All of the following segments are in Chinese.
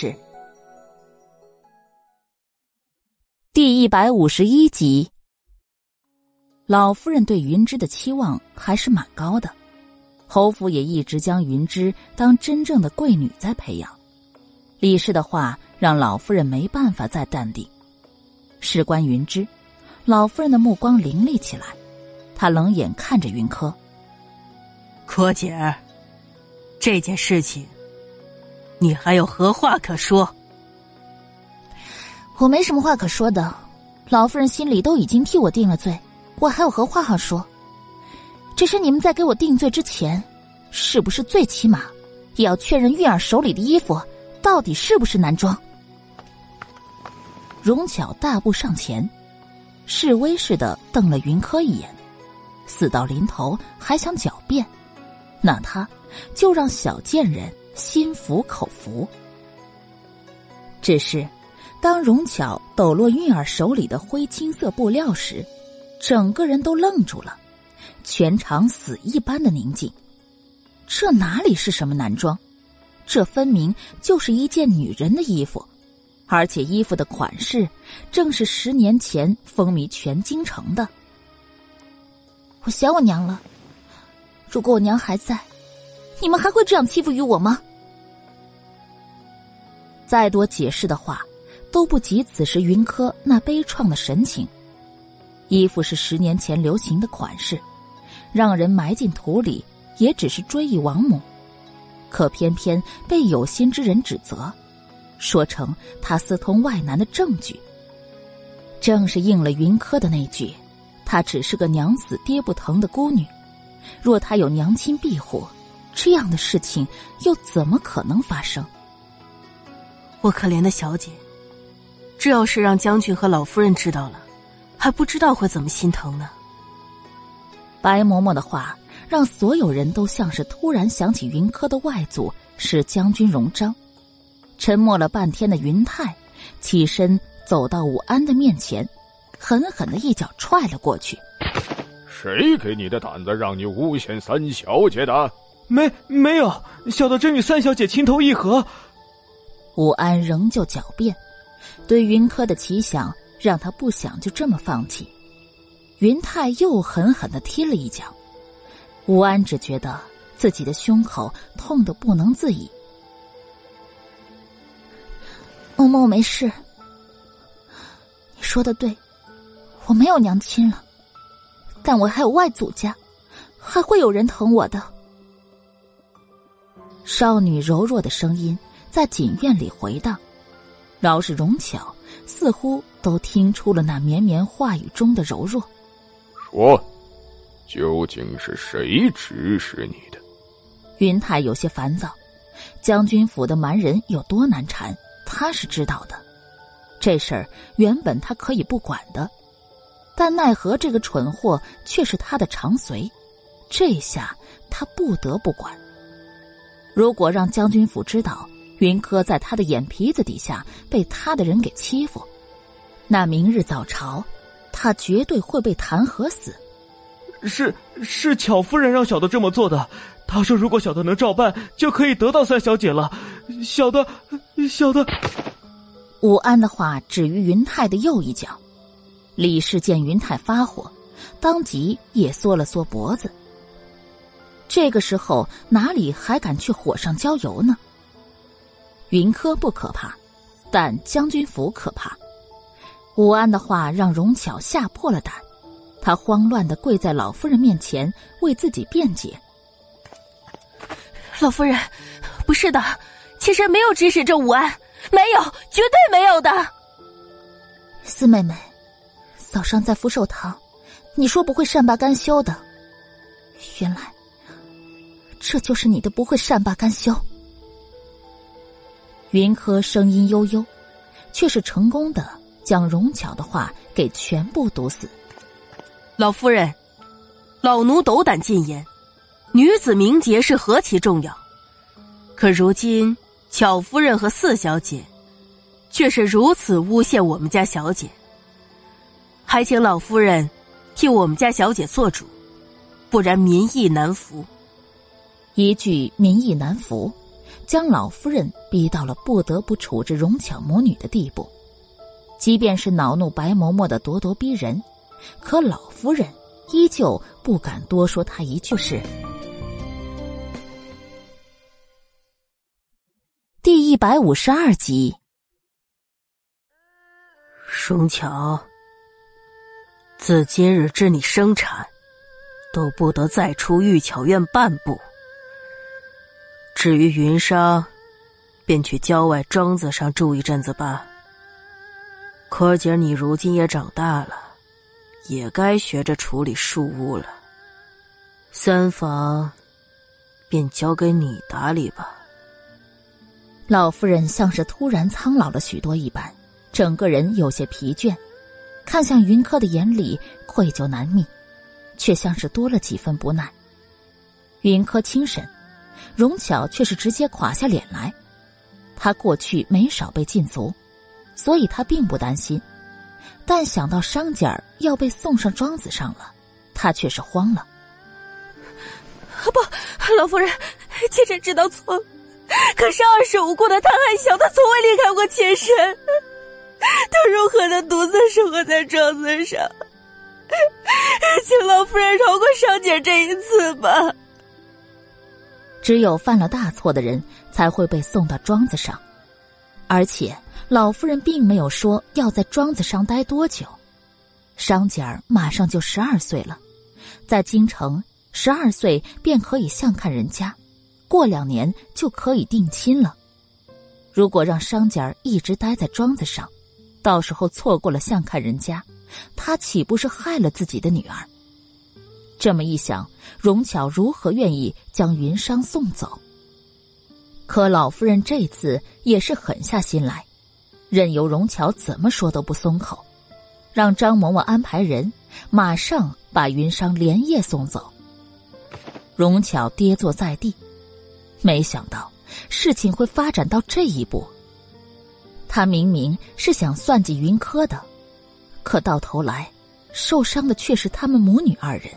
是第一百五十一集。老夫人对云芝的期望还是蛮高的，侯府也一直将云芝当真正的贵女在培养。李氏的话让老夫人没办法再淡定。事关云芝，老夫人的目光凌厉起来，她冷眼看着云柯：“柯姐，这件事情，你还有何话可说？”我没什么话可说的，老夫人心里都已经替我定了罪。我还有何话好说？只是你们在给我定罪之前，是不是最起码也要确认玉儿手里的衣服到底是不是男装？荣巧大步上前，示威似的瞪了云柯一眼，死到临头还想狡辩，那他就让小贱人心服口服。只是，当荣巧抖落玉儿手里的灰青色布料时，整个人都愣住了，全场死一般的宁静。这哪里是什么男装？这分明就是一件女人的衣服，而且衣服的款式正是十年前风靡全京城的。我想我娘了。如果我娘还在，你们还会这样欺负于我吗？再多解释的话，都不及此时云柯那悲怆的神情。衣服是十年前流行的款式，让人埋进土里也只是追忆亡母，可偏偏被有心之人指责，说成他私通外男的证据。正是应了云柯的那句：“她只是个娘死爹不疼的孤女，若她有娘亲庇护，这样的事情又怎么可能发生？”我可怜的小姐，这要是让将军和老夫人知道了。还不知道会怎么心疼呢。白嬷嬷的话让所有人都像是突然想起云柯的外祖是将军荣章。沉默了半天的云泰起身走到武安的面前，狠狠的一脚踹了过去。谁给你的胆子让你诬陷三小姐的？没没有，小的真与三小姐情投意合。武安仍旧狡辩，对云柯的奇想。让他不想就这么放弃，云泰又狠狠的踢了一脚，吴安只觉得自己的胸口痛得不能自已。梦梦，没事。你说的对，我没有娘亲了，但我还有外祖家，还会有人疼我的。少女柔弱的声音在锦院里回荡，饶是容巧。似乎都听出了那绵绵话语中的柔弱。说，究竟是谁指使你的？云泰有些烦躁。将军府的蛮人有多难缠，他是知道的。这事儿原本他可以不管的，但奈何这个蠢货却是他的长随，这下他不得不管。如果让将军府知道，云柯在他的眼皮子底下被他的人给欺负，那明日早朝，他绝对会被弹劾死。是是，巧夫人让小的这么做的。她说，如果小的能照办，就可以得到三小姐了。小的，小的。武安的话止于云泰的右一脚。李氏见云泰发火，当即也缩了缩脖子。这个时候哪里还敢去火上浇油呢？云柯不可怕，但将军府可怕。武安的话让荣巧吓破了胆，她慌乱的跪在老夫人面前为自己辩解：“老夫人，不是的，妾身没有指使这武安，没有，绝对没有的。”四妹妹，早上在福寿堂，你说不会善罢甘休的，原来这就是你的不会善罢甘休。云柯声音悠悠，却是成功的将荣巧的话给全部堵死。老夫人，老奴斗胆进言，女子名节是何其重要，可如今巧夫人和四小姐，却是如此诬陷我们家小姐。还请老夫人替我们家小姐做主，不然民意难服。一句民意难服。将老夫人逼到了不得不处置荣巧母女的地步。即便是恼怒白嬷嬷的咄咄逼人，可老夫人依旧不敢多说她一句是。第一百五十二集，荣巧，自今日至你生产，都不得再出玉巧院半步。至于云裳，便去郊外庄子上住一阵子吧。柯姐，你如今也长大了，也该学着处理庶务了。三房，便交给你打理吧。老夫人像是突然苍老了许多一般，整个人有些疲倦，看向云柯的眼里愧疚难泯，却像是多了几分不耐。云柯轻神。荣巧却是直接垮下脸来，他过去没少被禁足，所以他并不担心，但想到商姐儿要被送上庄子上了，他却是慌了。不，老夫人，妾身知道错了，可是二十无辜的他还小，他从未离开过妾身，他如何能独自生活在庄子上？请老夫人饶过商姐这一次吧。只有犯了大错的人才会被送到庄子上，而且老夫人并没有说要在庄子上待多久。商姐儿马上就十二岁了，在京城十二岁便可以相看人家，过两年就可以定亲了。如果让商姐儿一直待在庄子上，到时候错过了相看人家，她岂不是害了自己的女儿？这么一想，荣巧如何愿意将云裳送走？可老夫人这次也是狠下心来，任由荣巧怎么说都不松口，让张嬷嬷安排人，马上把云裳连夜送走。荣巧跌坐在地，没想到事情会发展到这一步。他明明是想算计云柯的，可到头来，受伤的却是他们母女二人。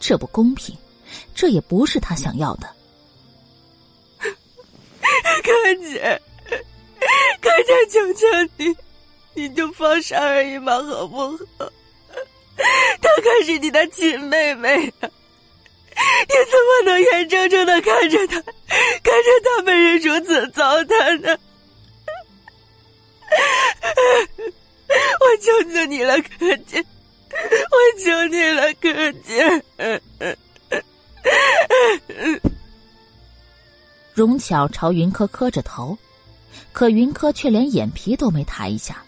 这不公平，这也不是他想要的。柯姐，柯姐，求求你，你就放商儿一马好不好？她可是你的亲妹妹啊！你怎么能眼睁睁的看着她，看着她被人如此糟蹋呢？我求求你了，柯姐。我求你了，柯姐。荣巧朝云柯磕着头，可云柯却连眼皮都没抬一下。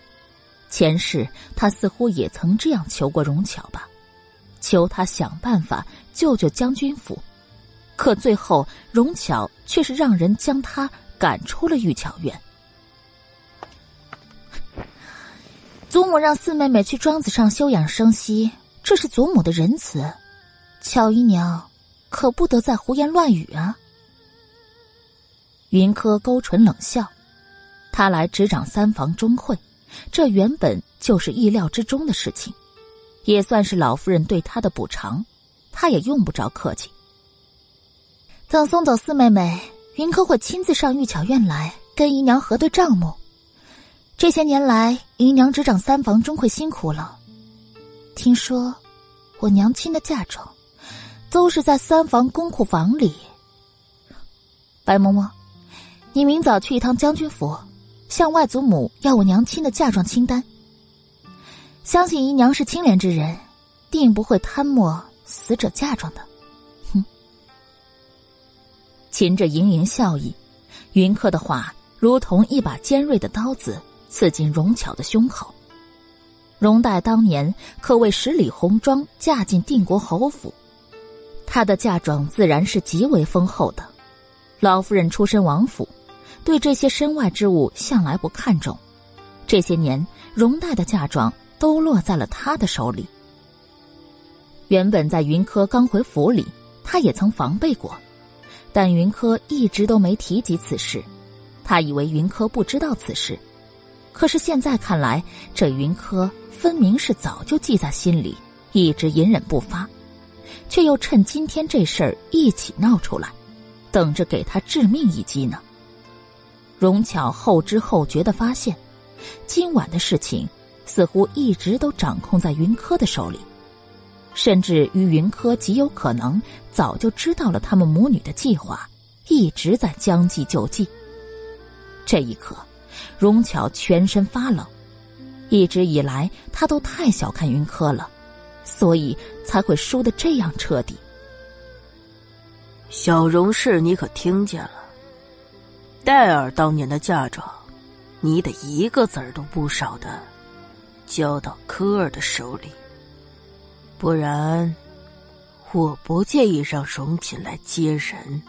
前世他似乎也曾这样求过荣巧吧，求他想办法救救将军府。可最后荣巧却是让人将他赶出了玉巧院。祖母让四妹妹去庄子上休养生息，这是祖母的仁慈。巧姨娘可不得再胡言乱语啊！云柯勾唇冷笑，他来执掌三房钟会，这原本就是意料之中的事情，也算是老夫人对他的补偿，他也用不着客气。等送走四妹妹，云柯会亲自上玉巧院来跟姨娘核对账目。这些年来，姨娘执掌三房，终会辛苦了。听说，我娘亲的嫁妆，都是在三房公库房里。白嬷嬷，你明早去一趟将军府，向外祖母要我娘亲的嫁妆清单。相信姨娘是清廉之人，定不会贪没死者嫁妆的。哼！噙着盈盈笑意，云客的话如同一把尖锐的刀子。刺进荣巧的胸口。荣代当年可谓十里红妆嫁进定国侯府，她的嫁妆自然是极为丰厚的。老夫人出身王府，对这些身外之物向来不看重。这些年，荣黛的嫁妆都落在了他的手里。原本在云柯刚回府里，他也曾防备过，但云柯一直都没提及此事，他以为云柯不知道此事。可是现在看来，这云柯分明是早就记在心里，一直隐忍不发，却又趁今天这事儿一起闹出来，等着给他致命一击呢。荣巧后知后觉的发现，今晚的事情似乎一直都掌控在云柯的手里，甚至于云柯极有可能早就知道了他们母女的计划，一直在将计就计。这一刻，荣巧全身发冷。一直以来，他都太小看云柯了，所以才会输得这样彻底。小荣氏，你可听见了？戴尔当年的嫁妆，你得一个子儿都不少的交到科尔的手里，不然我不介意让荣锦来接人。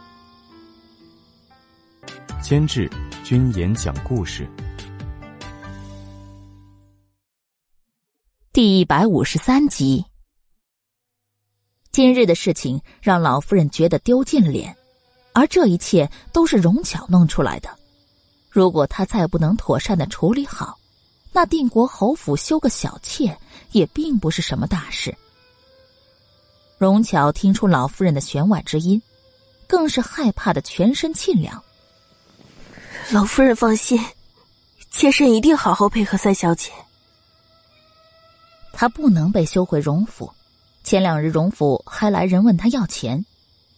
监制：君言讲故事，第一百五十三集。今日的事情让老夫人觉得丢尽脸。而这一切都是荣巧弄出来的。如果他再不能妥善的处理好，那定国侯府休个小妾也并不是什么大事。荣巧听出老夫人的弦外之音，更是害怕的全身沁凉。老夫人放心，妾身一定好好配合三小姐。他不能被休回荣府，前两日荣府还来人问他要钱，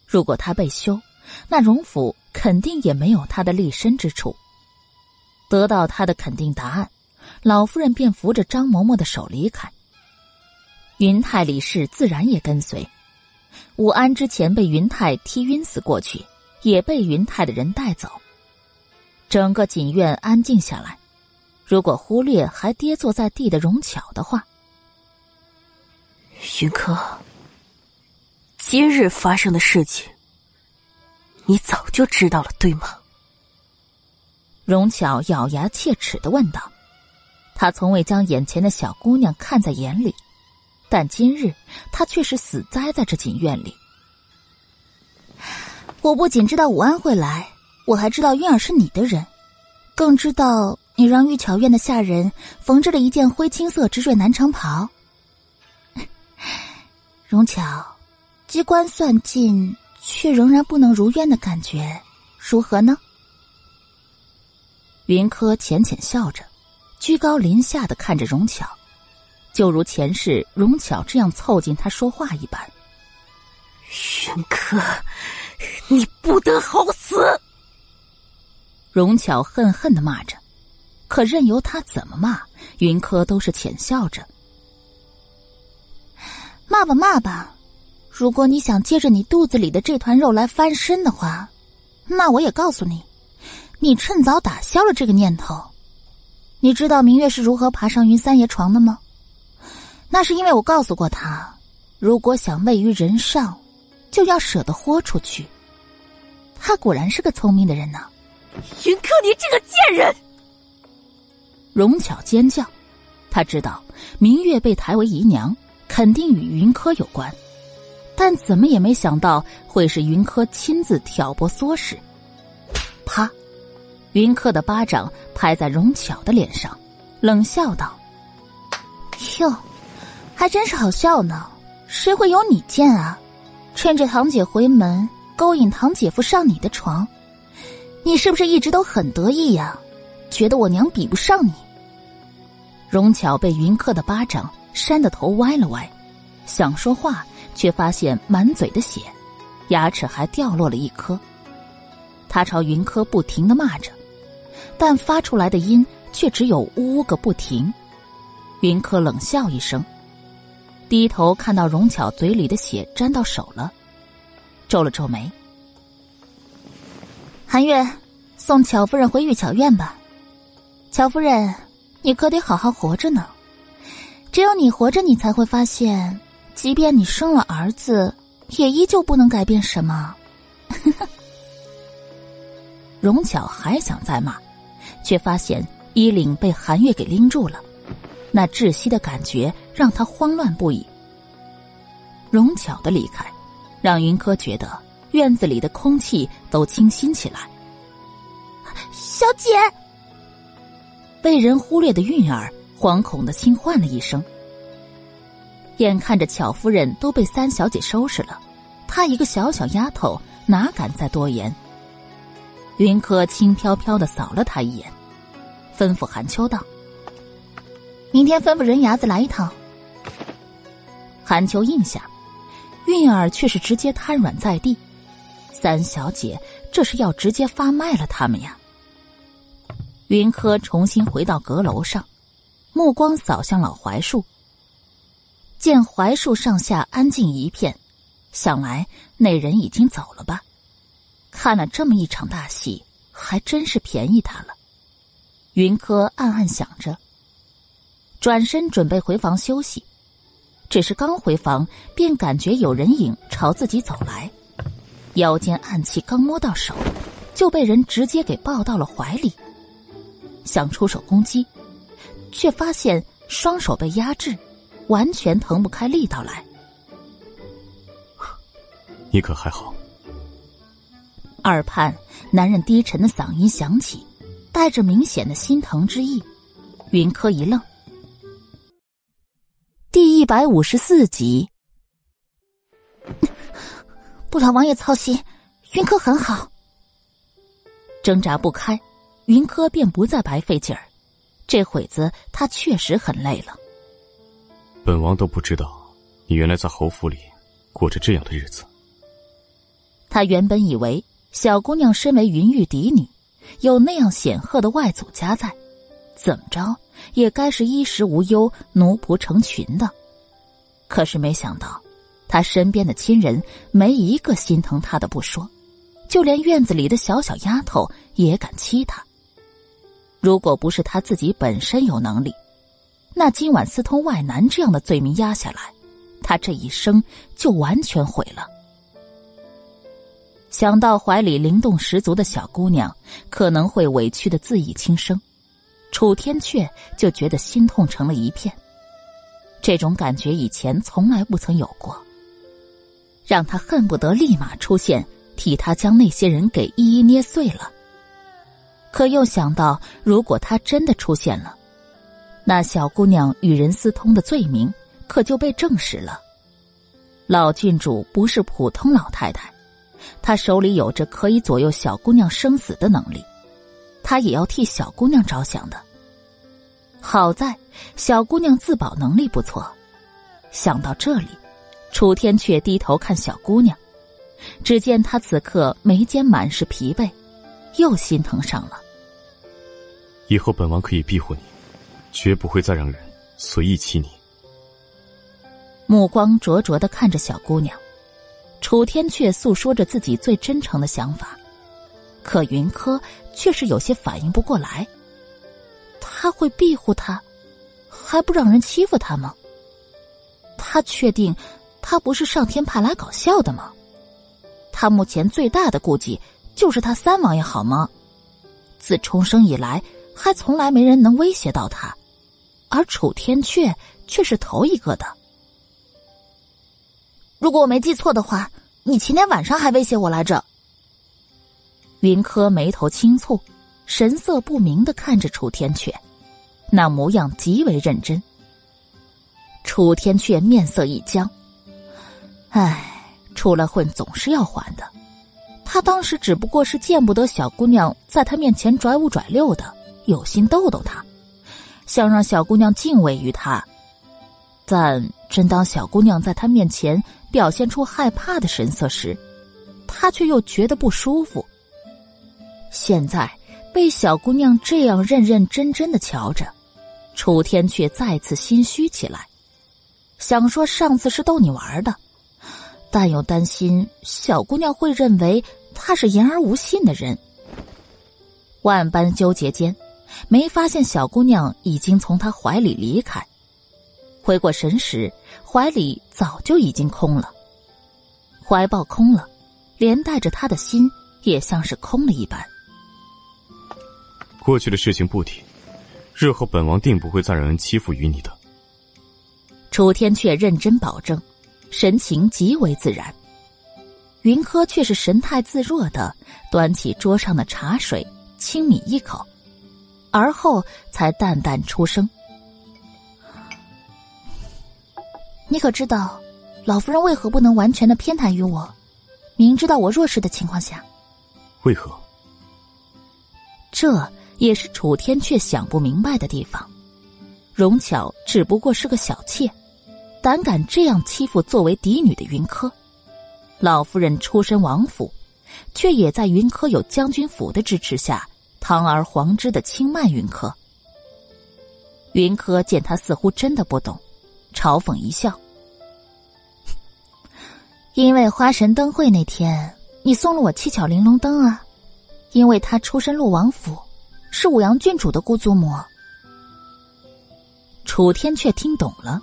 如果他被休。那荣府肯定也没有他的立身之处。得到他的肯定答案，老夫人便扶着张嬷嬷的手离开。云泰李氏自然也跟随。武安之前被云泰踢晕死过去，也被云泰的人带走。整个锦院安静下来。如果忽略还跌坐在地的荣巧的话，云柯，今日发生的事情。你早就知道了，对吗？荣巧咬牙切齿的问道。他从未将眼前的小姑娘看在眼里，但今日她却是死栽在这锦院里。我不仅知道武安会来，我还知道韵儿是你的人，更知道你让玉巧院的下人缝制了一件灰青色织缀南长袍。荣巧，机关算尽。却仍然不能如愿的感觉，如何呢？云柯浅浅笑着，居高临下的看着荣巧，就如前世荣巧这样凑近他说话一般。云柯，你不得好死！荣巧恨恨的骂着，可任由他怎么骂，云柯都是浅笑着。骂吧骂吧。如果你想借着你肚子里的这团肉来翻身的话，那我也告诉你，你趁早打消了这个念头。你知道明月是如何爬上云三爷床的吗？那是因为我告诉过他，如果想位于人上，就要舍得豁出去。他果然是个聪明的人呢。云柯，你这个贱人！荣巧尖叫，他知道明月被抬为姨娘，肯定与云柯有关。但怎么也没想到会是云柯亲自挑拨唆使。啪！云柯的巴掌拍在荣巧的脸上，冷笑道：“哟，还真是好笑呢！谁会有你贱啊？趁着堂姐回门，勾引堂姐夫上你的床，你是不是一直都很得意呀？觉得我娘比不上你？”荣巧被云柯的巴掌扇得头歪了歪，想说话。却发现满嘴的血，牙齿还掉落了一颗。他朝云柯不停的骂着，但发出来的音却只有呜呜个不停。云柯冷笑一声，低头看到荣巧嘴里的血沾到手了，皱了皱眉。韩月，送巧夫人回玉巧院吧。巧夫人，你可得好好活着呢。只有你活着，你才会发现。即便你生了儿子，也依旧不能改变什么。荣巧还想再骂，却发现衣领被韩月给拎住了，那窒息的感觉让他慌乱不已。荣巧的离开，让云柯觉得院子里的空气都清新起来。小姐，被人忽略的韵儿惶恐的轻唤了一声。眼看着巧夫人都被三小姐收拾了，她一个小小丫头，哪敢再多言？云柯轻飘飘的扫了他一眼，吩咐韩秋道：“明天吩咐人牙子来一趟。”韩秋应下，韵儿却是直接瘫软在地。三小姐这是要直接发卖了他们呀！云柯重新回到阁楼上，目光扫向老槐树，见槐树上下安静一片，想来那人已经走了吧。看了这么一场大戏，还真是便宜他了。云柯暗暗想着，转身准备回房休息。只是刚回房，便感觉有人影朝自己走来，腰间暗器刚摸到手，就被人直接给抱到了怀里。想出手攻击，却发现双手被压制，完全腾不开力道来。你可还好？耳畔，男人低沉的嗓音响起，带着明显的心疼之意。云柯一愣。第一百五十四集，不劳王爷操心，云柯很好。挣扎不开，云柯便不再白费劲儿。这会子他确实很累了。本王都不知道，你原来在侯府里过着这样的日子。他原本以为。小姑娘身为云玉嫡女，有那样显赫的外祖家在，怎么着也该是衣食无忧、奴仆成群的。可是没想到，他身边的亲人没一个心疼他的不说，就连院子里的小小丫头也敢欺他。如果不是他自己本身有能力，那今晚私通外男这样的罪名压下来，他这一生就完全毁了。想到怀里灵动十足的小姑娘可能会委屈的自缢轻生，楚天阙就觉得心痛成了一片。这种感觉以前从来不曾有过，让他恨不得立马出现，替他将那些人给一一捏碎了。可又想到，如果他真的出现了，那小姑娘与人私通的罪名可就被证实了。老郡主不是普通老太太。她手里有着可以左右小姑娘生死的能力，她也要替小姑娘着想的。好在小姑娘自保能力不错。想到这里，楚天却低头看小姑娘，只见她此刻眉间满是疲惫，又心疼上了。以后本王可以庇护你，绝不会再让人随意欺你。目光灼灼的看着小姑娘。楚天却诉说着自己最真诚的想法，可云柯却是有些反应不过来。他会庇护他，还不让人欺负他吗？他确定他不是上天派来搞笑的吗？他目前最大的顾忌就是他三王爷好吗？自重生以来，还从来没人能威胁到他，而楚天阙却是头一个的。如果我没记错的话，你前天晚上还威胁我来着。云柯眉头轻蹙，神色不明的看着楚天阙，那模样极为认真。楚天阙面色一僵，唉，出来混总是要还的。他当时只不过是见不得小姑娘在他面前拽五拽六的，有心逗逗她，想让小姑娘敬畏于他。但真当小姑娘在他面前。表现出害怕的神色时，他却又觉得不舒服。现在被小姑娘这样认认真真的瞧着，楚天却再次心虚起来，想说上次是逗你玩的，但又担心小姑娘会认为他是言而无信的人。万般纠结间，没发现小姑娘已经从他怀里离开。回过神时，怀里早就已经空了。怀抱空了，连带着他的心也像是空了一般。过去的事情不提，日后本王定不会再让人欺负于你的。楚天却认真保证，神情极为自然。云柯却是神态自若的端起桌上的茶水，轻抿一口，而后才淡淡出声。你可知道，老夫人为何不能完全的偏袒于我？明知道我弱势的情况下，为何？这也是楚天却想不明白的地方。荣巧只不过是个小妾，胆敢这样欺负作为嫡女的云柯。老夫人出身王府，却也在云柯有将军府的支持下，堂而皇之的轻慢云柯。云柯见他似乎真的不懂，嘲讽一笑：“ 因为花神灯会那天，你送了我七巧玲珑灯啊，因为他出身陆王府，是武阳郡主的姑祖母。”楚天却听懂了，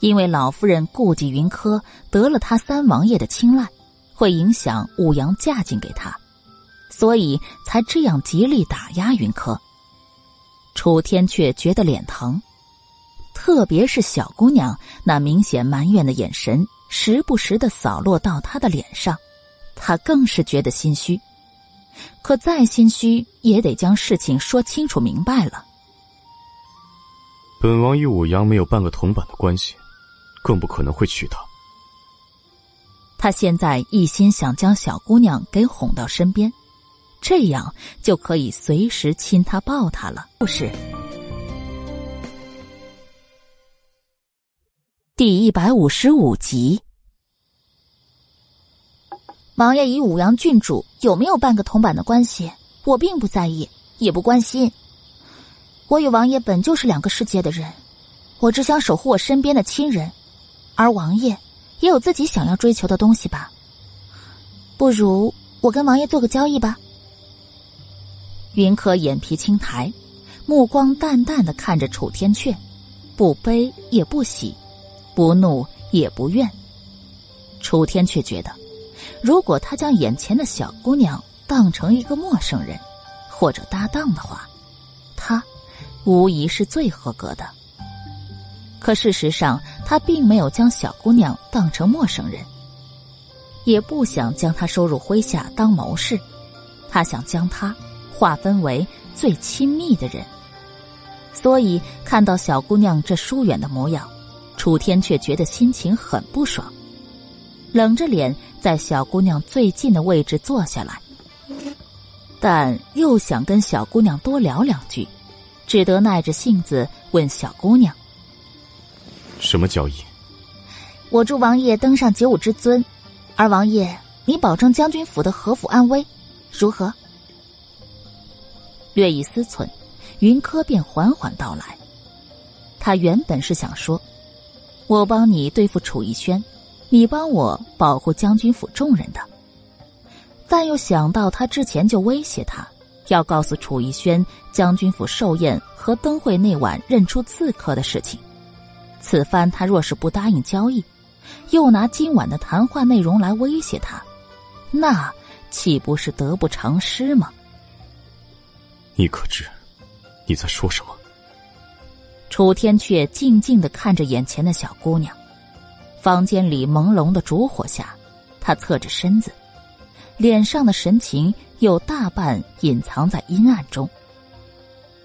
因为老夫人顾忌云柯得了他三王爷的青睐，会影响武阳嫁进给他，所以才这样极力打压云柯。楚天却觉得脸疼，特别是小姑娘那明显埋怨的眼神，时不时的扫落到他的脸上，他更是觉得心虚。可再心虚，也得将事情说清楚明白了。本王与武阳没有半个铜板的关系，更不可能会娶她。他现在一心想将小姑娘给哄到身边，这样就可以随时亲她抱她了。故事第一百五十五集。王爷与武阳郡主有没有半个铜板的关系，我并不在意，也不关心。我与王爷本就是两个世界的人，我只想守护我身边的亲人，而王爷也有自己想要追求的东西吧。不如我跟王爷做个交易吧。云柯眼皮轻抬，目光淡淡的看着楚天阙，不悲也不喜，不怒也不怨。楚天却觉得，如果他将眼前的小姑娘当成一个陌生人或者搭档的话，他。无疑是最合格的。可事实上，他并没有将小姑娘当成陌生人，也不想将她收入麾下当谋士，他想将她划分为最亲密的人。所以，看到小姑娘这疏远的模样，楚天却觉得心情很不爽，冷着脸在小姑娘最近的位置坐下来，但又想跟小姑娘多聊两句。只得耐着性子问小姑娘：“什么交易？”我助王爷登上九五之尊，而王爷你保证将军府的和府安危，如何？略一思忖，云柯便缓缓道来：“他原本是想说，我帮你对付楚逸轩，你帮我保护将军府众人的，但又想到他之前就威胁他。”要告诉楚逸轩将军府寿宴和灯会那晚认出刺客的事情，此番他若是不答应交易，又拿今晚的谈话内容来威胁他，那岂不是得不偿失吗？你可知你在说什么？楚天却静静的看着眼前的小姑娘，房间里朦胧的烛火下，他侧着身子。脸上的神情有大半隐藏在阴暗中，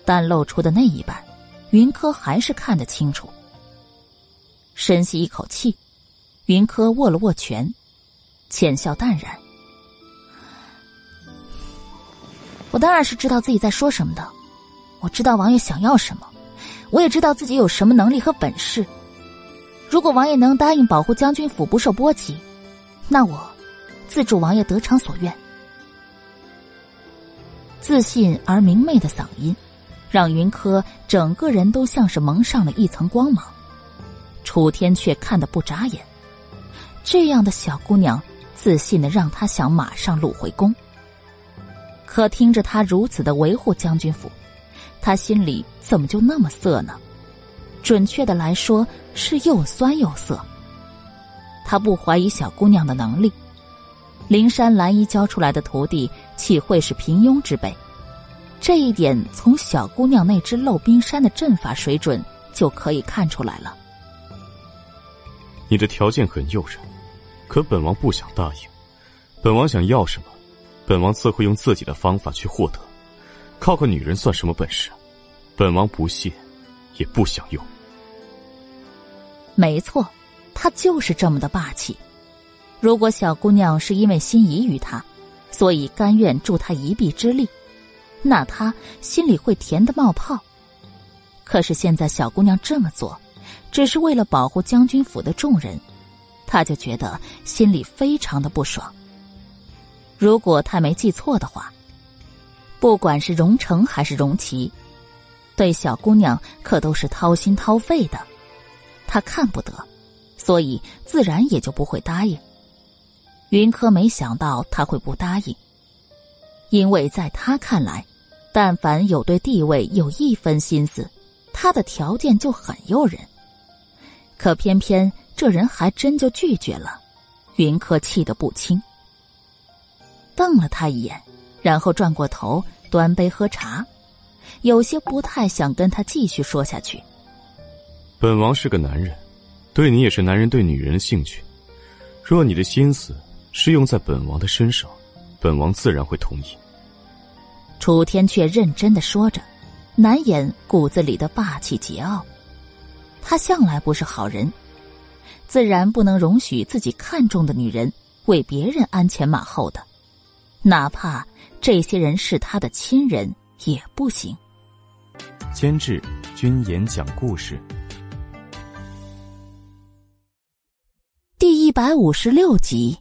但露出的那一半，云柯还是看得清楚。深吸一口气，云柯握了握拳，浅笑淡然：“我当然是知道自己在说什么的，我知道王爷想要什么，我也知道自己有什么能力和本事。如果王爷能答应保护将军府不受波及，那我……”自助王爷得偿所愿，自信而明媚的嗓音，让云柯整个人都像是蒙上了一层光芒。楚天却看得不眨眼，这样的小姑娘，自信的让他想马上入回宫。可听着他如此的维护将军府，他心里怎么就那么涩呢？准确的来说，是又酸又涩。他不怀疑小姑娘的能力。灵山蓝衣教出来的徒弟岂会是平庸之辈？这一点从小姑娘那只漏冰山的阵法水准就可以看出来了。你的条件很诱人，可本王不想答应。本王想要什么，本王自会用自己的方法去获得。靠个女人算什么本事？本王不屑，也不想用。没错，他就是这么的霸气。如果小姑娘是因为心仪于他，所以甘愿助他一臂之力，那他心里会甜的冒泡。可是现在小姑娘这么做，只是为了保护将军府的众人，他就觉得心里非常的不爽。如果他没记错的话，不管是荣成还是荣琪，对小姑娘可都是掏心掏肺的，他看不得，所以自然也就不会答应。云柯没想到他会不答应，因为在他看来，但凡有对地位有一分心思，他的条件就很诱人。可偏偏这人还真就拒绝了，云客气得不轻，瞪了他一眼，然后转过头端杯喝茶，有些不太想跟他继续说下去。本王是个男人，对你也是男人对女人的兴趣，若你的心思。是用在本王的身上，本王自然会同意。楚天却认真的说着，难掩骨子里的霸气桀骜。他向来不是好人，自然不能容许自己看中的女人为别人鞍前马后的，哪怕这些人是他的亲人也不行。监制：君言讲故事，第一百五十六集。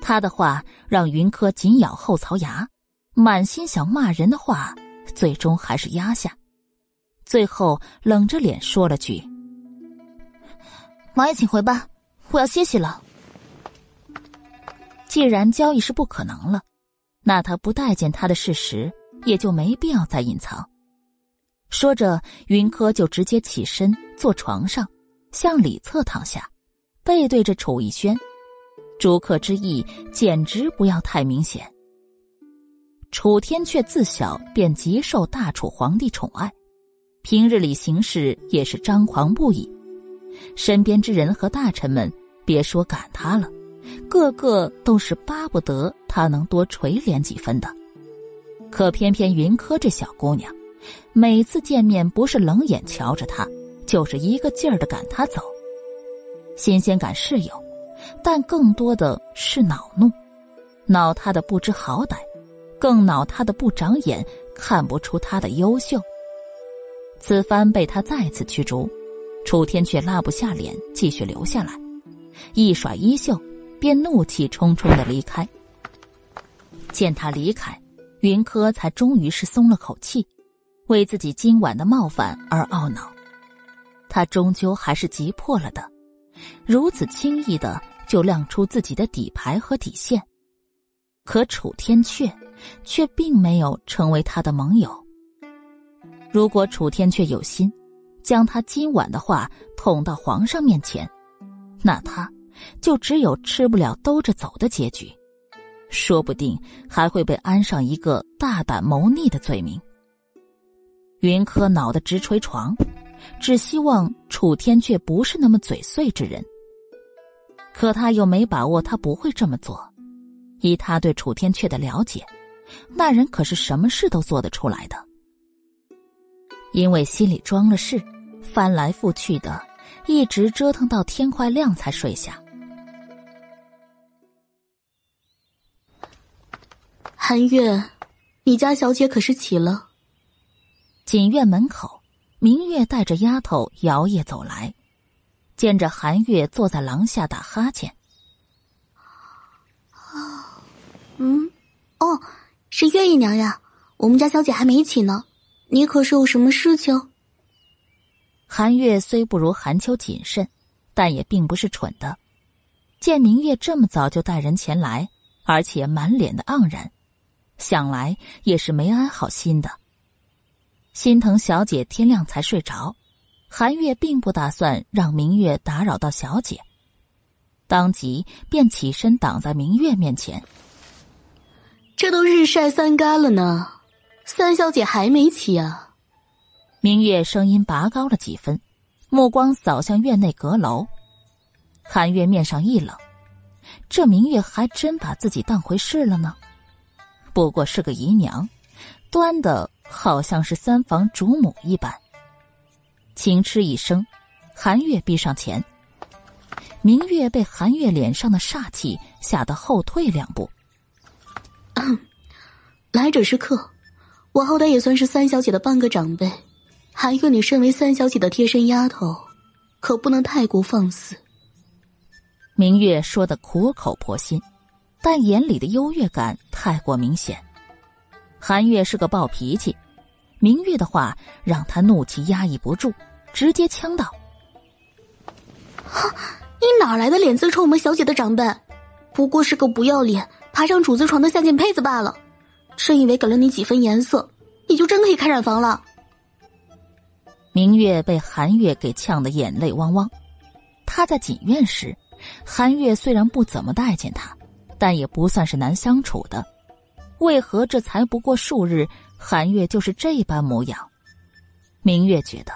他的话让云柯紧咬后槽牙，满心想骂人的话，最终还是压下，最后冷着脸说了句：“王爷，请回吧，我要歇息了。”既然交易是不可能了，那他不待见他的事实也就没必要再隐藏。说着，云柯就直接起身坐床上，向里侧躺下，背对着楚逸轩。逐客之意简直不要太明显。楚天却自小便极受大楚皇帝宠爱，平日里行事也是张狂不已，身边之人和大臣们别说赶他了，个个都是巴不得他能多垂怜几分的。可偏偏云柯这小姑娘，每次见面不是冷眼瞧着他，就是一个劲儿的赶他走，新鲜感是有。但更多的是恼怒，恼他的不知好歹，更恼他的不长眼，看不出他的优秀。此番被他再次驱逐，楚天却拉不下脸继续留下来，一甩衣袖，便怒气冲冲的离开。见他离开，云柯才终于是松了口气，为自己今晚的冒犯而懊恼。他终究还是急破了的。如此轻易的就亮出自己的底牌和底线，可楚天阙却并没有成为他的盟友。如果楚天阙有心将他今晚的话捅到皇上面前，那他就只有吃不了兜着走的结局，说不定还会被安上一个大胆谋逆的罪名。云柯恼得直捶床。只希望楚天却不是那么嘴碎之人，可他又没把握他不会这么做。以他对楚天阙的了解，那人可是什么事都做得出来的。因为心里装了事，翻来覆去的，一直折腾到天快亮才睡下。韩月，你家小姐可是起了？锦院门口。明月带着丫头摇曳走来，见着韩月坐在廊下打哈欠。啊，嗯，哦，是月姨娘呀，我们家小姐还没起呢，你可是有什么事情？韩月虽不如韩秋谨慎，但也并不是蠢的。见明月这么早就带人前来，而且满脸的盎然，想来也是没安好心的。心疼小姐天亮才睡着，韩月并不打算让明月打扰到小姐，当即便起身挡在明月面前。这都日晒三竿了呢，三小姐还没起啊？明月声音拔高了几分，目光扫向院内阁楼。韩月面上一冷，这明月还真把自己当回事了呢。不过是个姨娘，端的。好像是三房主母一般。轻嗤一声，韩月闭上前，明月被韩月脸上的煞气吓得后退两步。来者是客，我好歹也算是三小姐的半个长辈。韩月，你身为三小姐的贴身丫头，可不能太过放肆。明月说的苦口婆心，但眼里的优越感太过明显。韩月是个暴脾气，明月的话让他怒气压抑不住，直接呛道：“你哪来的脸自称我们小姐的长辈？不过是个不要脸、爬上主子床的下贱胚子罢了。”真以为给了你几分颜色，你就真可以开染房了？明月被韩月给呛得眼泪汪汪。他在锦院时，韩月虽然不怎么待见他，但也不算是难相处的。为何这才不过数日，韩月就是这般模样？明月觉得，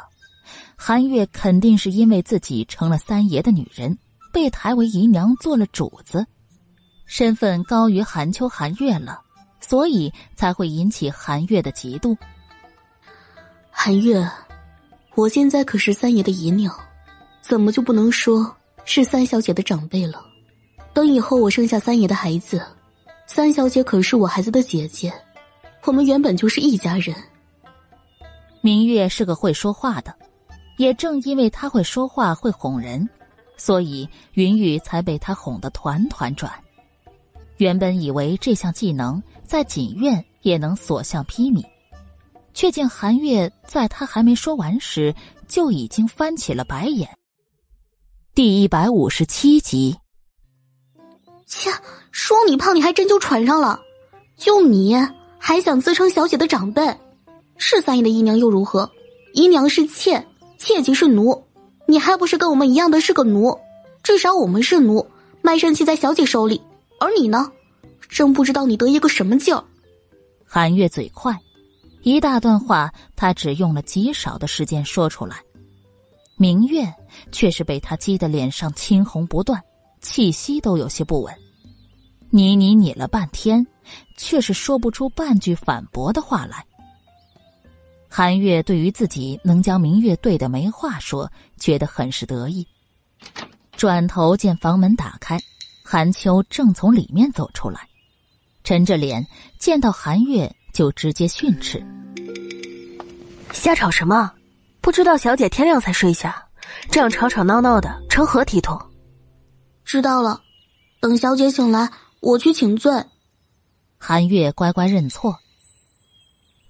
韩月肯定是因为自己成了三爷的女人，被抬为姨娘做了主子，身份高于韩秋、韩月了。所以才会引起韩月的嫉妒。韩月，我现在可是三爷的姨娘，怎么就不能说是三小姐的长辈了？等以后我生下三爷的孩子，三小姐可是我孩子的姐姐，我们原本就是一家人。明月是个会说话的，也正因为她会说话会哄人，所以云雨才被她哄得团团转。原本以为这项技能在锦院也能所向披靡，却见韩月在他还没说完时就已经翻起了白眼。第一百五十七集，切，说你胖，你还真就传上了。就你还想自称小姐的长辈，是三爷的姨娘又如何？姨娘是妾，妾即是奴，你还不是跟我们一样的是个奴？至少我们是奴，卖身契在小姐手里。而你呢？真不知道你得意个什么劲儿！韩月嘴快，一大段话他只用了极少的时间说出来。明月却是被他激得脸上青红不断，气息都有些不稳。你你你了半天，却是说不出半句反驳的话来。韩月对于自己能将明月对的没话说，觉得很是得意。转头见房门打开。韩秋正从里面走出来，沉着脸见到韩月就直接训斥：“瞎吵什么？不知道小姐天亮才睡下，这样吵吵闹闹的，成何体统？”知道了，等小姐醒来，我去请罪。韩月乖乖认错，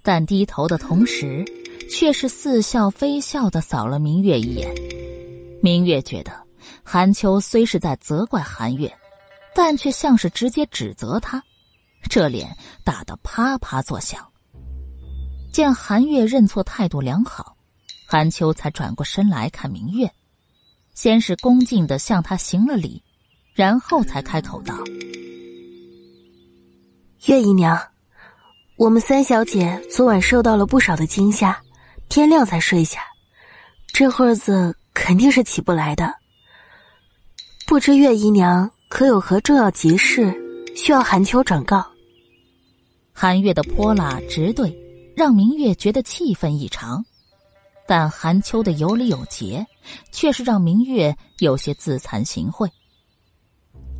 但低头的同时，却是似笑非笑的扫了明月一眼。明月觉得韩秋虽是在责怪韩月。但却像是直接指责他，这脸打得啪啪作响。见韩月认错态度良好，韩秋才转过身来看明月，先是恭敬的向他行了礼，然后才开口道：“月姨娘，我们三小姐昨晚受到了不少的惊吓，天亮才睡下，这会子肯定是起不来的。不知月姨娘。”可有何重要急事需要韩秋转告？韩月的泼辣直对，让明月觉得气愤异常。但韩秋的有理有节，却是让明月有些自惭形秽。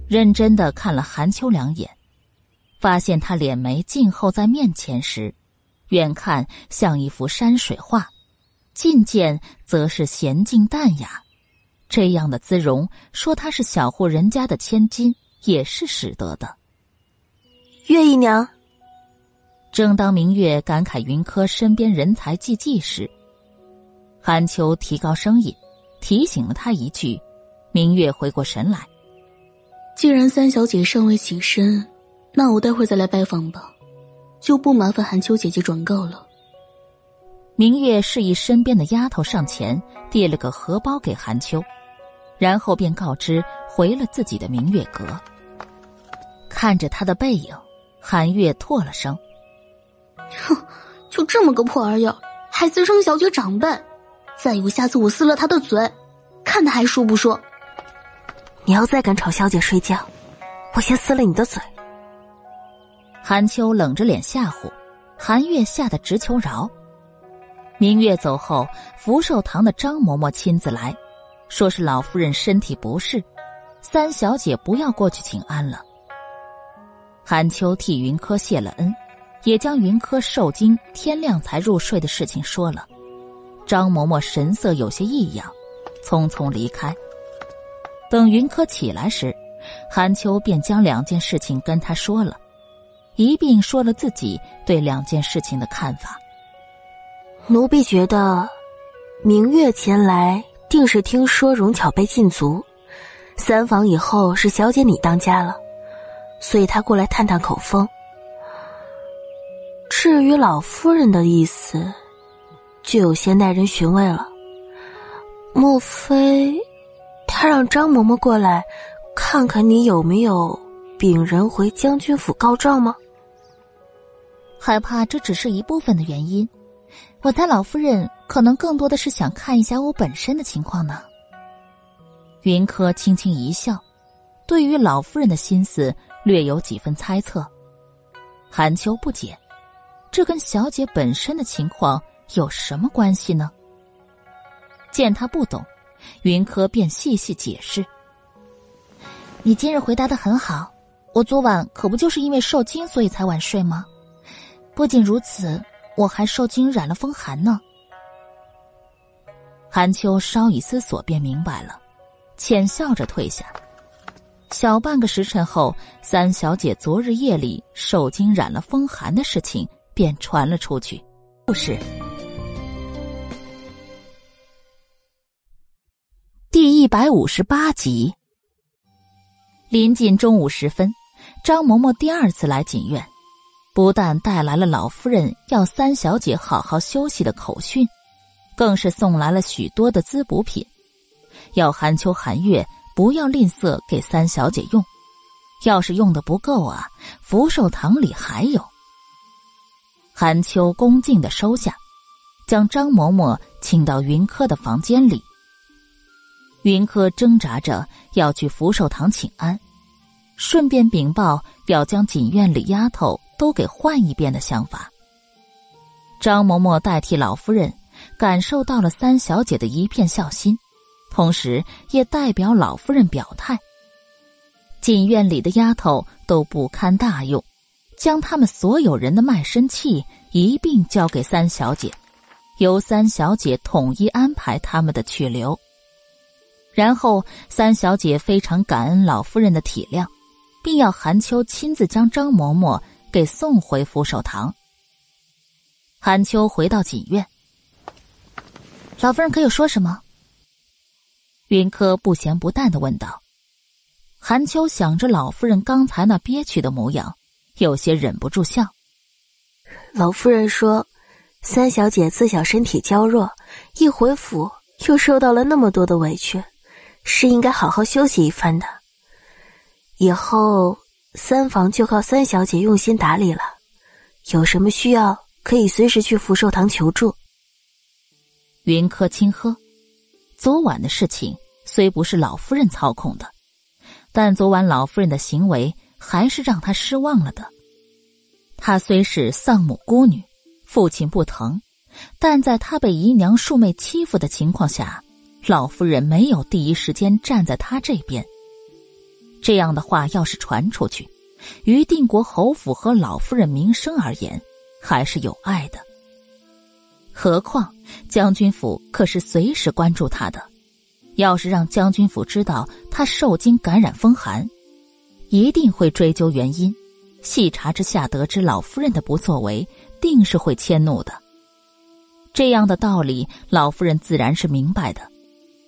认真的看了韩秋两眼，发现他脸眉静候在面前时，远看像一幅山水画，近见则是娴静淡雅。这样的姿容，说她是小户人家的千金，也是使得的。月姨娘，正当明月感慨云柯身边人才济济时，韩秋提高声音提醒了他一句。明月回过神来，既然三小姐尚未起身，那我待会儿再来拜访吧，就不麻烦韩秋姐姐转告了。明月示意身边的丫头上前递了个荷包给韩秋。然后便告知回了自己的明月阁。看着他的背影，韩月唾了声：“哼，就这么个破玩意儿，还自称小姐长辈！再有下次我撕了他的嘴，看他还说不说。你要再敢吵小姐睡觉，我先撕了你的嘴。”韩秋冷着脸吓唬，韩月吓得直求饶。明月走后，福寿堂的张嬷嬷亲自来。说是老夫人身体不适，三小姐不要过去请安了。韩秋替云柯谢了恩，也将云柯受惊天亮才入睡的事情说了。张嬷嬷神色有些异样，匆匆离开。等云柯起来时，韩秋便将两件事情跟他说了，一并说了自己对两件事情的看法。奴婢觉得，明月前来定是听说荣巧被禁足，三房以后是小姐你当家了。所以他过来探探口风。至于老夫人的意思，就有些耐人寻味了。莫非他让张嬷嬷过来，看看你有没有禀人回将军府告状吗？害怕这只是一部分的原因。我猜老夫人可能更多的是想看一下我本身的情况呢。云柯轻轻一笑，对于老夫人的心思。略有几分猜测，韩秋不解，这跟小姐本身的情况有什么关系呢？见他不懂，云柯便细细解释：“你今日回答的很好，我昨晚可不就是因为受惊所以才晚睡吗？不仅如此，我还受惊染了风寒呢。”韩秋稍一思索，便明白了，浅笑着退下。小半个时辰后，三小姐昨日夜里受惊染了风寒的事情便传了出去。故事第一百五十八集。临近中午时分，张嬷嬷第二次来锦院，不但带来了老夫人要三小姐好好休息的口讯，更是送来了许多的滋补品，要韩秋、韩月。不要吝啬给三小姐用，要是用的不够啊，福寿堂里还有。韩秋恭敬的收下，将张嬷嬷请到云柯的房间里。云柯挣扎着要去福寿堂请安，顺便禀报要将锦院里丫头都给换一遍的想法。张嬷嬷代替老夫人，感受到了三小姐的一片孝心。同时，也代表老夫人表态：锦院里的丫头都不堪大用，将他们所有人的卖身契一并交给三小姐，由三小姐统一安排他们的去留。然后，三小姐非常感恩老夫人的体谅，并要韩秋亲自将张嬷嬷给送回福寿堂。韩秋回到锦院，老夫人可有说什么？云柯不咸不淡的问道：“韩秋想着老夫人刚才那憋屈的模样，有些忍不住笑。老夫人说，三小姐自小身体娇弱，一回府又受到了那么多的委屈，是应该好好休息一番的。以后三房就靠三小姐用心打理了，有什么需要可以随时去福寿堂求助。”云柯轻呵，昨晚的事情。虽不是老夫人操控的，但昨晚老夫人的行为还是让他失望了的。她虽是丧母孤女，父亲不疼，但在她被姨娘庶妹欺负的情况下，老夫人没有第一时间站在她这边。这样的话要是传出去，于定国侯府和老夫人名声而言，还是有碍的。何况将军府可是随时关注她的。要是让将军府知道他受惊感染风寒，一定会追究原因。细查之下，得知老夫人的不作为，定是会迁怒的。这样的道理，老夫人自然是明白的，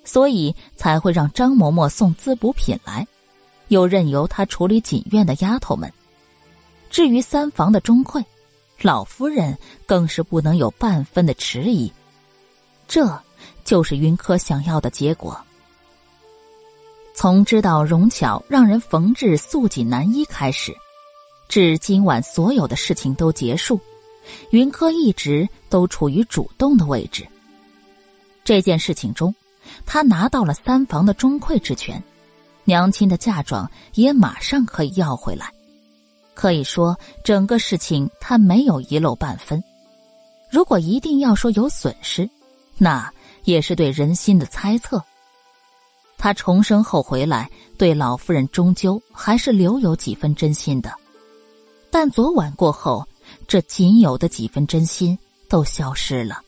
所以才会让张嬷嬷送滋补品来，又任由她处理锦院的丫头们。至于三房的钟馗，老夫人更是不能有半分的迟疑。这。就是云柯想要的结果。从知道荣巧让人缝制素锦男衣开始，至今晚所有的事情都结束，云柯一直都处于主动的位置。这件事情中，他拿到了三房的钟馈之权，娘亲的嫁妆也马上可以要回来。可以说，整个事情他没有遗漏半分。如果一定要说有损失，那……也是对人心的猜测。他重生后回来，对老夫人终究还是留有几分真心的。但昨晚过后，这仅有的几分真心都消失了。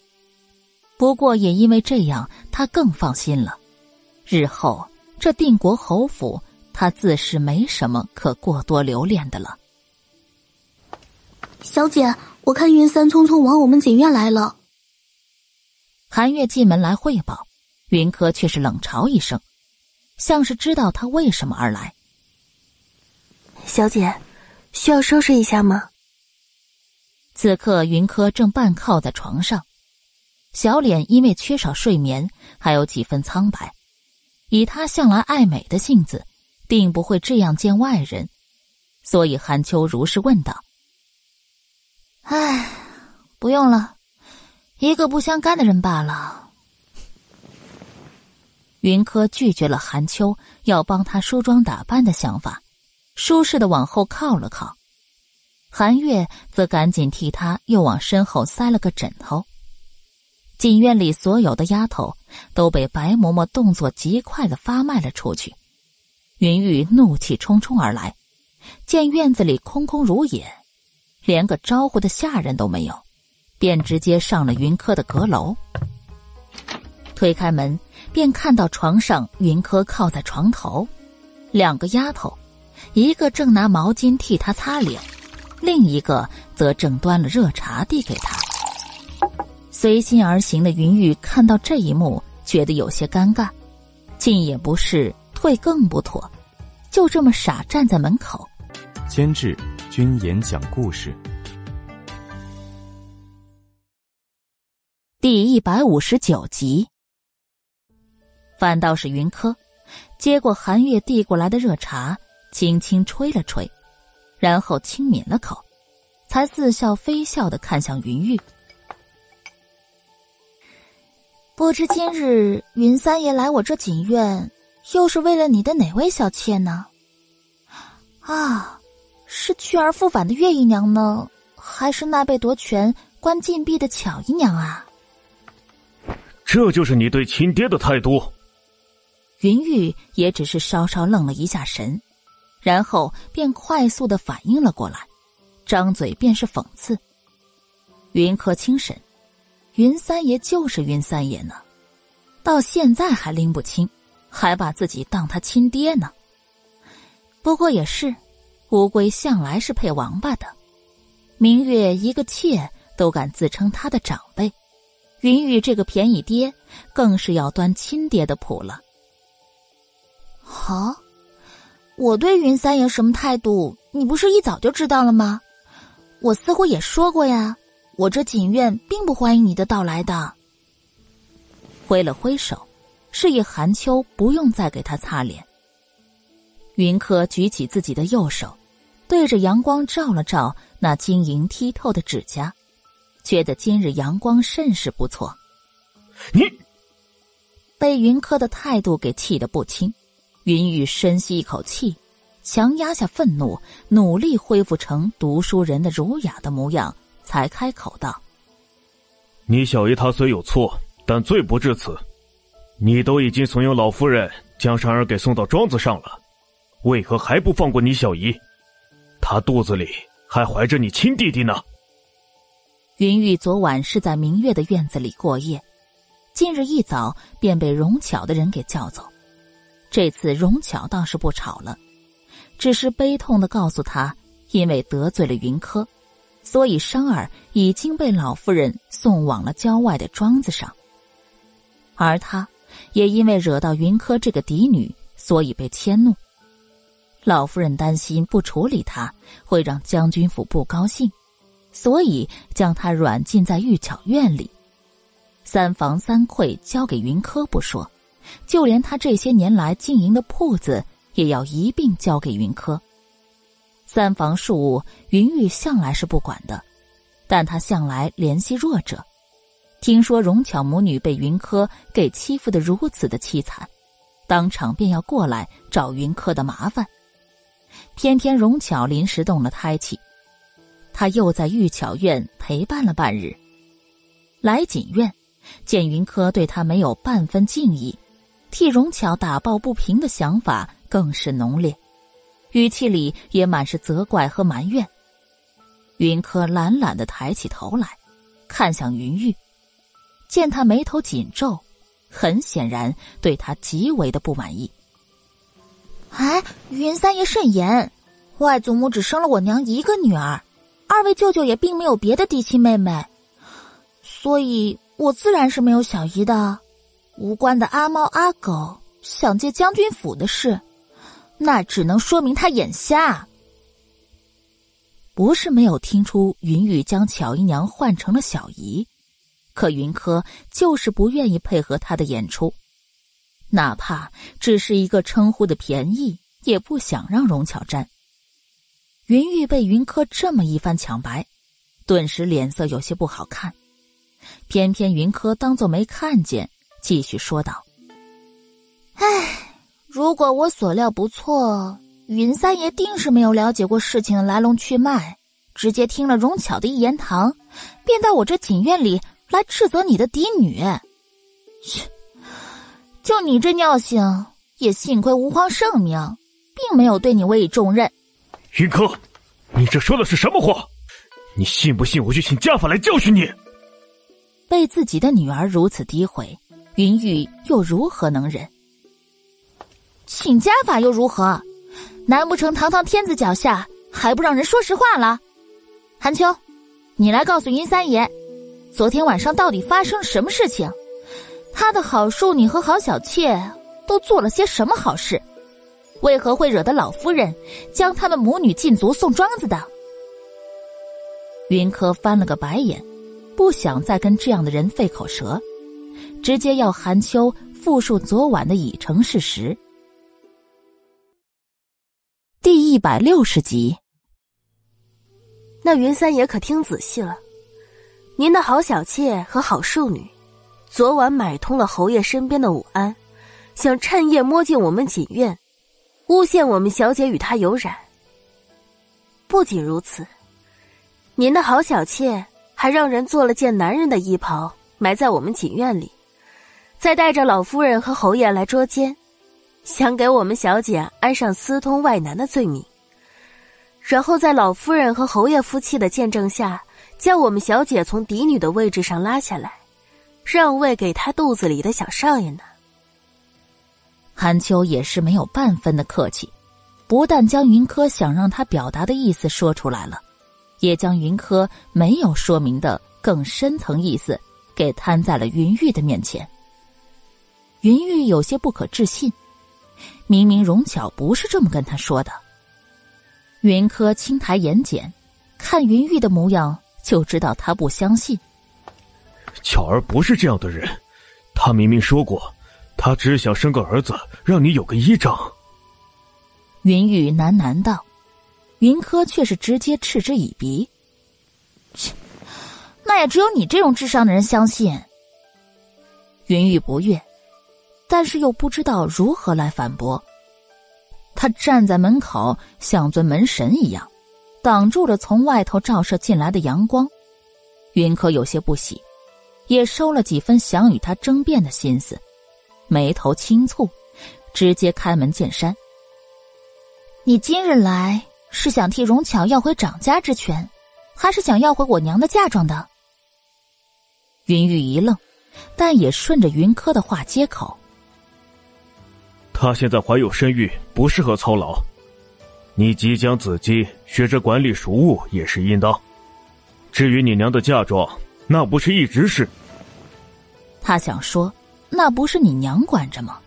不过也因为这样，他更放心了。日后这定国侯府，他自是没什么可过多留恋的了。小姐，我看云三匆匆往我们锦院来了。韩月进门来汇报，云柯却是冷嘲一声。像是知道他为什么而来。小姐，需要收拾一下吗？此刻云柯正半靠在床上，小脸因为缺少睡眠，还有几分苍白。以他向来爱美的性子，定不会这样见外人，所以韩秋如是问道：“唉，不用了，一个不相干的人罢了。”云柯拒绝了韩秋要帮他梳妆打扮的想法，舒适的往后靠了靠。韩月则赶紧替他又往身后塞了个枕头。锦院里所有的丫头都被白嬷嬷动作极快的发卖了出去。云玉怒气冲冲而来，见院子里空空如也，连个招呼的下人都没有，便直接上了云柯的阁楼。推开门。便看到床上云柯靠在床头，两个丫头，一个正拿毛巾替他擦脸，另一个则正端了热茶递给他。随心而行的云玉看到这一幕，觉得有些尴尬，进也不是，退更不妥，就这么傻站在门口。监制：君言讲故事，第一百五十九集。反倒是云柯，接过韩月递过来的热茶，轻轻吹了吹，然后轻抿了口，才似笑非笑的看向云玉。不知今日云三爷来我这锦院，又是为了你的哪位小妾呢？啊，是去而复返的月姨娘呢，还是那被夺权关禁闭的巧姨娘啊？这就是你对亲爹的态度。云玉也只是稍稍愣了一下神，然后便快速的反应了过来，张嘴便是讽刺。云柯轻神，云三爷就是云三爷呢，到现在还拎不清，还把自己当他亲爹呢。不过也是，乌龟向来是配王八的，明月一个妾都敢自称他的长辈，云玉这个便宜爹更是要端亲爹的谱了。好，我对云三爷什么态度，你不是一早就知道了吗？我似乎也说过呀，我这锦院并不欢迎你的到来的。挥了挥手，示意韩秋不用再给他擦脸。云柯举起自己的右手，对着阳光照了照那晶莹剔透的指甲，觉得今日阳光甚是不错。你被云柯的态度给气得不轻。云雨深吸一口气，强压下愤怒，努力恢复成读书人的儒雅的模样，才开口道：“你小姨她虽有错，但罪不至此。你都已经怂恿老夫人将珊儿给送到庄子上了，为何还不放过你小姨？她肚子里还怀着你亲弟弟呢。”云玉昨晚是在明月的院子里过夜，今日一早便被容巧的人给叫走。这次容巧倒是不吵了，只是悲痛的告诉他，因为得罪了云柯，所以商儿已经被老夫人送往了郊外的庄子上。而他，也因为惹到云柯这个嫡女，所以被迁怒。老夫人担心不处理他会让将军府不高兴，所以将他软禁在玉巧院里，三房三愧交给云柯不说。就连他这些年来经营的铺子，也要一并交给云柯。三房庶务，云玉向来是不管的，但他向来怜惜弱者。听说荣巧母女被云柯给欺负的如此的凄惨，当场便要过来找云柯的麻烦。偏偏荣巧临时动了胎气，他又在玉巧院陪伴了半日，来锦院，见云柯对他没有半分敬意。替荣巧打抱不平的想法更是浓烈，语气里也满是责怪和埋怨。云柯懒懒的抬起头来，看向云玉，见他眉头紧皱，很显然对他极为的不满意。哎，云三爷慎言，外祖母只生了我娘一个女儿，二位舅舅也并没有别的嫡亲妹妹，所以我自然是没有小姨的。无关的阿猫阿狗想借将军府的事，那只能说明他眼瞎。不是没有听出云雨将巧姨娘换成了小姨，可云柯就是不愿意配合他的演出，哪怕只是一个称呼的便宜，也不想让荣巧占。云玉被云柯这么一番抢白，顿时脸色有些不好看，偏偏云柯当做没看见。继续说道：“唉，如果我所料不错，云三爷定是没有了解过事情的来龙去脉，直接听了荣巧的一言堂，便到我这锦院里来斥责你的嫡女。切，就你这尿性，也幸亏吾皇圣明，并没有对你委以重任。”云柯，你这说的是什么话？你信不信我去请家法来教训你？被自己的女儿如此诋毁。云玉又如何能忍？请家法又如何？难不成堂堂天子脚下还不让人说实话了？韩秋，你来告诉云三爷，昨天晚上到底发生了什么事情？他的好庶女和好小妾都做了些什么好事？为何会惹得老夫人将他们母女禁足送庄子的？云柯翻了个白眼，不想再跟这样的人费口舌。直接要韩秋复述昨晚的已成事实。第一百六十集，那云三爷可听仔细了，您的好小妾和好庶女，昨晚买通了侯爷身边的武安，想趁夜摸进我们锦院，诬陷我们小姐与他有染。不仅如此，您的好小妾还让人做了件男人的衣袍，埋在我们锦院里。再带着老夫人和侯爷来捉奸，想给我们小姐安上私通外男的罪名，然后在老夫人和侯爷夫妻的见证下，将我们小姐从嫡女的位置上拉下来，让位给他肚子里的小少爷呢。韩秋也是没有半分的客气，不但将云柯想让他表达的意思说出来了，也将云柯没有说明的更深层意思给摊在了云玉的面前。云玉有些不可置信，明明荣巧不是这么跟他说的。云柯轻抬眼睑，看云玉的模样，就知道他不相信。巧儿不是这样的人，他明明说过，他只想生个儿子，让你有个依仗。云玉喃喃道，云柯却是直接嗤之以鼻。切，那也只有你这种智商的人相信。云玉不悦。但是又不知道如何来反驳。他站在门口，像尊门神一样，挡住了从外头照射进来的阳光。云柯有些不喜，也收了几分想与他争辩的心思，眉头轻蹙，直接开门见山：“你今日来是想替荣巧要回掌家之权，还是想要回我娘的嫁妆的？”云玉一愣，但也顺着云柯的话接口。他现在怀有身孕，不适合操劳。你即将子姬，学着管理熟务也是应当。至于你娘的嫁妆，那不是一直是？他想说，那不是你娘管着吗？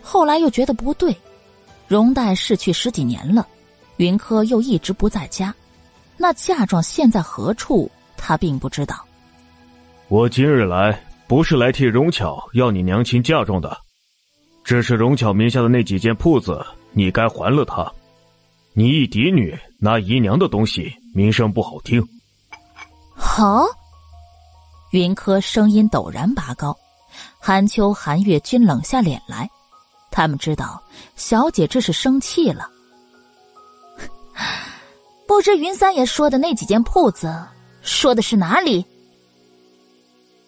后来又觉得不对。荣黛逝去十几年了，云柯又一直不在家，那嫁妆现在何处？他并不知道。我今日来，不是来替荣巧要你娘亲嫁妆的。这是荣巧名下的那几间铺子，你该还了他。你一嫡女拿姨娘的东西，名声不好听。好，云柯声音陡然拔高，韩秋、韩月均冷下脸来，他们知道小姐这是生气了。不知云三爷说的那几间铺子，说的是哪里？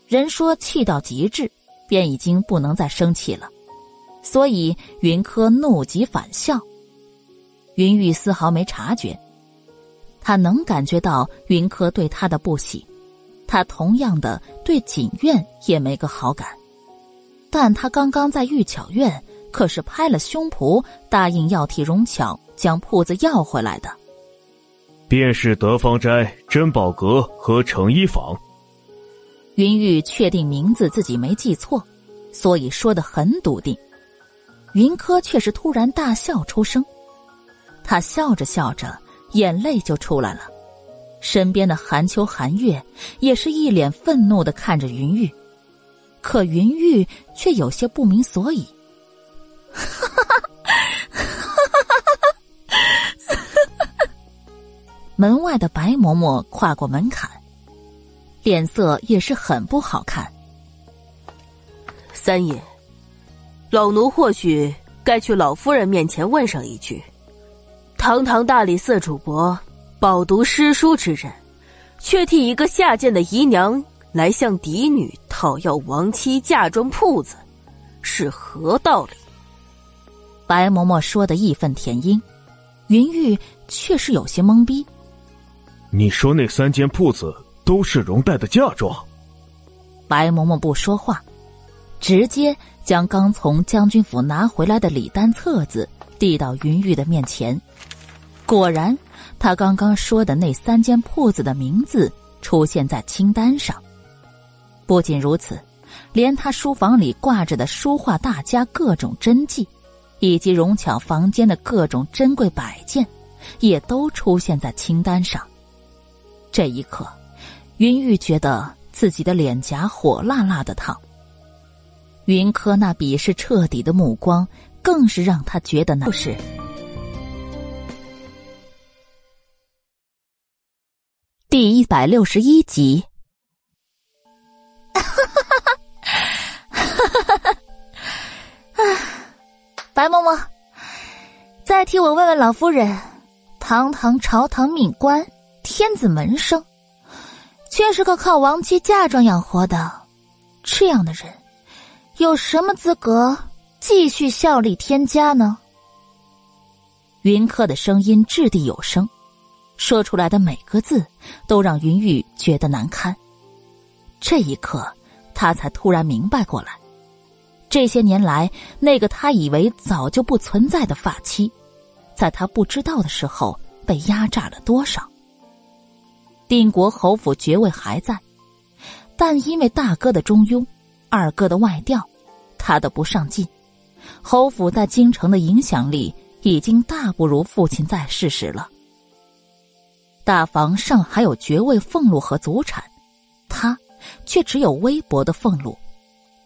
人说气到极致，便已经不能再生气了。所以云柯怒极反笑。云玉丝毫没察觉，他能感觉到云柯对他的不喜，他同样的对锦苑也没个好感，但他刚刚在玉巧院可是拍了胸脯答应要替荣巧将铺子要回来的。便是德芳斋、珍宝阁和成衣坊。云玉确定名字自己没记错，所以说的很笃定。云柯却是突然大笑出声，他笑着笑着，眼泪就出来了。身边的寒秋、寒月也是一脸愤怒的看着云玉，可云玉却有些不明所以。哈哈哈哈哈！门外的白嬷嬷跨过门槛。脸色也是很不好看。三爷，老奴或许该去老夫人面前问上一句：堂堂大理寺主簿、饱读诗书之人，却替一个下贱的姨娘来向嫡女讨要亡妻嫁妆铺子，是何道理？白嬷嬷说的义愤填膺，云玉却是有些懵逼。你说那三间铺子？都是容黛的嫁妆。白嬷嬷不说话，直接将刚从将军府拿回来的礼单册子递到云玉的面前。果然，他刚刚说的那三间铺子的名字出现在清单上。不仅如此，连他书房里挂着的书画大家各种真迹，以及荣巧房间的各种珍贵摆件，也都出现在清单上。这一刻。云玉觉得自己的脸颊火辣辣的烫，云柯那鄙视彻底的目光更是让他觉得难是。第一百六十一集，哈哈哈哈哈！啊，白嬷嬷，再替我问问老夫人，堂堂朝堂命官，天子门生。却是个靠亡妻嫁妆养活的，这样的人，有什么资格继续效力天家呢？云柯的声音掷地有声，说出来的每个字都让云玉觉得难堪。这一刻，他才突然明白过来，这些年来，那个他以为早就不存在的发妻，在他不知道的时候被压榨了多少。定国侯府爵位还在，但因为大哥的中庸，二哥的外调，他的不上进，侯府在京城的影响力已经大不如父亲在世时了。大房上还有爵位俸禄和祖产，他却只有微薄的俸禄。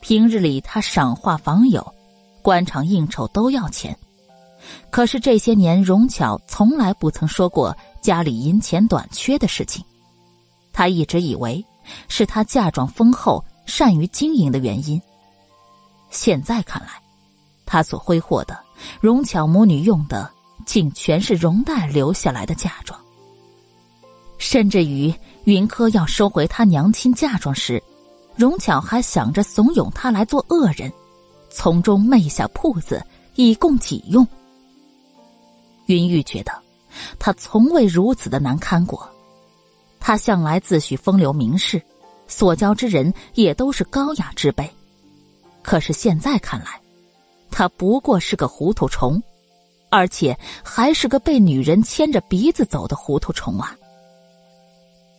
平日里他赏画访友，官场应酬都要钱，可是这些年荣巧从来不曾说过家里银钱短缺的事情。他一直以为是他嫁妆丰厚、善于经营的原因。现在看来，他所挥霍的荣巧母女用的，竟全是荣黛留下来的嫁妆。甚至于云柯要收回他娘亲嫁妆时，荣巧还想着怂恿他来做恶人，从中昧下铺子以供己用。云玉觉得，他从未如此的难堪过。他向来自诩风流名士，所交之人也都是高雅之辈。可是现在看来，他不过是个糊涂虫，而且还是个被女人牵着鼻子走的糊涂虫啊！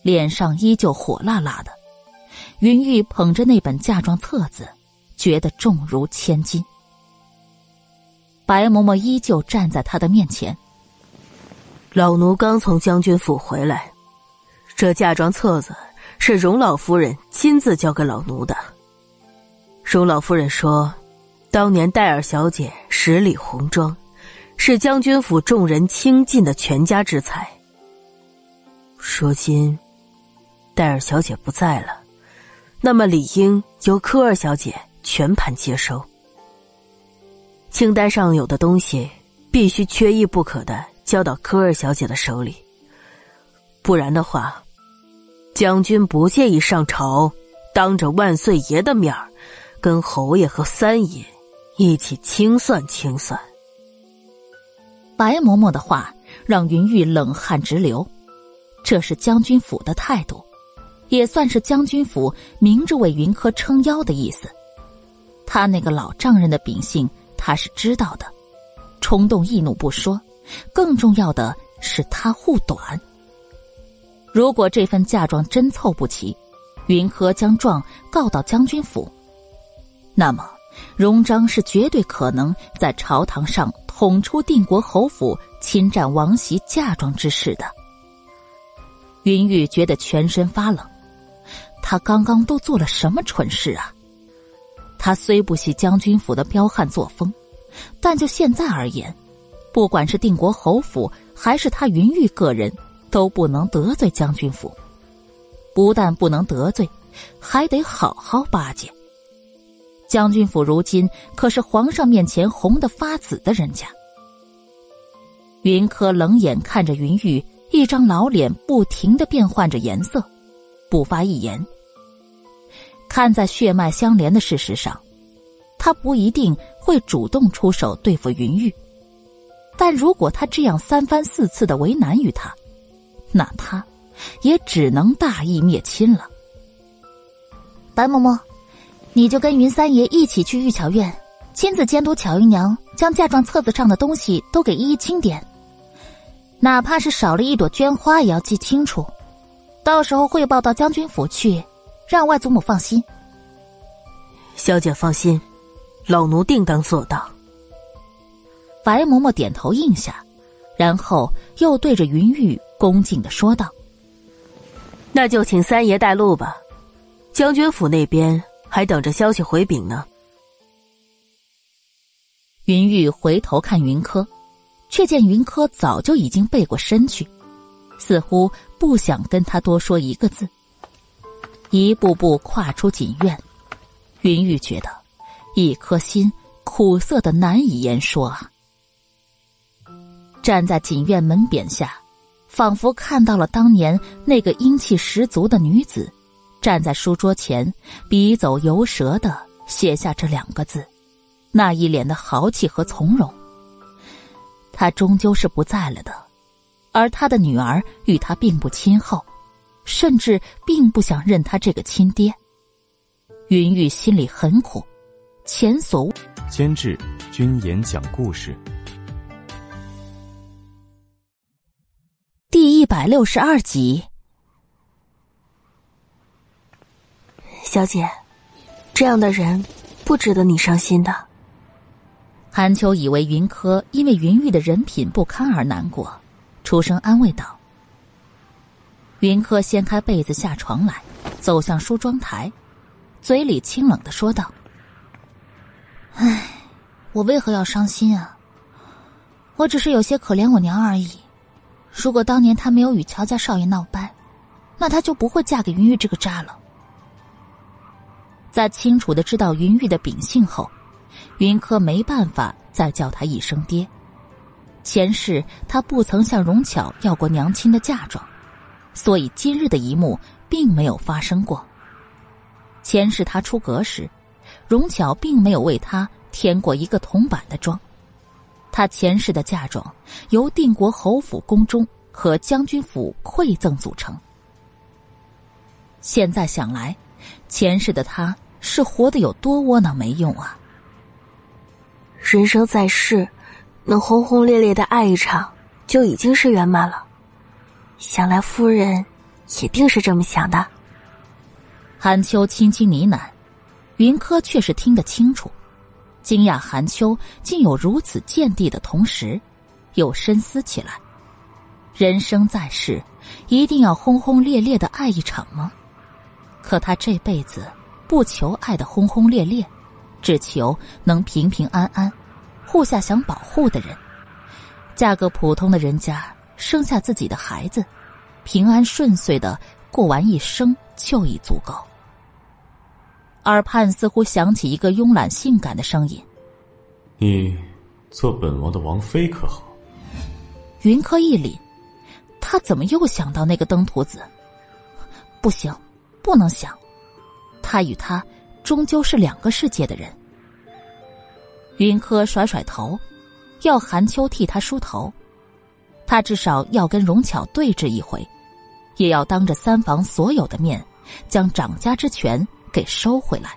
脸上依旧火辣辣的，云玉捧着那本嫁妆册子，觉得重如千斤。白嬷嬷依旧站在他的面前。老奴刚从将军府回来。这嫁妆册子是荣老夫人亲自交给老奴的。荣老夫人说，当年戴尔小姐十里红妆，是将军府众人倾尽的全家之财。如今，戴尔小姐不在了，那么理应由柯二小姐全盘接收。清单上有的东西，必须缺一不可的交到柯二小姐的手里，不然的话。将军不介意上朝，当着万岁爷的面儿，跟侯爷和三爷一起清算清算。白嬷嬷的话让云玉冷汗直流，这是将军府的态度，也算是将军府明着为云柯撑腰的意思。他那个老丈人的秉性，他是知道的，冲动易怒不说，更重要的是他护短。如果这份嫁妆真凑不齐，云柯将状告到将军府，那么荣章是绝对可能在朝堂上捅出定国侯府侵占王媳嫁妆之事的。云玉觉得全身发冷，他刚刚都做了什么蠢事啊？他虽不喜将军府的彪悍作风，但就现在而言，不管是定国侯府还是他云玉个人。都不能得罪将军府，不但不能得罪，还得好好巴结。将军府如今可是皇上面前红的发紫的人家。云柯冷眼看着云玉一张老脸不停的变换着颜色，不发一言。看在血脉相连的事实上，他不一定会主动出手对付云玉，但如果他这样三番四次的为难于他，那他，也只能大义灭亲了。白嬷嬷，你就跟云三爷一起去玉巧院，亲自监督巧姨娘将嫁妆册子上的东西都给一一清点，哪怕是少了一朵绢花，也要记清楚。到时候汇报到将军府去，让外祖母放心。小姐放心，老奴定当做到。白嬷嬷点头应下，然后又对着云玉。恭敬的说道：“那就请三爷带路吧，将军府那边还等着消息回禀呢。”云玉回头看云柯，却见云柯早就已经背过身去，似乎不想跟他多说一个字，一步步跨出锦院。云玉觉得一颗心苦涩的难以言说啊！站在锦院门匾下。仿佛看到了当年那个英气十足的女子，站在书桌前，笔走油舌的写下这两个字，那一脸的豪气和从容。他终究是不在了的，而他的女儿与他并不亲厚，甚至并不想认他这个亲爹。云玉心里很苦，前所监制君言讲故事。第一百六十二集，小姐，这样的人不值得你伤心的。韩秋以为云柯因为云玉的人品不堪而难过，出声安慰道。云柯掀开被子下床来，走向梳妆台，嘴里清冷的说道：“唉，我为何要伤心啊？我只是有些可怜我娘而已。”如果当年她没有与乔家少爷闹掰，那她就不会嫁给云玉这个渣了。在清楚的知道云玉的秉性后，云柯没办法再叫他一声爹。前世他不曾向荣巧要过娘亲的嫁妆，所以今日的一幕并没有发生过。前世他出阁时，荣巧并没有为他添过一个铜板的妆。他前世的嫁妆由定国侯府宫中和将军府馈赠组成。现在想来，前世的他是活得有多窝囊没用啊！人生在世，能轰轰烈烈的爱一场就已经是圆满了。想来夫人一定是这么想的。韩秋轻轻呢喃，云柯却是听得清楚。惊讶韩秋竟有如此见地的同时，又深思起来：人生在世，一定要轰轰烈烈的爱一场吗？可他这辈子不求爱的轰轰烈烈，只求能平平安安，护下想保护的人，嫁个普通的人家，生下自己的孩子，平安顺遂的过完一生就已足够。耳畔似乎响起一个慵懒性感的声音：“你做本王的王妃可好？”云柯一凛，他怎么又想到那个登徒子？不行，不能想，他与他终究是两个世界的人。云柯甩甩头，要韩秋替他梳头。他至少要跟荣巧对峙一回，也要当着三房所有的面，将掌家之权给收回来。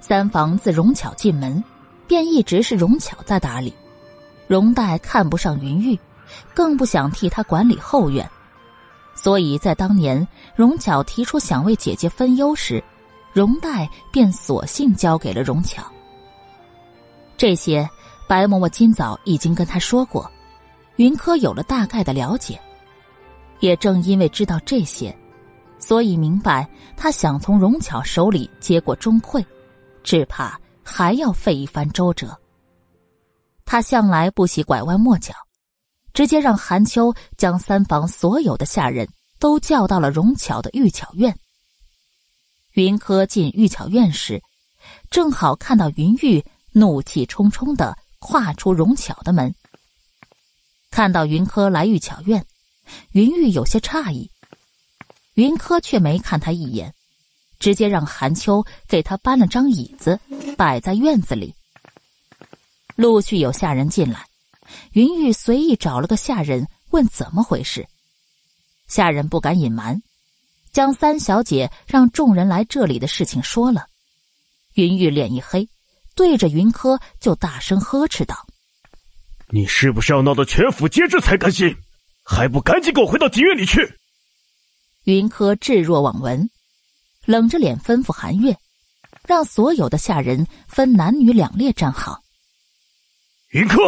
三房自荣巧进门，便一直是荣巧在打理。荣代看不上云玉，更不想替他管理后院，所以在当年荣巧提出想为姐姐分忧时，荣代便索性交给了荣巧。这些白嬷嬷今早已经跟他说过。云柯有了大概的了解，也正因为知道这些，所以明白他想从荣巧手里接过钟馗，只怕还要费一番周折。他向来不喜拐弯抹角，直接让韩秋将三房所有的下人都叫到了荣巧的玉巧院。云柯进玉巧院时，正好看到云玉怒气冲冲的跨出荣巧的门。看到云柯来玉巧院，云玉有些诧异，云柯却没看他一眼，直接让韩秋给他搬了张椅子，摆在院子里。陆续有下人进来，云玉随意找了个下人问怎么回事，下人不敢隐瞒，将三小姐让众人来这里的事情说了。云玉脸一黑，对着云柯就大声呵斥道。你是不是要闹得全府皆知才甘心？还不赶紧给我回到妓院里去！云柯置若罔闻，冷着脸吩咐韩月，让所有的下人分男女两列站好。云柯，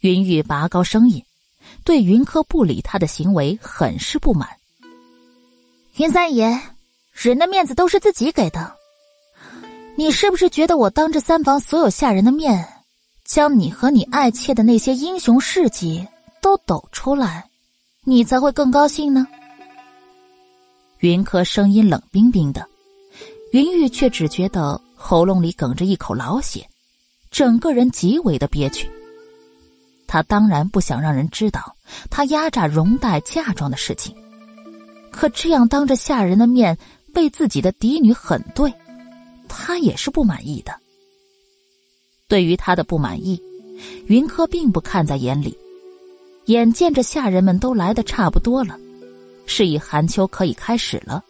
云玉拔高声音，对云柯不理他的行为很是不满。云三爷，人的面子都是自己给的，你是不是觉得我当着三房所有下人的面？将你和你爱妾的那些英雄事迹都抖出来，你才会更高兴呢。云柯声音冷冰冰的，云玉却只觉得喉咙里哽着一口老血，整个人极为的憋屈。他当然不想让人知道他压榨荣黛嫁妆的事情，可这样当着下人的面被自己的嫡女狠对，他也是不满意的。对于他的不满意，云柯并不看在眼里。眼见着下人们都来的差不多了，示意韩秋可以开始了。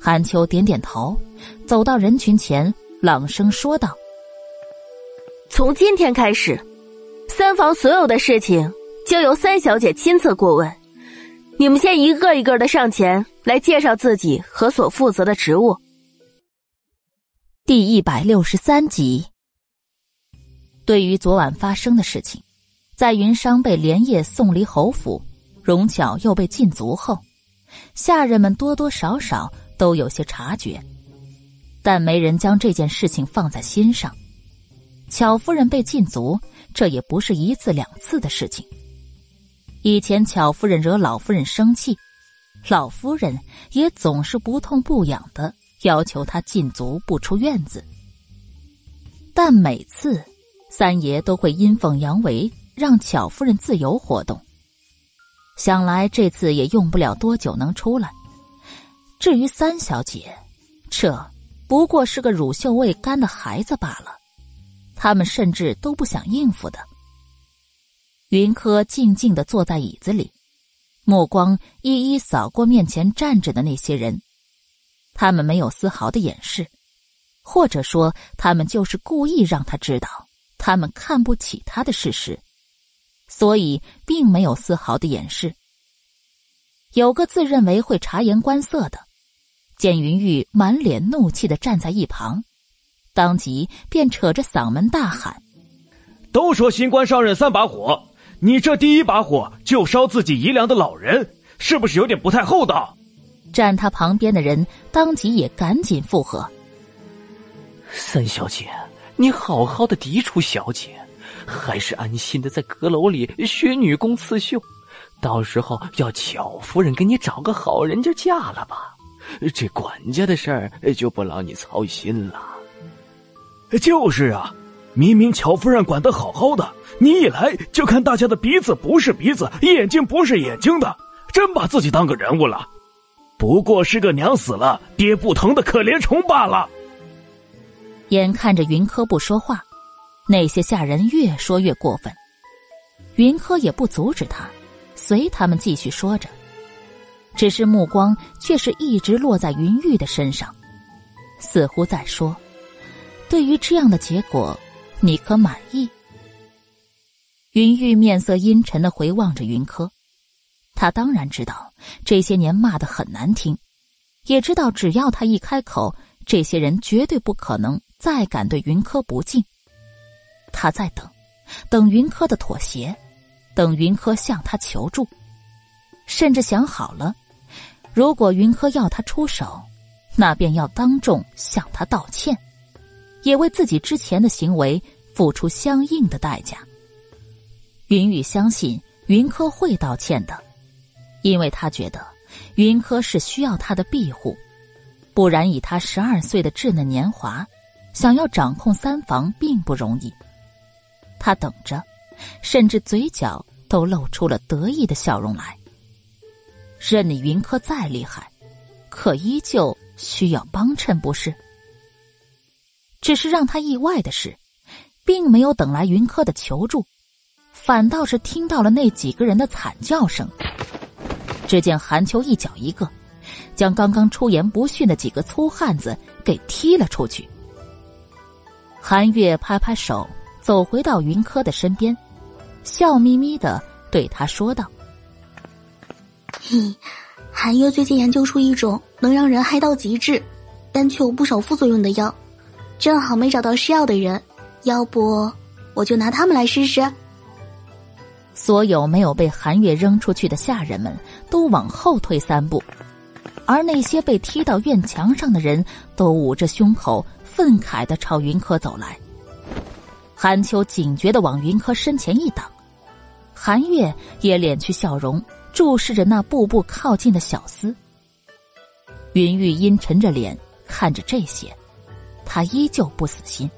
韩秋点点头，走到人群前，朗声说道：“从今天开始，三房所有的事情就由三小姐亲自过问。你们先一个一个的上前来介绍自己和所负责的职务。”第一百六十三集。对于昨晚发生的事情，在云商被连夜送离侯府，荣巧又被禁足后，下人们多多少少都有些察觉，但没人将这件事情放在心上。巧夫人被禁足，这也不是一次两次的事情。以前巧夫人惹老夫人生气，老夫人也总是不痛不痒的要求她禁足不出院子，但每次。三爷都会阴奉阳违，让巧夫人自由活动。想来这次也用不了多久能出来。至于三小姐，这不过是个乳臭未干的孩子罢了，他们甚至都不想应付的。云柯静静的坐在椅子里，目光一一扫过面前站着的那些人，他们没有丝毫的掩饰，或者说，他们就是故意让他知道。他们看不起他的事实，所以并没有丝毫的掩饰。有个自认为会察言观色的，见云玉满脸怒气的站在一旁，当即便扯着嗓门大喊：“都说新官上任三把火，你这第一把火就烧自己姨娘的老人，是不是有点不太厚道？”站他旁边的人当即也赶紧附和：“三小姐。”你好好的嫡出小姐，还是安心的在阁楼里学女工刺绣，到时候要巧夫人给你找个好人家嫁了吧。这管家的事儿就不劳你操心了。就是啊，明明巧夫人管得好好的，你一来就看大家的鼻子不是鼻子，眼睛不是眼睛的，真把自己当个人物了。不过是个娘死了爹不疼的可怜虫罢了。眼看着云柯不说话，那些下人越说越过分。云柯也不阻止他，随他们继续说着，只是目光却是一直落在云玉的身上，似乎在说：“对于这样的结果，你可满意？”云玉面色阴沉的回望着云柯，他当然知道这些年骂的很难听，也知道只要他一开口，这些人绝对不可能再敢对云柯不敬。他在等，等云柯的妥协，等云柯向他求助，甚至想好了，如果云柯要他出手，那便要当众向他道歉，也为自己之前的行为付出相应的代价。云雨相信云柯会道歉的，因为他觉得云柯是需要他的庇护，不然以他十二岁的稚嫩年华，想要掌控三房并不容易。他等着，甚至嘴角都露出了得意的笑容来。任你云柯再厉害，可依旧需要帮衬，不是？只是让他意外的是，并没有等来云柯的求助。反倒是听到了那几个人的惨叫声。只见韩秋一脚一个，将刚刚出言不逊的几个粗汉子给踢了出去。韩月拍拍手，走回到云柯的身边，笑眯眯的对他说道：“嘿，韩月最近研究出一种能让人嗨到极致，但却有不少副作用的药，正好没找到试药的人，要不我就拿他们来试试。”所有没有被韩月扔出去的下人们都往后退三步，而那些被踢到院墙上的人都捂着胸口，愤慨的朝云柯走来。韩秋警觉的往云柯身前一挡，韩月也敛去笑容，注视着那步步靠近的小厮。云玉阴沉着脸看着这些，他依旧不死心。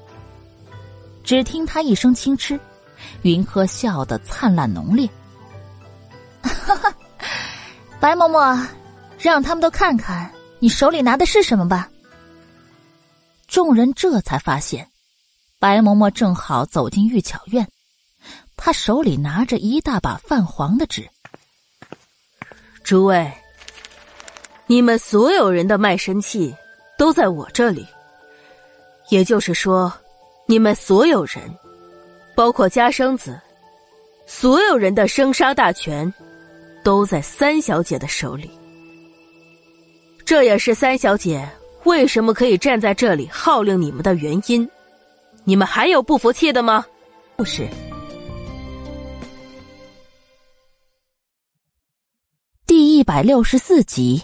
只听他一声轻嗤。云柯笑得灿烂浓烈，哈哈，白嬷嬷，让他们都看看你手里拿的是什么吧。众人这才发现，白嬷嬷正好走进玉巧院，她手里拿着一大把泛黄的纸。诸位，你们所有人的卖身契都在我这里，也就是说，你们所有人。包括家生子，所有人的生杀大权，都在三小姐的手里。这也是三小姐为什么可以站在这里号令你们的原因。你们还有不服气的吗？不是。第一百六十四集，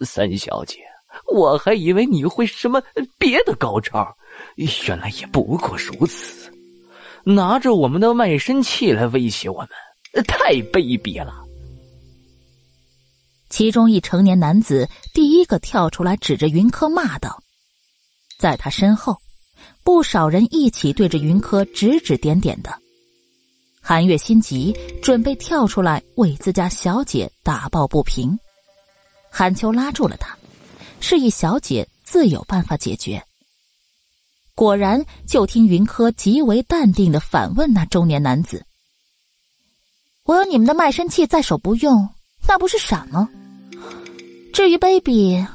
三小姐，我还以为你会什么别的高招。原来也不过如此，拿着我们的卖身契来威胁我们，太卑鄙了。其中一成年男子第一个跳出来，指着云柯骂道：“在他身后，不少人一起对着云柯指指点点的。”韩月心急，准备跳出来为自家小姐打抱不平。韩秋拉住了他，示意小姐自有办法解决。果然，就听云柯极为淡定的反问那中年男子：“我有你们的卖身契在手不用，那不是傻吗？至于卑鄙，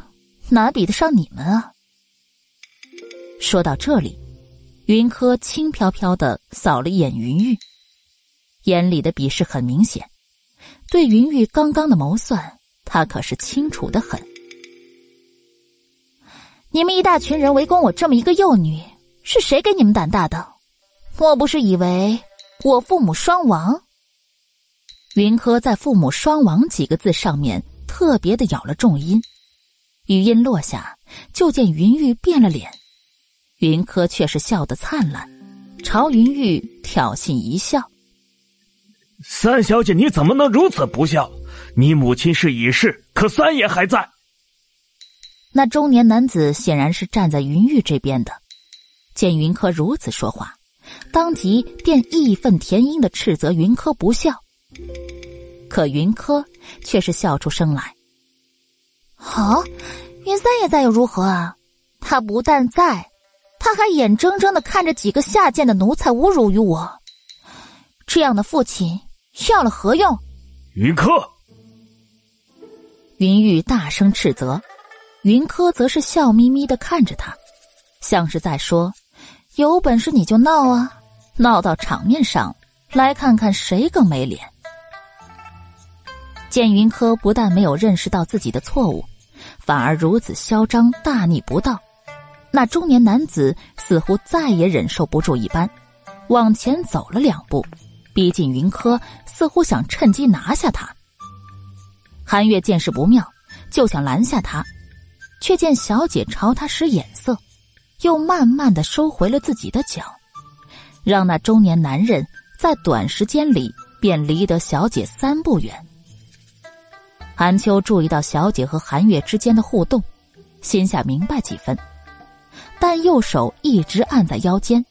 哪比得上你们啊？”说到这里，云柯轻飘飘的扫了一眼云玉，眼里的鄙视很明显。对云玉刚刚的谋算，他可是清楚的很。你们一大群人围攻我这么一个幼女。是谁给你们胆大的？莫不是以为我父母双亡？云柯在“父母双亡”几个字上面特别的咬了重音，语音落下，就见云玉变了脸，云柯却是笑得灿烂，朝云玉挑衅一笑：“三小姐，你怎么能如此不孝？你母亲是已逝，可三爷还在。”那中年男子显然是站在云玉这边的。见云柯如此说话，当即便义愤填膺的斥责云柯不孝。可云柯却是笑出声来：“好，云三爷在又如何啊？他不但在，他还眼睁睁的看着几个下贱的奴才侮辱于我。这样的父亲要了何用？云柯，云玉大声斥责，云柯则是笑眯眯的看着他，像是在说：“有本事你就闹啊，闹到场面上来看看谁更没脸。”见云柯不但没有认识到自己的错误，反而如此嚣张大逆不道，那中年男子似乎再也忍受不住一般，往前走了两步。逼近云柯，似乎想趁机拿下他。韩月见势不妙，就想拦下他，却见小姐朝他使眼色，又慢慢的收回了自己的脚，让那中年男人在短时间里便离得小姐三步远。韩秋注意到小姐和韩月之间的互动，心下明白几分，但右手一直按在腰间。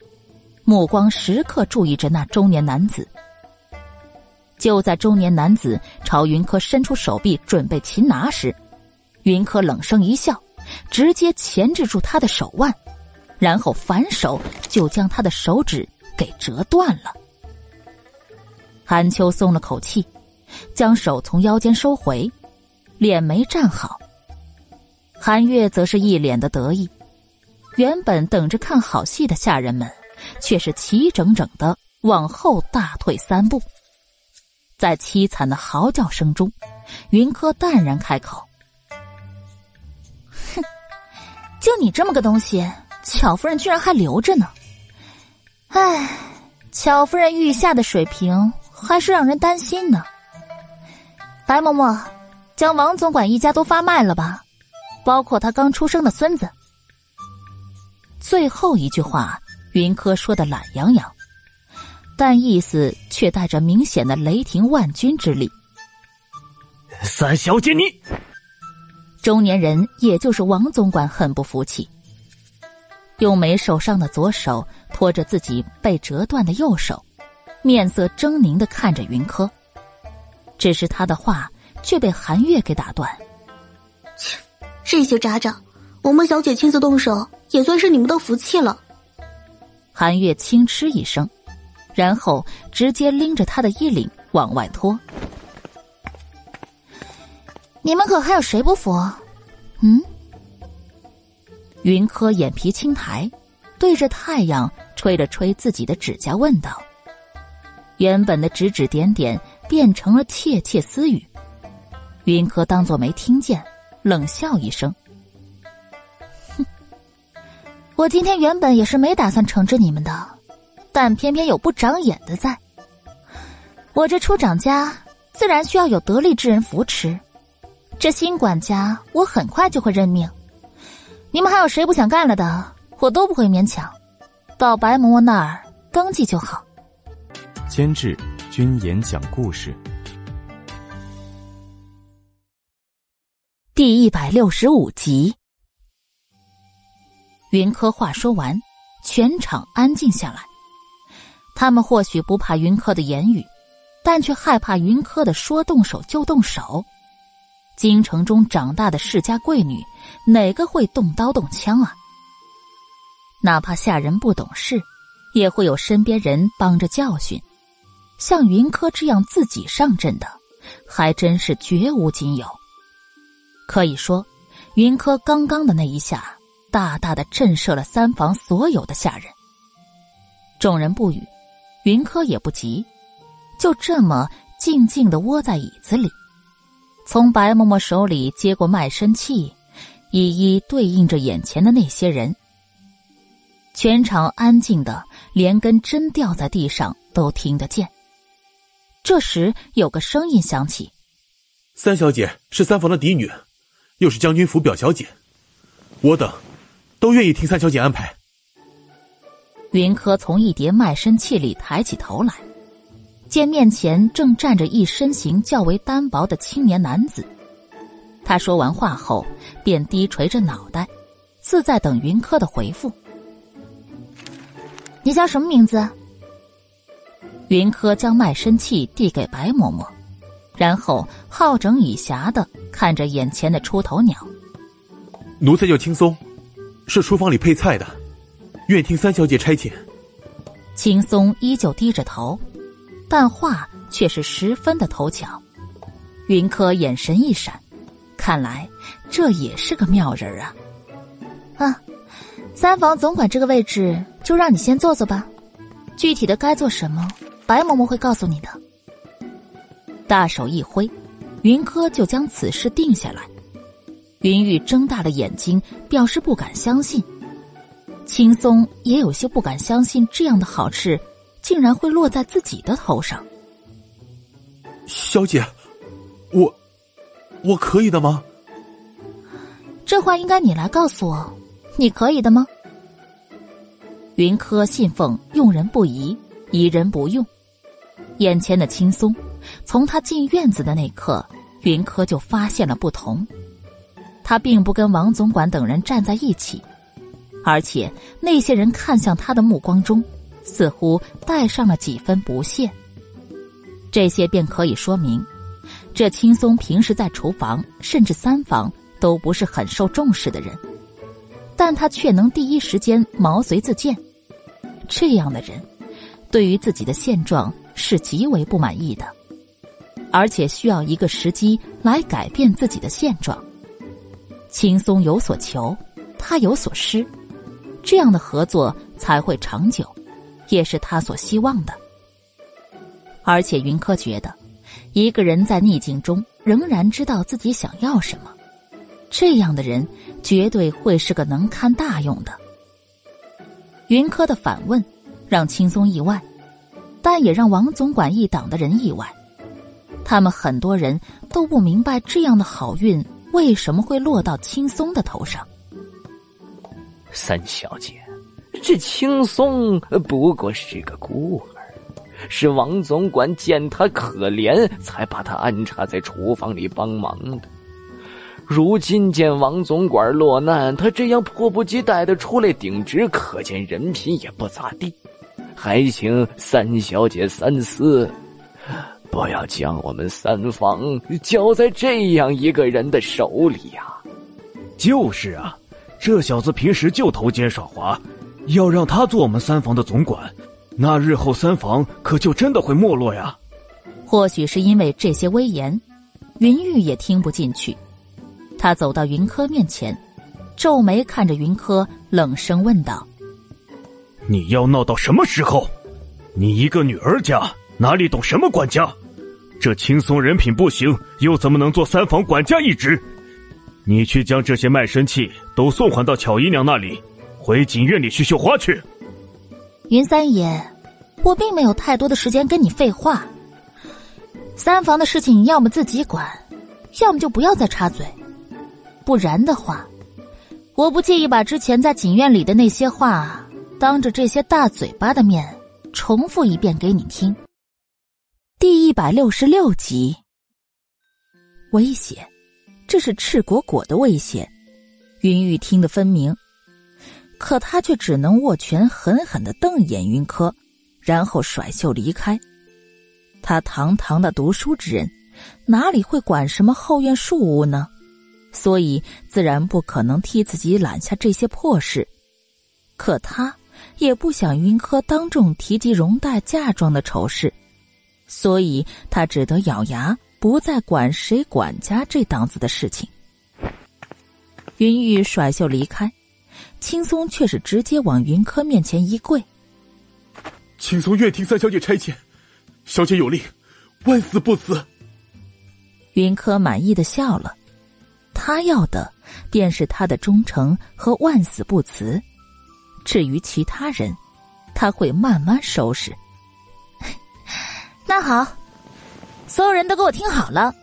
目光时刻注意着那中年男子。就在中年男子朝云柯伸出手臂准备擒拿时，云柯冷声一笑，直接钳制住他的手腕，然后反手就将他的手指给折断了。韩秋松了口气，将手从腰间收回，脸没站好。韩月则是一脸的得意，原本等着看好戏的下人们。却是齐整整的往后大退三步，在凄惨的嚎叫声中，云柯淡然开口：“哼，就你这么个东西，巧夫人居然还留着呢。唉，巧夫人御下的水平还是让人担心呢。白嬷嬷，将王总管一家都发卖了吧，包括他刚出生的孙子。”最后一句话。云柯说的懒洋洋，但意思却带着明显的雷霆万钧之力。三小姐，你中年人也就是王总管很不服气，用没受伤的左手托着自己被折断的右手，面色狰狞的看着云柯。只是他的话却被韩月给打断：“切，这些渣渣，我们小姐亲自动手，也算是你们的福气了。”韩月轻嗤一声，然后直接拎着他的衣领往外拖。你们可还有谁不服？嗯？云柯眼皮轻抬，对着太阳吹了吹自己的指甲，问道：“原本的指指点点变成了窃窃私语。”云柯当作没听见，冷笑一声。我今天原本也是没打算惩治你们的，但偏偏有不长眼的在。我这出长家，自然需要有得力之人扶持。这新管家，我很快就会任命。你们还有谁不想干了的，我都不会勉强。到白嬷嬷那儿登记就好。监制：君言讲故事。第一百六十五集。云柯话说完，全场安静下来。他们或许不怕云柯的言语，但却害怕云柯的说动手就动手。京城中长大的世家贵女，哪个会动刀动枪啊？哪怕下人不懂事，也会有身边人帮着教训。像云柯这样自己上阵的，还真是绝无仅有。可以说，云柯刚刚的那一下。大大的震慑了三房所有的下人。众人不语，云柯也不急，就这么静静的窝在椅子里，从白嬷嬷手里接过卖身契，一一对应着眼前的那些人。全场安静的，连根针掉在地上都听得见。这时，有个声音响起：“三小姐是三房的嫡女，又是将军府表小姐，我等。”都愿意听三小姐安排。云柯从一叠卖身契里抬起头来，见面前正站着一身形较为单薄的青年男子。他说完话后，便低垂着脑袋，似在等云柯的回复。你叫什么名字？云柯将卖身契递给白嬷嬷，然后好整以暇的看着眼前的出头鸟。奴才叫青松，是厨房里配菜的，愿听三小姐差遣。青松依旧低着头，但话却是十分的头巧。云柯眼神一闪，看来这也是个妙人啊！啊，三房总管这个位置就让你先坐坐吧，具体的该做什么，白嬷嬷会告诉你的。大手一挥，云柯就将此事定下来。云玉睁大了眼睛，表示不敢相信。青松也有些不敢相信，这样的好事竟然会落在自己的头上。小姐，我我可以的吗？这话应该你来告诉我，你可以的吗？云柯信奉用人不疑，疑人不用。眼前的青松，从他进院子的那刻，云柯就发现了不同。他并不跟王总管等人站在一起，而且那些人看向他的目光中，似乎带上了几分不屑。这些便可以说明，这青松平时在厨房甚至三房都不是很受重视的人，但他却能第一时间毛遂自荐。这样的人，对于自己的现状是极为不满意的，而且需要一个时机来改变自己的现状。轻松有所求，他有所失，这样的合作才会长久，也是他所希望的。而且云柯觉得，一个人在逆境中仍然知道自己想要什么，这样的人绝对会是个能堪大用的。云柯的反问让轻松意外，但也让王总管一党的人意外。他们很多人都不明白这样的好运。为什么会落到青松的头上？三小姐，这青松不过是个孤儿，是王总管见他可怜，才把他安插在厨房里帮忙的。如今见王总管落难，他这样迫不及待的出来顶职，可见人品也不咋地。还请三小姐三思。不要将我们三房交在这样一个人的手里呀！就是啊，这小子平时就偷奸耍滑，要让他做我们三房的总管，那日后三房可就真的会没落呀。或许是因为这些威严，云玉也听不进去。他走到云柯面前，皱眉看着云柯，冷声问道：“你要闹到什么时候？你一个女儿家，哪里懂什么管家？”这青松人品不行，又怎么能做三房管家一职？你去将这些卖身契都送还到巧姨娘那里，回锦院里去绣花去。云三爷，我并没有太多的时间跟你废话。三房的事情，要么自己管，要么就不要再插嘴。不然的话，我不介意把之前在锦院里的那些话，当着这些大嘴巴的面重复一遍给你听。第一百六十六集，威胁，这是赤果果的威胁。云玉听得分明，可他却只能握拳，狠狠的瞪眼云柯，然后甩袖离开。他堂堂的读书之人，哪里会管什么后院庶务呢？所以自然不可能替自己揽下这些破事。可他也不想云柯当众提及容带嫁妆的丑事。所以他只得咬牙，不再管谁管家这档子的事情。云玉甩袖离开，青松却是直接往云柯面前一跪：“青松愿听三小姐差遣，小姐有令，万死不辞。”云柯满意的笑了，他要的便是他的忠诚和万死不辞。至于其他人，他会慢慢收拾。那好，所有人都给我听好了，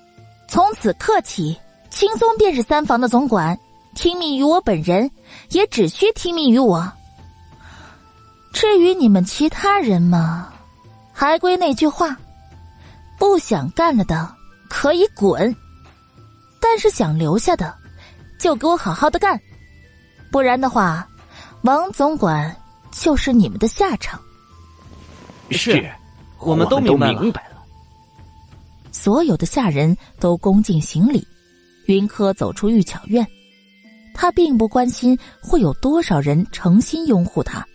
从此刻起，青松便是三房的总管，听命于我本人，也只需听命于我。至于你们其他人嘛，还归那句话，不想干了的可以滚，但是想留下的，就给我好好的干，不然的话，王总管就是你们的下场。是。我们都明白了。所有的下人都恭敬行礼。云柯走出玉巧院，他并不关心会有多少人诚心拥护他，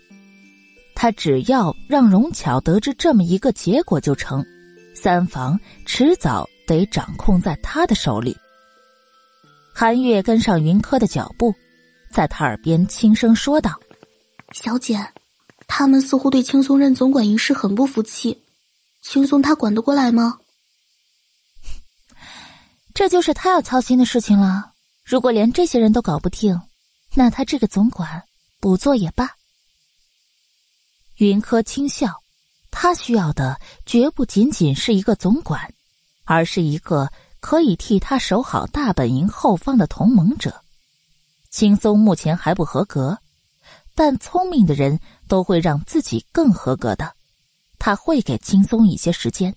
他只要让荣巧得知这么一个结果就成，三房迟早得掌控在他的手里。韩月跟上云柯的脚步，在他耳边轻声说道：“小姐，他们似乎对青松任总管一事很不服气，轻松他管得过来吗？” 这就是他要操心的事情了。如果连这些人都搞不定，那他这个总管不做也罢。云柯轻笑，他需要的绝不仅仅是一个总管，而是一个可以替他守好大本营后方的同盟者。轻松目前还不合格，但聪明的人都会让自己更合格的。他会给轻松一些时间。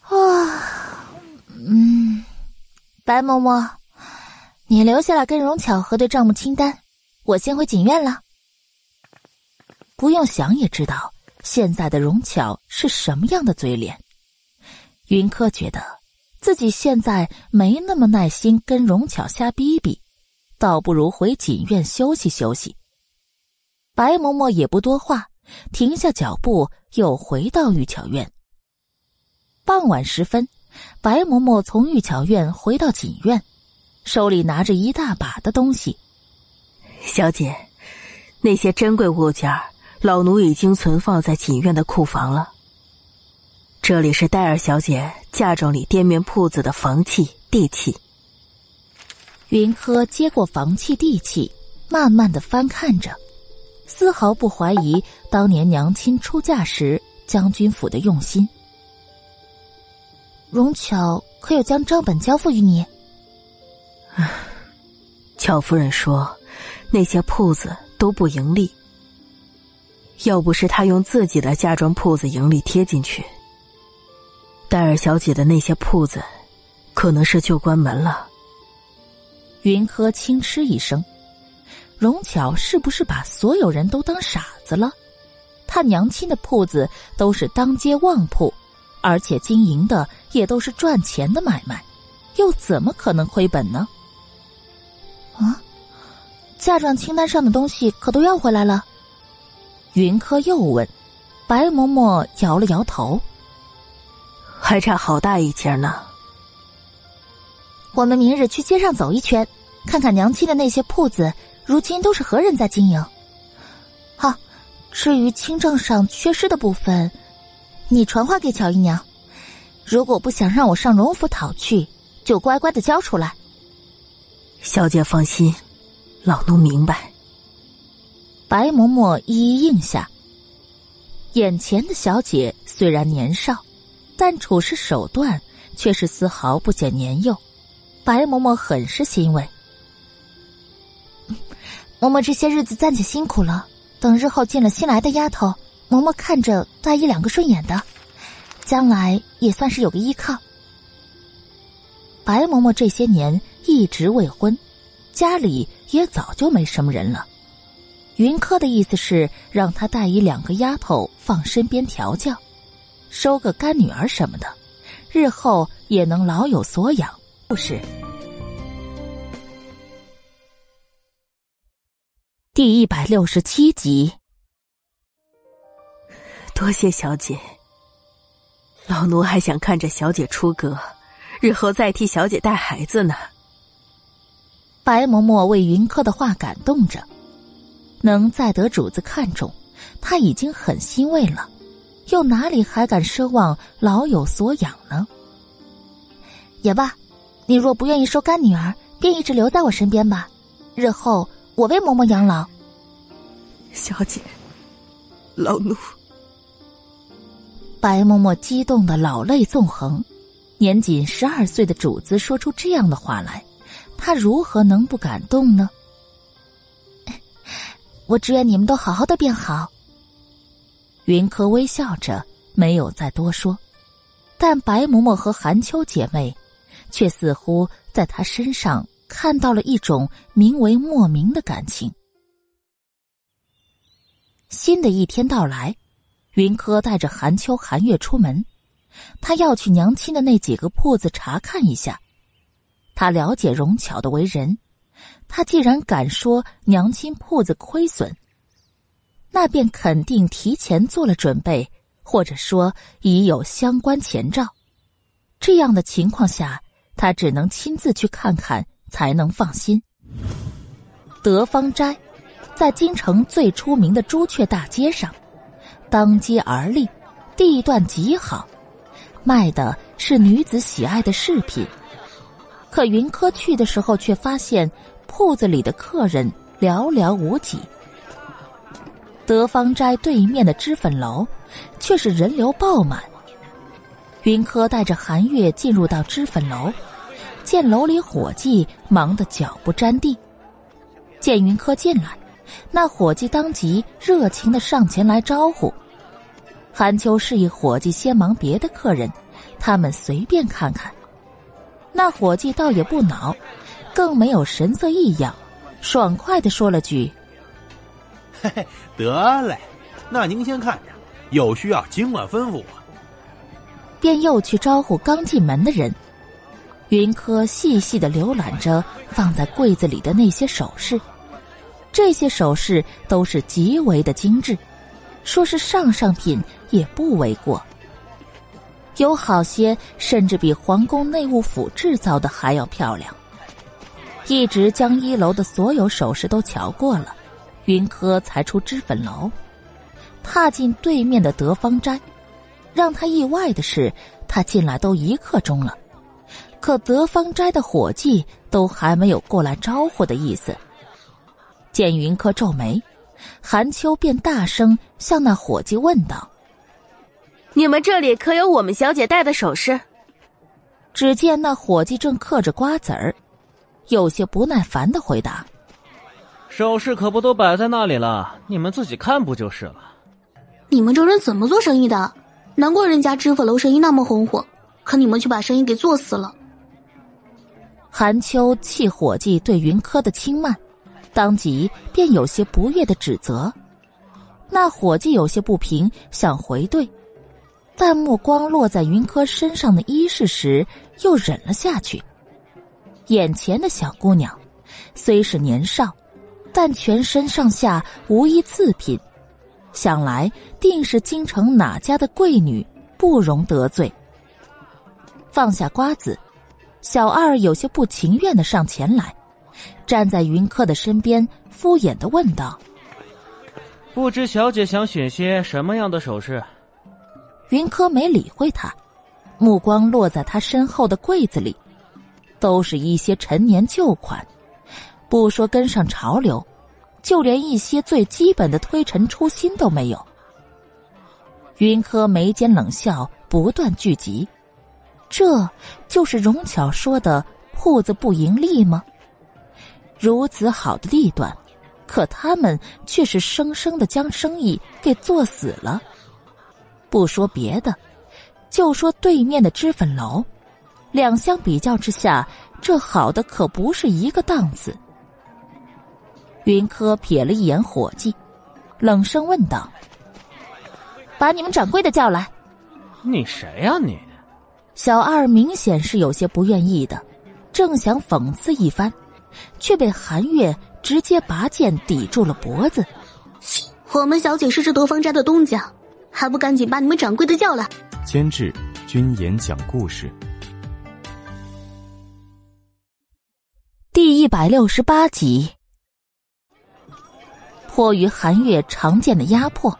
啊，嗯。白嬷嬷，你留下来跟荣巧核对账目清单，我先回锦院了。不用想也知道，现在的荣巧是什么样的嘴脸。云柯觉得自己现在没那么耐心跟荣巧瞎逼逼，倒不如回锦院休息休息。白嬷嬷也不多话，停下脚步，又回到玉巧院。傍晚时分。白嬷嬷从玉巧院回到锦院，手里拿着一大把的东西。小姐，那些珍贵物件老奴已经存放在锦院的库房了。这里是戴尔小姐嫁妆里店面铺子的房契地契。云柯接过房契地契，慢慢的翻看着，丝毫不怀疑当年娘亲出嫁时将军府的用心。荣巧可有将账本交付于你？巧夫人说，那些铺子都不盈利。要不是她用自己的嫁妆铺子盈利贴进去，戴尔小姐的那些铺子，可能是就关门了。云柯轻嗤一声：“荣巧是不是把所有人都当傻子了？他娘亲的铺子都是当街旺铺。”而且经营的也都是赚钱的买卖，又怎么可能亏本呢？啊，嫁妆清单上的东西可都要回来了？云柯又问，白嬷嬷摇了摇头，还差好大一截呢。我们明日去街上走一圈，看看娘亲的那些铺子，如今都是何人在经营？好，至于清账上缺失的部分。你传话给乔姨娘，如果不想让我上荣府讨去，就乖乖的交出来。小姐放心，老奴明白。白嬷嬷一一应下。眼前的小姐虽然年少，但处事手段却是丝毫不显年幼。白嬷嬷很是欣慰。嬷嬷这些日子暂且辛苦了，等日后进了新来的丫头。嬷嬷看着带一两个顺眼的，将来也算是有个依靠。白嬷嬷这些年一直未婚，家里也早就没什么人了。云柯的意思是让她带一两个丫头放身边调教，收个干女儿什么的，日后也能老有所养。不是。第一百六十七集。多谢小姐，老奴还想看着小姐出阁，日后再替小姐带孩子呢。白嬷嬷为云柯的话感动着，能再得主子看重，他已经很欣慰了，又哪里还敢奢望老有所养呢？也罢，你若不愿意收干女儿，便一直留在我身边吧，日后我为嬷嬷养老。小姐，老奴。白嬷嬷激动的老泪纵横，年仅十二岁的主子说出这样的话来，她如何能不感动呢？我只愿你们都好好的变好。云柯微笑着，没有再多说，但白嬷嬷和寒秋姐妹，却似乎在她身上看到了一种名为莫名的感情。新的一天到来。云柯带着韩秋、韩月出门，他要去娘亲的那几个铺子查看一下。他了解荣巧的为人，他既然敢说娘亲铺子亏损，那便肯定提前做了准备，或者说已有相关前兆。这样的情况下，他只能亲自去看看，才能放心。德芳斋，在京城最出名的朱雀大街上，当街而立，地段极好，卖的是女子喜爱的饰品。可云柯去的时候，却发现铺子里的客人寥寥无几。德芳斋对面的脂粉楼，却是人流爆满。云柯带着韩月进入到脂粉楼，见楼里伙计忙得脚不沾地。见云柯进来，那伙计当即热情的上前来招呼。韩秋示意伙计先忙别的客人，他们随便看看。那伙计倒也不恼，更没有神色异样，爽快的说了句：“嘿嘿，得嘞，那您先看着，有需要尽管吩咐我。”便又去招呼刚进门的人。云柯细细的浏览着放在柜子里的那些首饰，这些首饰都是极为的精致，说是上上品也不为过。有好些甚至比皇宫内务府制造的还要漂亮。一直将一楼的所有首饰都瞧过了，云柯才出脂粉楼，踏进对面的德芳斋。让他意外的是，他进来都一刻钟了，可德芳斋的伙计都还没有过来招呼的意思。见云柯皱眉，韩秋便大声向那伙计问道：“你们这里可有我们小姐戴的首饰？”只见那伙计正嗑着瓜子儿，有些不耐烦的回答：“首饰可不都摆在那里了，你们自己看不就是了？”你们这人怎么做生意的？难怪人家知府楼生意那么红火，可你们却把生意给做死了。韩秋气伙计对云柯的轻慢，当即便有些不悦的指责。那伙计有些不平，想回怼，但目光落在云柯身上的衣饰时，又忍了下去。眼前的小姑娘，虽是年少，但全身上下无一次品。想来定是京城哪家的贵女，不容得罪。放下瓜子，小二有些不情愿的上前来，站在云柯的身边，敷衍的问道：“不知小姐想选些什么样的首饰？”云柯没理会他，目光落在他身后的柜子里，都是一些陈年旧款，不说跟上潮流。就连一些最基本的推陈出新都没有。云柯眉间冷笑不断聚集，这就是荣巧说的铺子不盈利吗？如此好的地段，可他们却是生生的将生意给做死了。不说别的，就说对面的脂粉楼，两相比较之下，这好的可不是一个档次。云柯瞥了一眼伙计，冷声问道：“把你们掌柜的叫来。”“你谁呀？你？”小二明显是有些不愿意的，正想讽刺一番，却被韩月直接拔剑抵住了脖子。“我们小姐是这德芳斋的东家，还不赶紧把你们掌柜的叫来！”监制：君言讲故事，第一百六十八集。迫于韩月常见的压迫，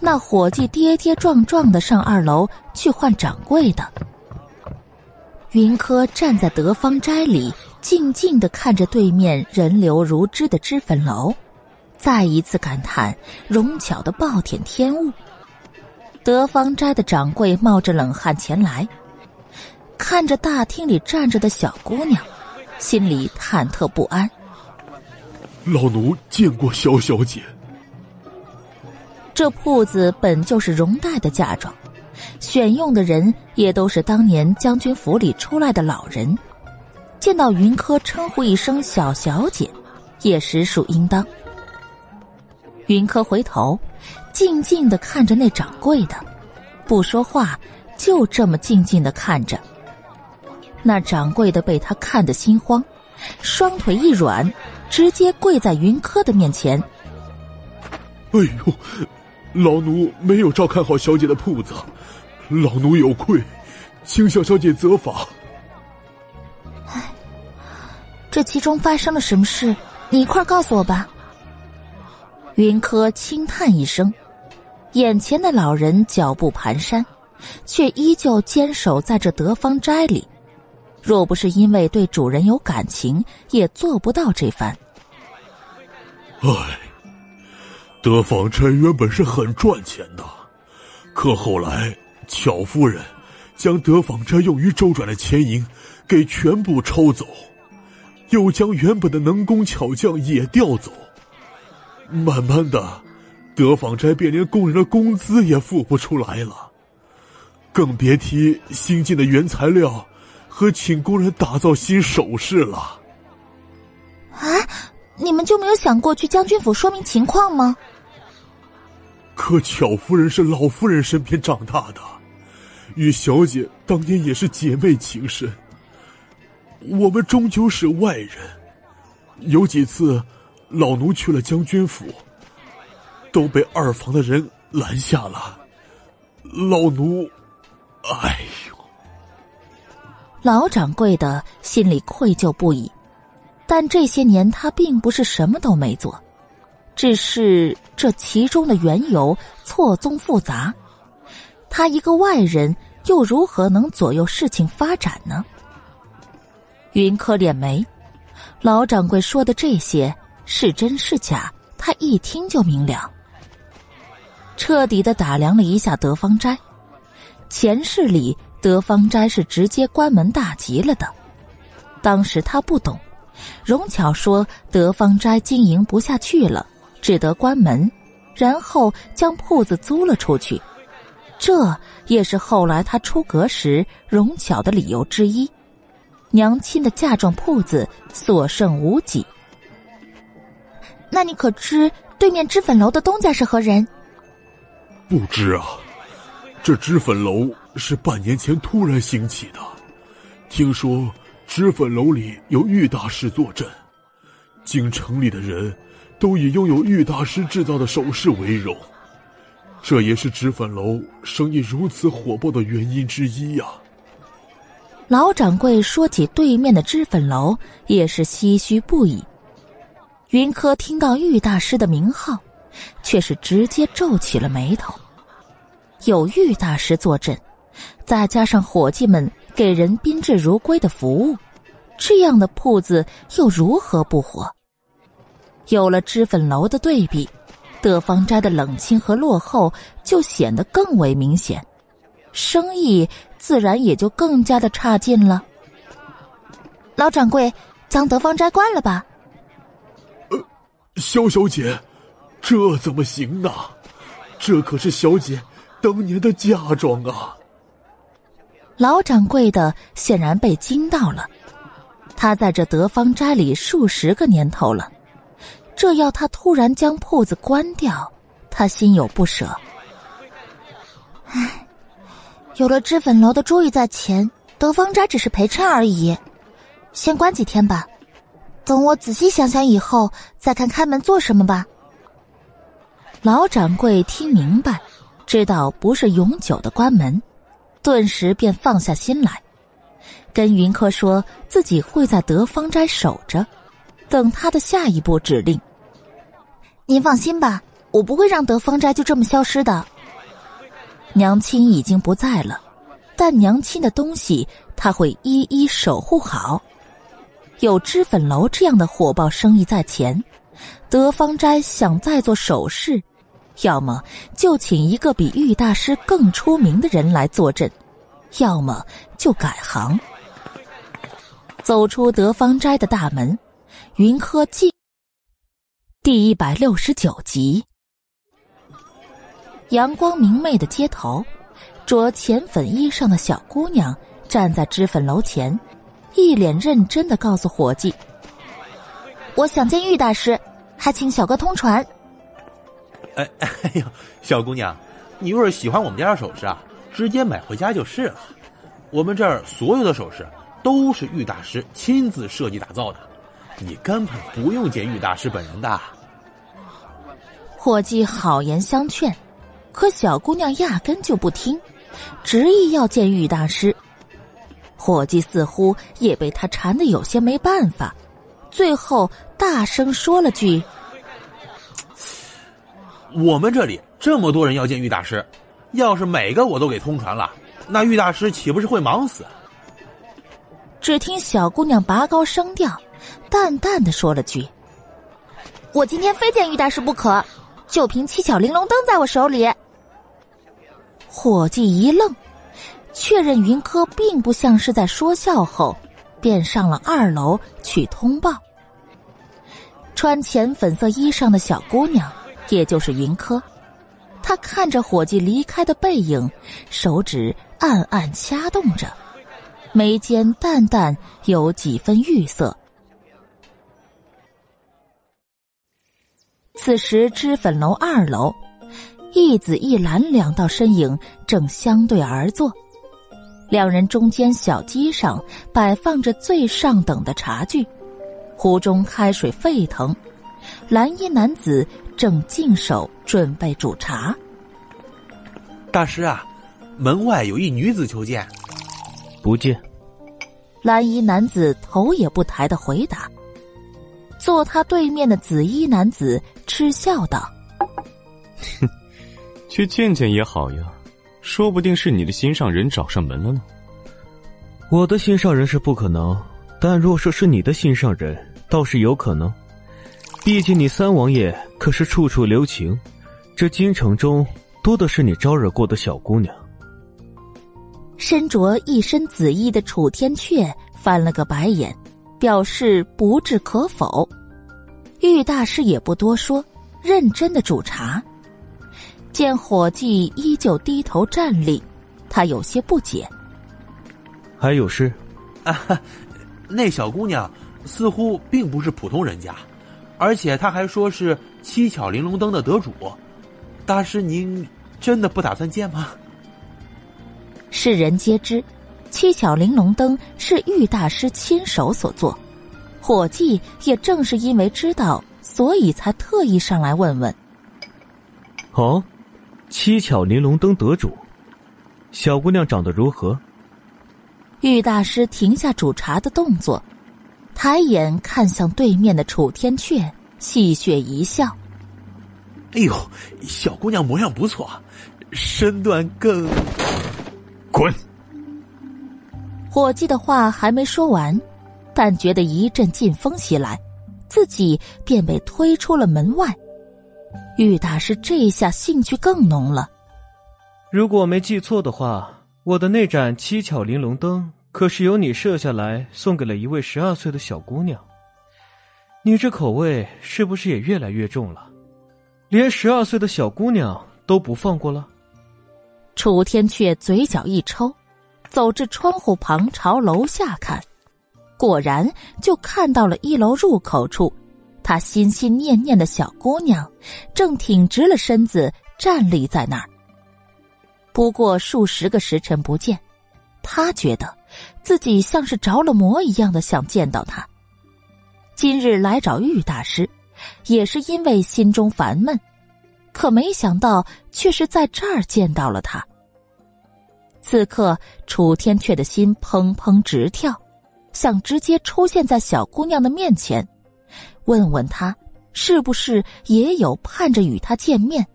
那伙计跌跌撞撞的上二楼去换掌柜的。云柯站在德芳斋里，静静的看着对面人流如织的脂粉楼，再一次感叹荣巧的暴殄天物。德芳斋的掌柜冒着冷汗前来，看着大厅里站着的小姑娘，心里忐忑不安。老奴见过萧小姐。这铺子本就是荣代的嫁妆，选用的人也都是当年将军府里出来的老人。见到云柯称呼一声“小小姐”，也实属应当。云柯回头，静静的看着那掌柜的，不说话，就这么静静的看着。那掌柜的被他看得心慌，双腿一软，直接跪在云柯的面前。哎呦，老奴没有照看好小姐的铺子，老奴有愧，请小小姐责罚。唉，这其中发生了什么事？你一块告诉我吧。云柯轻叹一声，眼前的老人脚步蹒跚，却依旧坚守在这德芳斋里。若不是因为对主人有感情，也做不到这番。唉，德芳斋原本是很赚钱的，可后来巧夫人将德纺斋用于周转的钱银给全部抽走，又将原本的能工巧匠也调走。慢慢的，德纺斋便连工人的工资也付不出来了，更别提新进的原材料。和请工人打造新首饰了。啊！你们就没有想过去将军府说明情况吗？可巧夫人是老夫人身边长大的，与小姐当年也是姐妹情深。我们终究是外人，有几次老奴去了将军府，都被二房的人拦下了。老奴，哎呦！老掌柜的心里愧疚不已，但这些年他并不是什么都没做，只是这其中的缘由错综复杂，他一个外人又如何能左右事情发展呢？云柯敛眉，老掌柜说的这些是真是假，他一听就明了。彻底的打量了一下德芳斋，前世里。德芳斋是直接关门大吉了的，当时他不懂，荣巧说德芳斋经营不下去了，只得关门，然后将铺子租了出去，这也是后来他出阁时融巧的理由之一。娘亲的嫁妆铺子所剩无几，那你可知对面脂粉楼的东家是何人？不知啊，这脂粉楼。是半年前突然兴起的，听说脂粉楼里有玉大师坐镇，京城里的人都以拥有玉大师制造的首饰为荣，这也是脂粉楼生意如此火爆的原因之一呀。老掌柜说起对面的脂粉楼，也是唏嘘不已。云柯听到玉大师的名号，却是直接皱起了眉头。有玉大师坐镇。再加上伙计们给人宾至如归的服务，这样的铺子又如何不火？有了脂粉楼的对比，德芳斋的冷清和落后就显得更为明显，生意自然也就更加的差劲了。老掌柜，将德芳斋关了吧。呃，萧小姐，这怎么行呢？这可是小姐当年的嫁妆啊！老掌柜的显然被惊到了，他在这德芳斋里数十个年头了，这要他突然将铺子关掉，他心有不舍。唉，有了脂粉楼的珠玉在前，德芳斋只是陪衬而已，先关几天吧，等我仔细想想以后再看开门做什么吧。老掌柜听明白，知道不是永久的关门。顿时便放下心来，跟云柯说自己会在德芳斋守着，等他的下一步指令。您放心吧，我不会让德芳斋就这么消失的。娘亲已经不在了，但娘亲的东西他会一一守护好。有脂粉楼这样的火爆生意在前，德芳斋想再做首饰。要么就请一个比玉大师更出名的人来坐镇，要么就改行。走出德芳斋的大门，云柯进第一百六十九集。阳光明媚的街头，着浅粉衣裳的小姑娘站在脂粉楼前，一脸认真的告诉伙计：“我想见玉大师，还请小哥通传。”哎 哎呦，小姑娘，你若是喜欢我们家的首饰啊，直接买回家就是了。我们这儿所有的首饰都是玉大师亲自设计打造的，你根本不用见玉大师本人的。伙计好言相劝，可小姑娘压根就不听，执意要见玉大师。伙计似乎也被他缠得有些没办法，最后大声说了句：“我们这里这么多人要见玉大师，要是每个我都给通传了，那玉大师岂不是会忙死？”只听小姑娘拔高声调，淡淡的说了句：“我今天非见玉大师不可，就凭七巧玲珑灯在我手里。”伙计一愣。确认云柯并不像是在说笑后，便上了二楼去通报。穿浅粉色衣裳的小姑娘，也就是云柯，她看着伙计离开的背影，手指暗暗掐动着，眉间淡淡有几分玉色。此时，脂粉楼二楼，一紫一蓝两道身影正相对而坐。两人中间小机上摆放着最上等的茶具，壶中开水沸腾，蓝衣男子正净手准备煮茶。大师啊，门外有一女子求见。不见。蓝衣男子头也不抬的回答。坐他对面的紫衣男子嗤笑道：“哼，去见见也好呀。”说不定是你的心上人找上门了呢。我的心上人是不可能，但若说是你的心上人，倒是有可能。毕竟你三王爷可是处处留情，这京城中多的是你招惹过的小姑娘。身着一身紫衣的楚天阙翻了个白眼，表示不置可否。玉大师也不多说，认真的煮茶。见伙计依旧低头站立，他有些不解。还有事？啊，那小姑娘似乎并不是普通人家，而且她还说是七巧玲珑灯的得主。大师，您真的不打算见吗？世人皆知，七巧玲珑灯是玉大师亲手所做。伙计也正是因为知道，所以才特意上来问问。哦。七巧玲珑灯得主，小姑娘长得如何？玉大师停下煮茶的动作，抬眼看向对面的楚天阙，戏谑一笑：“哎呦，小姑娘模样不错，身段更……滚！”伙计的话还没说完，但觉得一阵劲风袭来，自己便被推出了门外。玉大师这下兴趣更浓了。如果我没记错的话，我的那盏七巧玲珑灯可是由你设下来送给了一位十二岁的小姑娘。你这口味是不是也越来越重了？连十二岁的小姑娘都不放过了？楚天阙嘴角一抽，走至窗户旁朝楼下看，果然就看到了一楼入口处。他心心念念的小姑娘，正挺直了身子站立在那儿。不过数十个时辰不见，他觉得自己像是着了魔一样的想见到她。今日来找玉大师，也是因为心中烦闷，可没想到却是在这儿见到了他。此刻楚天阙的心砰砰直跳，想直接出现在小姑娘的面前。问问他，是不是也有盼着与他见面？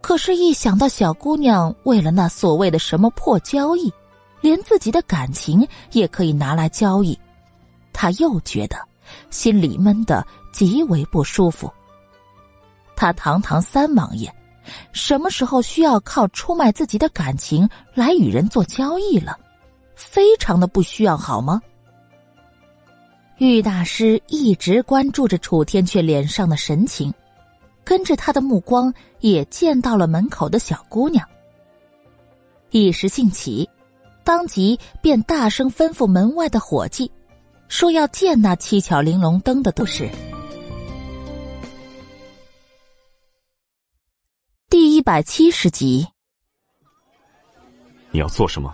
可是，一想到小姑娘为了那所谓的什么破交易，连自己的感情也可以拿来交易，他又觉得心里闷得极为不舒服。他堂堂三王爷，什么时候需要靠出卖自己的感情来与人做交易了？非常的不需要，好吗？玉大师一直关注着楚天阙脸上的神情，跟着他的目光也见到了门口的小姑娘。一时兴起，当即便大声吩咐门外的伙计，说要见那七巧玲珑灯的都是。第一百七十集，你要做什么？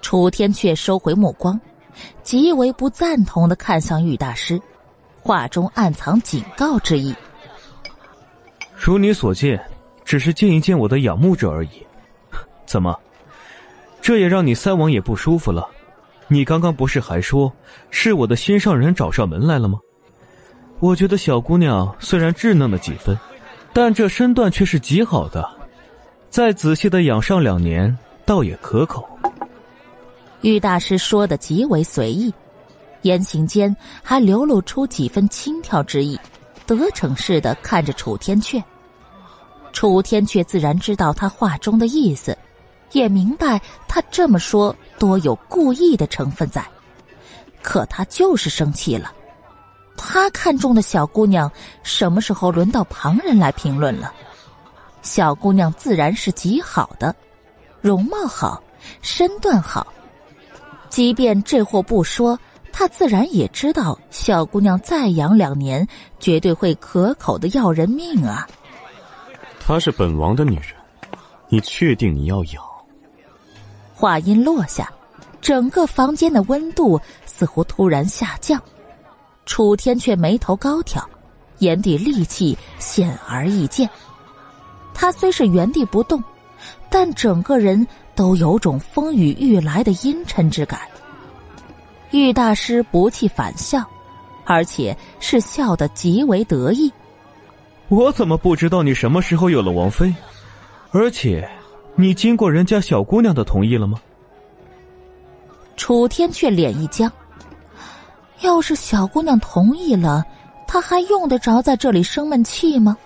楚天却收回目光，极为不赞同的看向玉大师，话中暗藏警告之意。如你所见，只是见一见我的仰慕者而已。怎么，这也让你三王爷不舒服了？你刚刚不是还说是我的心上人找上门来了吗？我觉得小姑娘虽然稚嫩了几分，但这身段却是极好的，再仔细的养上两年，倒也可口。玉大师说的极为随意，言行间还流露出几分轻佻之意，得逞似的看着楚天阙。楚天阙自然知道他话中的意思，也明白他这么说多有故意的成分在，可他就是生气了。他看中的小姑娘，什么时候轮到旁人来评论了？小姑娘自然是极好的，容貌好，身段好。即便这货不说，他自然也知道，小姑娘再养两年，绝对会可口的要人命啊！她是本王的女人，你确定你要养？话音落下，整个房间的温度似乎突然下降。楚天却眉头高挑，眼底戾气显而易见。他虽是原地不动，但整个人。都有种风雨欲来的阴沉之感。玉大师不弃反笑，而且是笑得极为得意。我怎么不知道你什么时候有了王妃？而且，你经过人家小姑娘的同意了吗？楚天却脸一僵。要是小姑娘同意了，他还用得着在这里生闷气吗？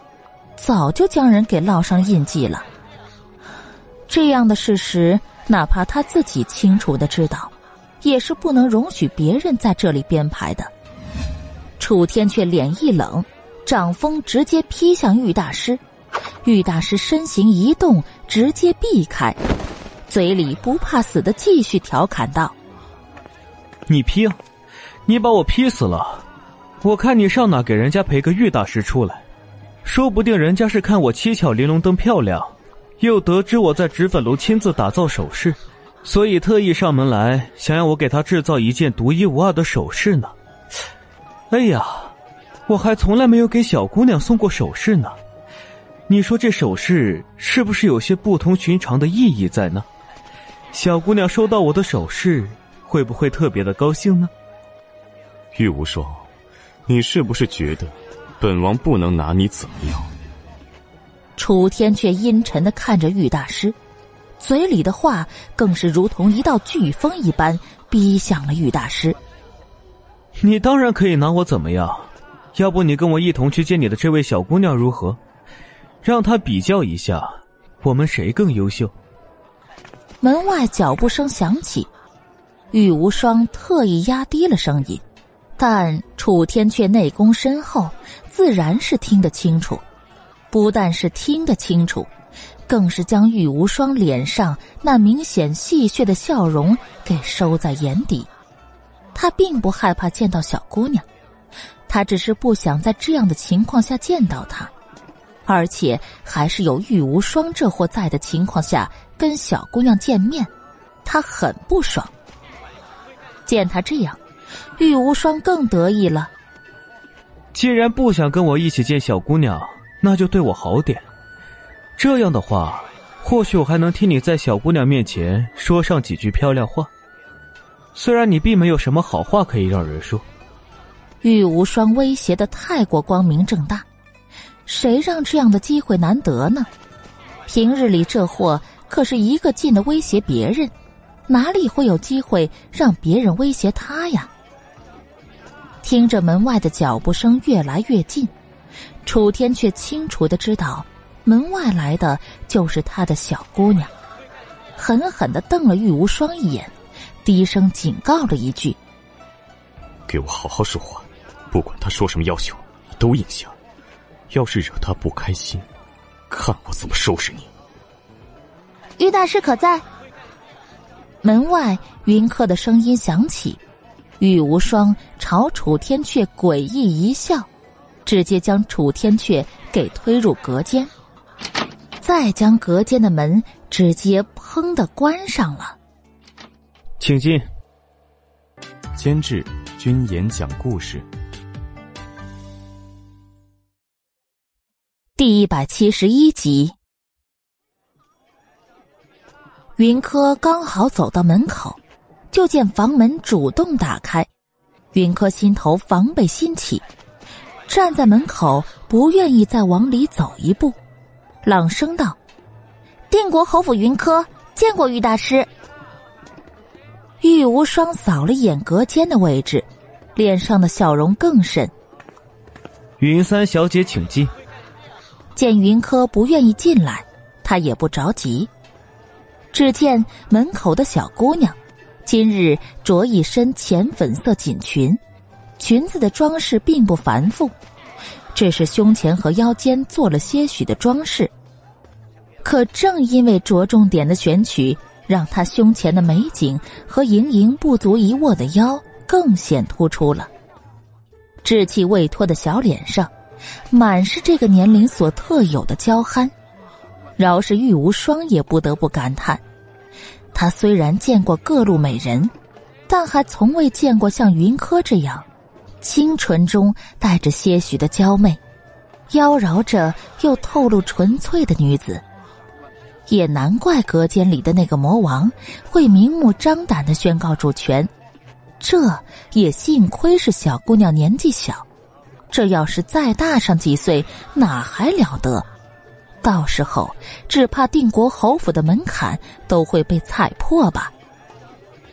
早就将人给烙上印记了。这样的事实，哪怕他自己清楚的知道，也是不能容许别人在这里编排的。楚天却脸一冷，掌风直接劈向玉大师。玉大师身形一动，直接避开，嘴里不怕死的继续调侃道：“你劈，你把我劈死了，我看你上哪给人家赔个玉大师出来？说不定人家是看我七巧玲珑灯漂亮。”又得知我在纸粉楼亲自打造首饰，所以特意上门来，想要我给他制造一件独一无二的首饰呢。哎呀，我还从来没有给小姑娘送过首饰呢。你说这首饰是不是有些不同寻常的意义在呢？小姑娘收到我的首饰，会不会特别的高兴呢？玉无双，你是不是觉得本王不能拿你怎么样？楚天却阴沉的看着玉大师，嘴里的话更是如同一道飓风一般逼向了玉大师。你当然可以拿我怎么样，要不你跟我一同去见你的这位小姑娘如何？让她比较一下，我们谁更优秀？门外脚步声响起，玉无双特意压低了声音，但楚天却内功深厚，自然是听得清楚。不但是听得清楚，更是将玉无双脸上那明显戏谑的笑容给收在眼底。他并不害怕见到小姑娘，他只是不想在这样的情况下见到她，而且还是有玉无双这货在的情况下跟小姑娘见面，他很不爽。见他这样，玉无双更得意了。既然不想跟我一起见小姑娘。那就对我好点，这样的话，或许我还能听你在小姑娘面前说上几句漂亮话。虽然你并没有什么好话可以让人说。玉无双威胁的太过光明正大，谁让这样的机会难得呢？平日里这货可是一个劲的威胁别人，哪里会有机会让别人威胁他呀？听着门外的脚步声越来越近。楚天却清楚的知道，门外来的就是他的小姑娘，狠狠的瞪了玉无双一眼，低声警告了一句：“给我好好说话，不管他说什么要求，你都应下。要是惹他不开心，看我怎么收拾你。”玉大师可在？门外云客的声音响起，玉无双朝楚天阙诡异一笑。直接将楚天阙给推入隔间，再将隔间的门直接砰的关上了。请进。监制君言讲故事，第一百七十一集。云柯刚好走到门口，就见房门主动打开，云柯心头防备心起，站在门口不愿意再往里走一步，朗声道：“定国侯府云柯见过玉大师。”玉无双扫了一眼隔间的位置，脸上的笑容更甚。云三小姐，请进。见云柯不愿意进来，他也不着急。只见门口的小姑娘，今日着一身浅粉色锦裙，裙子的装饰并不繁复，只是胸前和腰间做了些许的装饰。可正因为着重点的选取，让她胸前的美景和盈盈不足一握的腰更显突出了。稚气未脱的小脸上，满是这个年龄所特有的娇憨。饶是玉无双也不得不感叹：他虽然见过各路美人，但还从未见过像云柯这样，清纯中带着些许的娇媚，妖娆着又透露纯粹的女子。也难怪隔间里的那个魔王会明目张胆的宣告主权，这也幸亏是小姑娘年纪小，这要是再大上几岁，哪还了得？到时候，只怕定国侯府的门槛都会被踩破吧。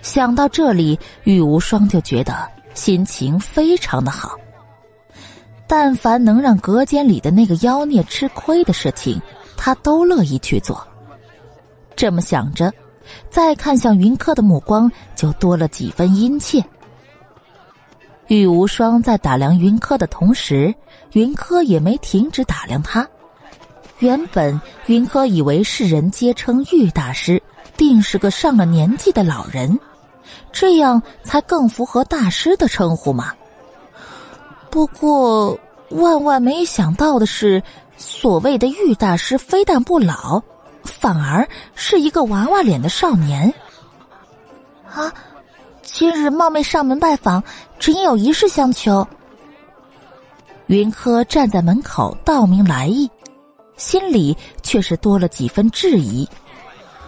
想到这里，玉无双就觉得心情非常的好。但凡能让隔间里的那个妖孽吃亏的事情，他都乐意去做。这么想着，再看向云柯的目光就多了几分殷切。玉无双在打量云柯的同时，云柯也没停止打量他。原本云柯以为世人皆称玉大师，定是个上了年纪的老人，这样才更符合大师的称呼嘛。不过万万没想到的是，所谓的玉大师非但不老，反而是一个娃娃脸的少年。啊，今日冒昧上门拜访，只因有一事相求。云柯站在门口道明来意。心里却是多了几分质疑：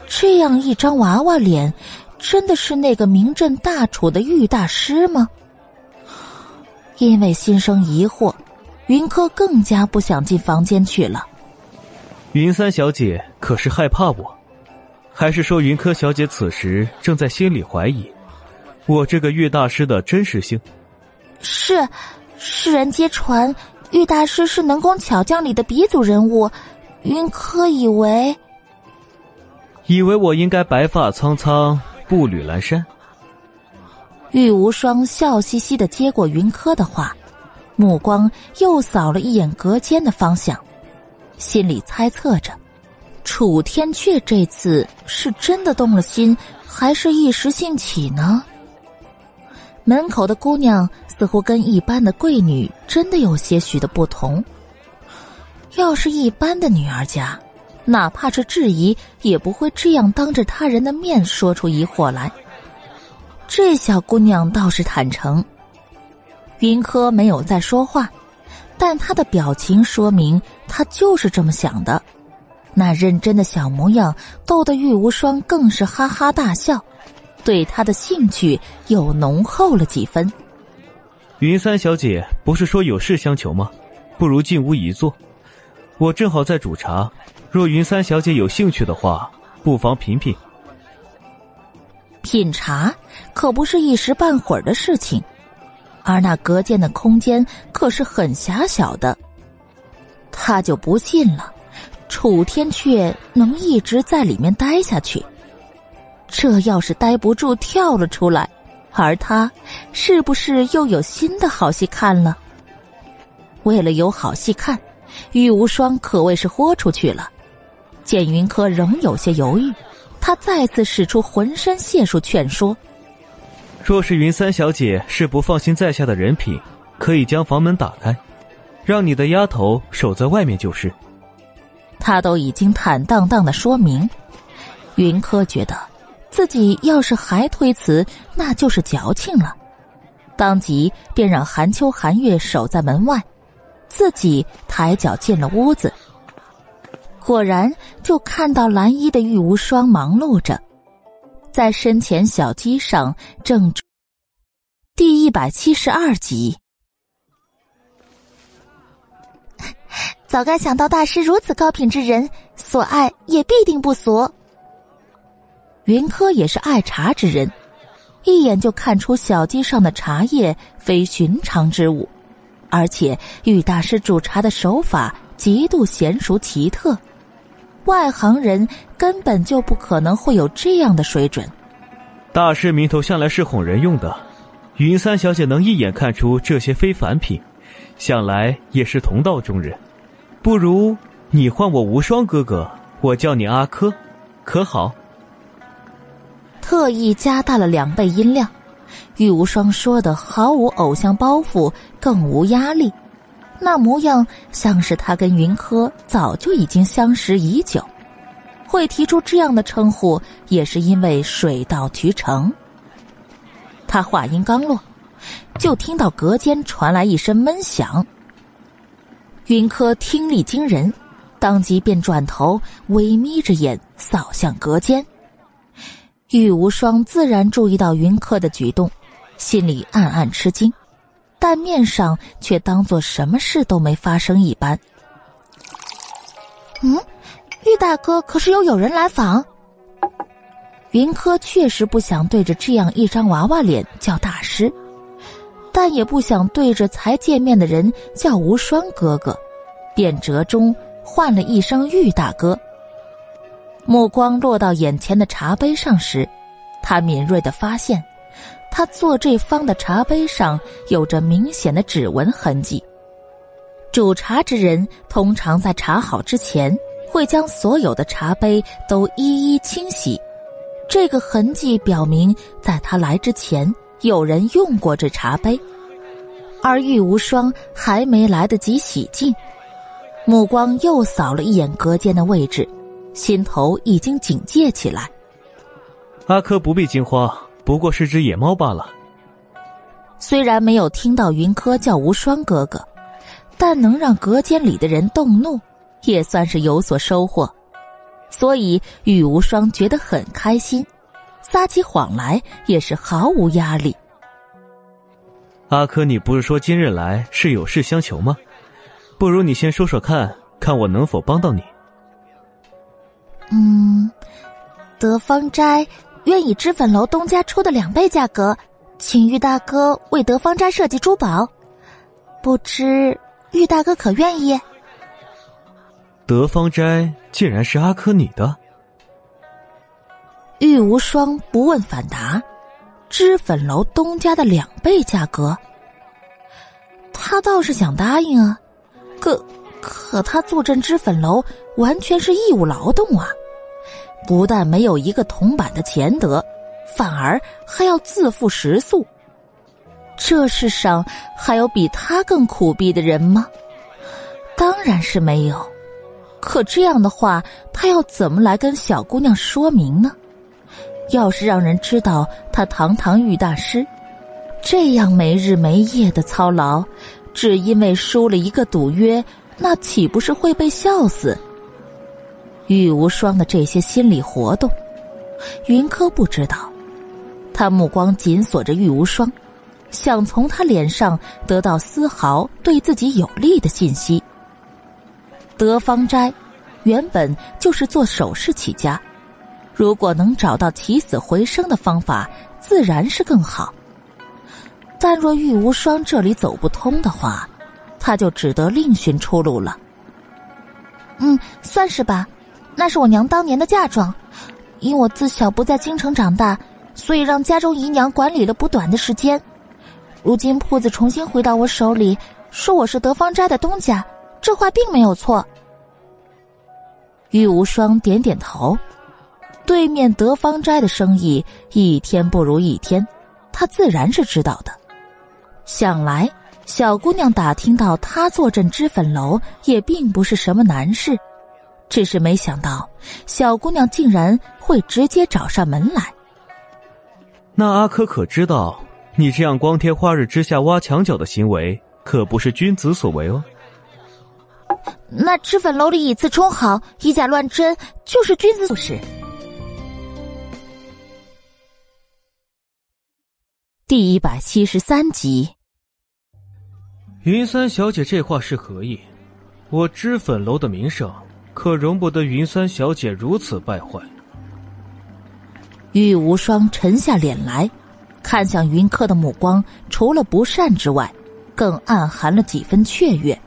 这样一张娃娃脸，真的是那个名震大楚的玉大师吗？因为心生疑惑，云柯更加不想进房间去了。云三小姐可是害怕我，还是说云柯小姐此时正在心里怀疑我这个玉大师的真实性？是，世人皆传。玉大师是能工巧匠里的鼻祖人物，云柯以为，以为我应该白发苍苍，步履阑珊。玉无双笑嘻嘻的接过云柯的话，目光又扫了一眼隔间的方向，心里猜测着：楚天阙这次是真的动了心，还是一时兴起呢？门口的姑娘似乎跟一般的贵女真的有些许的不同。要是一般的女儿家，哪怕是质疑，也不会这样当着他人的面说出疑惑来。这小姑娘倒是坦诚。云柯没有再说话，但他的表情说明他就是这么想的。那认真的小模样逗得玉无双更是哈哈大笑。对他的兴趣又浓厚了几分。云三小姐不是说有事相求吗？不如进屋一坐，我正好在煮茶。若云三小姐有兴趣的话，不妨品品。品茶可不是一时半会儿的事情，而那隔间的空间可是很狭小的。他就不信了，楚天阙能一直在里面待下去。这要是待不住跳了出来，而他是不是又有新的好戏看了？为了有好戏看，玉无双可谓是豁出去了。见云柯仍有些犹豫，他再次使出浑身解数劝说：“若是云三小姐是不放心在下的人品，可以将房门打开，让你的丫头守在外面就是。”他都已经坦荡荡的说明，云柯觉得。自己要是还推辞，那就是矫情了。当即便让韩秋、韩月守在门外，自己抬脚进了屋子。果然，就看到蓝衣的玉无双忙碌着，在身前小机上正。第一百七十二集。早该想到大师如此高品之人，所爱也必定不俗。云柯也是爱茶之人，一眼就看出小鸡上的茶叶非寻常之物，而且玉大师煮茶的手法极度娴熟奇特，外行人根本就不可能会有这样的水准。大师名头向来是哄人用的，云三小姐能一眼看出这些非凡品，想来也是同道中人。不如你唤我无双哥哥，我叫你阿珂，可好？特意加大了两倍音量，玉无双说的毫无偶像包袱，更无压力，那模样像是他跟云柯早就已经相识已久，会提出这样的称呼，也是因为水到渠成。他话音刚落，就听到隔间传来一声闷响。云柯听力惊人，当即便转头微眯着眼扫向隔间。玉无双自然注意到云柯的举动，心里暗暗吃惊，但面上却当做什么事都没发生一般。嗯，玉大哥可是有友人来访？云柯确实不想对着这样一张娃娃脸叫大师。但也不想对着才见面的人叫无双哥哥，便折中换了一声玉大哥。目光落到眼前的茶杯上时，他敏锐的发现，他坐这方的茶杯上有着明显的指纹痕迹。煮茶之人通常在茶好之前，会将所有的茶杯都一一清洗，这个痕迹表明，在他来之前。有人用过这茶杯，而玉无双还没来得及洗净，目光又扫了一眼隔间的位置，心头已经警戒起来。阿珂不必惊慌，不过是只野猫罢了。虽然没有听到云柯叫无双哥哥，但能让隔间里的人动怒，也算是有所收获，所以玉无双觉得很开心。撒起谎来也是毫无压力。阿珂，你不是说今日来是有事相求吗？不如你先说说看，看我能否帮到你。嗯，德芳斋愿以脂粉楼东家出的两倍价格，请玉大哥为德芳斋设计珠宝，不知玉大哥可愿意？德芳斋竟然是阿珂你的？玉无双不问反答，脂粉楼东家的两倍价格，他倒是想答应啊，可可他坐镇脂粉楼完全是义务劳动啊，不但没有一个铜板的钱得，反而还要自付食宿。这世上还有比他更苦逼的人吗？当然是没有。可这样的话，他要怎么来跟小姑娘说明呢？要是让人知道他堂堂玉大师，这样没日没夜的操劳，只因为输了一个赌约，那岂不是会被笑死？玉无双的这些心理活动，云柯不知道。他目光紧锁着玉无双，想从他脸上得到丝毫对自己有利的信息。德芳斋原本就是做首饰起家。如果能找到起死回生的方法，自然是更好。但若玉无双这里走不通的话，他就只得另寻出路了。嗯，算是吧。那是我娘当年的嫁妆，因我自小不在京城长大，所以让家中姨娘管理了不短的时间。如今铺子重新回到我手里，说我是德芳斋的东家，这话并没有错。玉无双点点头。对面德芳斋的生意一天不如一天，他自然是知道的。想来小姑娘打听到他坐镇脂粉楼也并不是什么难事，只是没想到小姑娘竟然会直接找上门来。那阿珂可知道，你这样光天化日之下挖墙脚的行为，可不是君子所为哦。那脂粉楼里以次充好，以假乱真，就是君子所事。第一百七十三集，云三小姐这话是何意？我脂粉楼的名声可容不得云三小姐如此败坏。玉无双沉下脸来，看向云柯的目光，除了不善之外，更暗含了几分雀跃。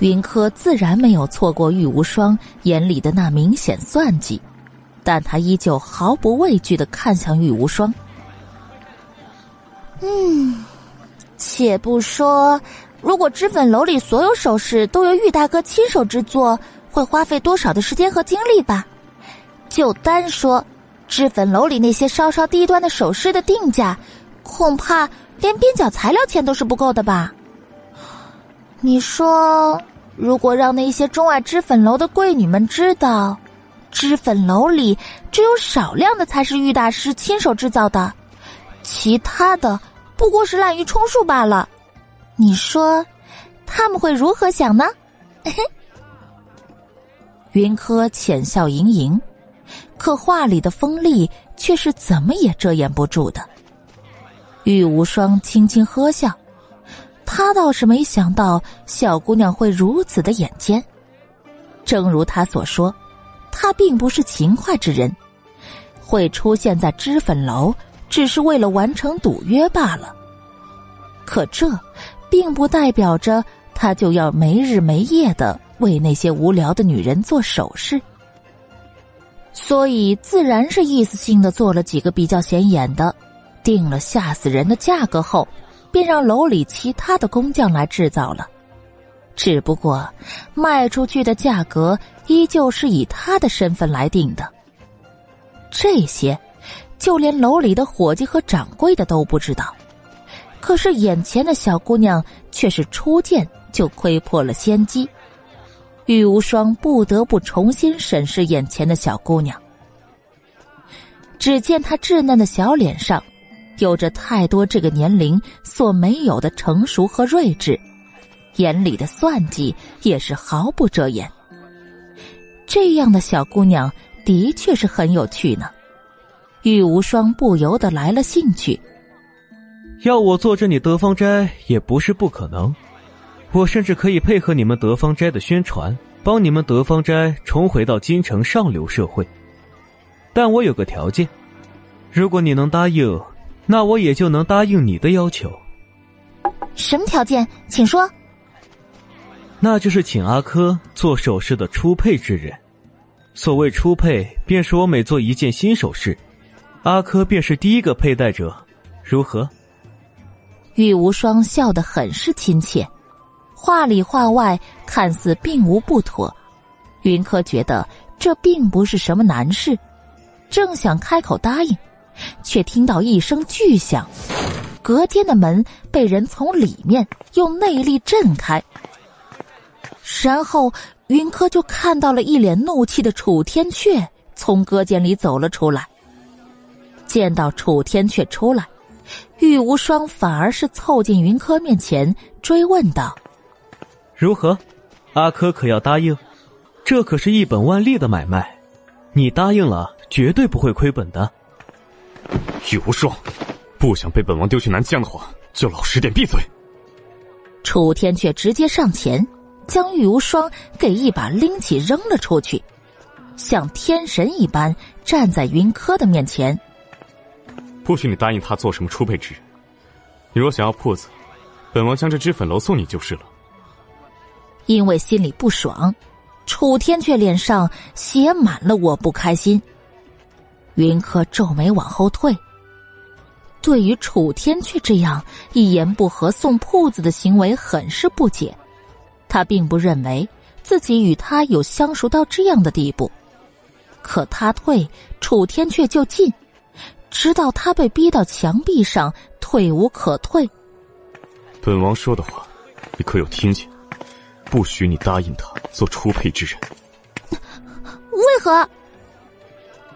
云柯自然没有错过玉无双眼里的那明显算计，但他依旧毫不畏惧的看向玉无双。嗯，且不说，如果脂粉楼里所有首饰都由玉大哥亲手制作，会花费多少的时间和精力吧？就单说脂粉楼里那些稍稍低端的首饰的定价，恐怕连边角材料钱都是不够的吧？你说，如果让那些钟爱脂粉楼的贵女们知道，脂粉楼里只有少量的才是玉大师亲手制造的，其他的不过是滥竽充数罢了，你说他们会如何想呢？云柯浅笑盈盈，可话里的锋利却是怎么也遮掩不住的。玉无双轻轻呵笑。他倒是没想到小姑娘会如此的眼尖。正如他所说，他并不是勤快之人，会出现在脂粉楼只是为了完成赌约罢了。可这，并不代表着他就要没日没夜的为那些无聊的女人做首饰。所以，自然是意思性的做了几个比较显眼的，定了吓死人的价格后。便让楼里其他的工匠来制造了，只不过卖出去的价格依旧是以他的身份来定的。这些，就连楼里的伙计和掌柜的都不知道。可是眼前的小姑娘却是初见就窥破了先机，玉无双不得不重新审视眼前的小姑娘。只见她稚嫩的小脸上。有着太多这个年龄所没有的成熟和睿智，眼里的算计也是毫不遮掩。这样的小姑娘的确是很有趣呢。玉无双不由得来了兴趣。要我做这你德芳斋也不是不可能，我甚至可以配合你们德芳斋的宣传，帮你们德芳斋重回到京城上流社会。但我有个条件，如果你能答应。那我也就能答应你的要求。什么条件？请说。那就是请阿珂做首饰的初配之人。所谓初配，便是我每做一件新首饰，阿珂便是第一个佩戴者。如何？玉无双笑得很是亲切，话里话外看似并无不妥。云柯觉得这并不是什么难事，正想开口答应。却听到一声巨响，隔间的门被人从里面用内力震开，然后云柯就看到了一脸怒气的楚天阙从隔间里走了出来。见到楚天阙出来，玉无双反而是凑近云柯面前追问道：“如何？阿珂可要答应？这可是一本万利的买卖，你答应了，绝对不会亏本的。”玉无双，不想被本王丢去南疆的话，就老实点闭嘴。楚天却直接上前，将玉无双给一把拎起扔了出去，像天神一般站在云柯的面前。不许你答应他做什么出配之人。你若想要铺子，本王将这脂粉楼送你就是了。因为心里不爽，楚天却脸上写满了我不开心。云柯皱眉往后退。对于楚天阙这样一言不合送铺子的行为，很是不解。他并不认为自己与他有相熟到这样的地步。可他退，楚天阙就进，直到他被逼到墙壁上，退无可退。本王说的话，你可有听见？不许你答应他做初配之人。为何？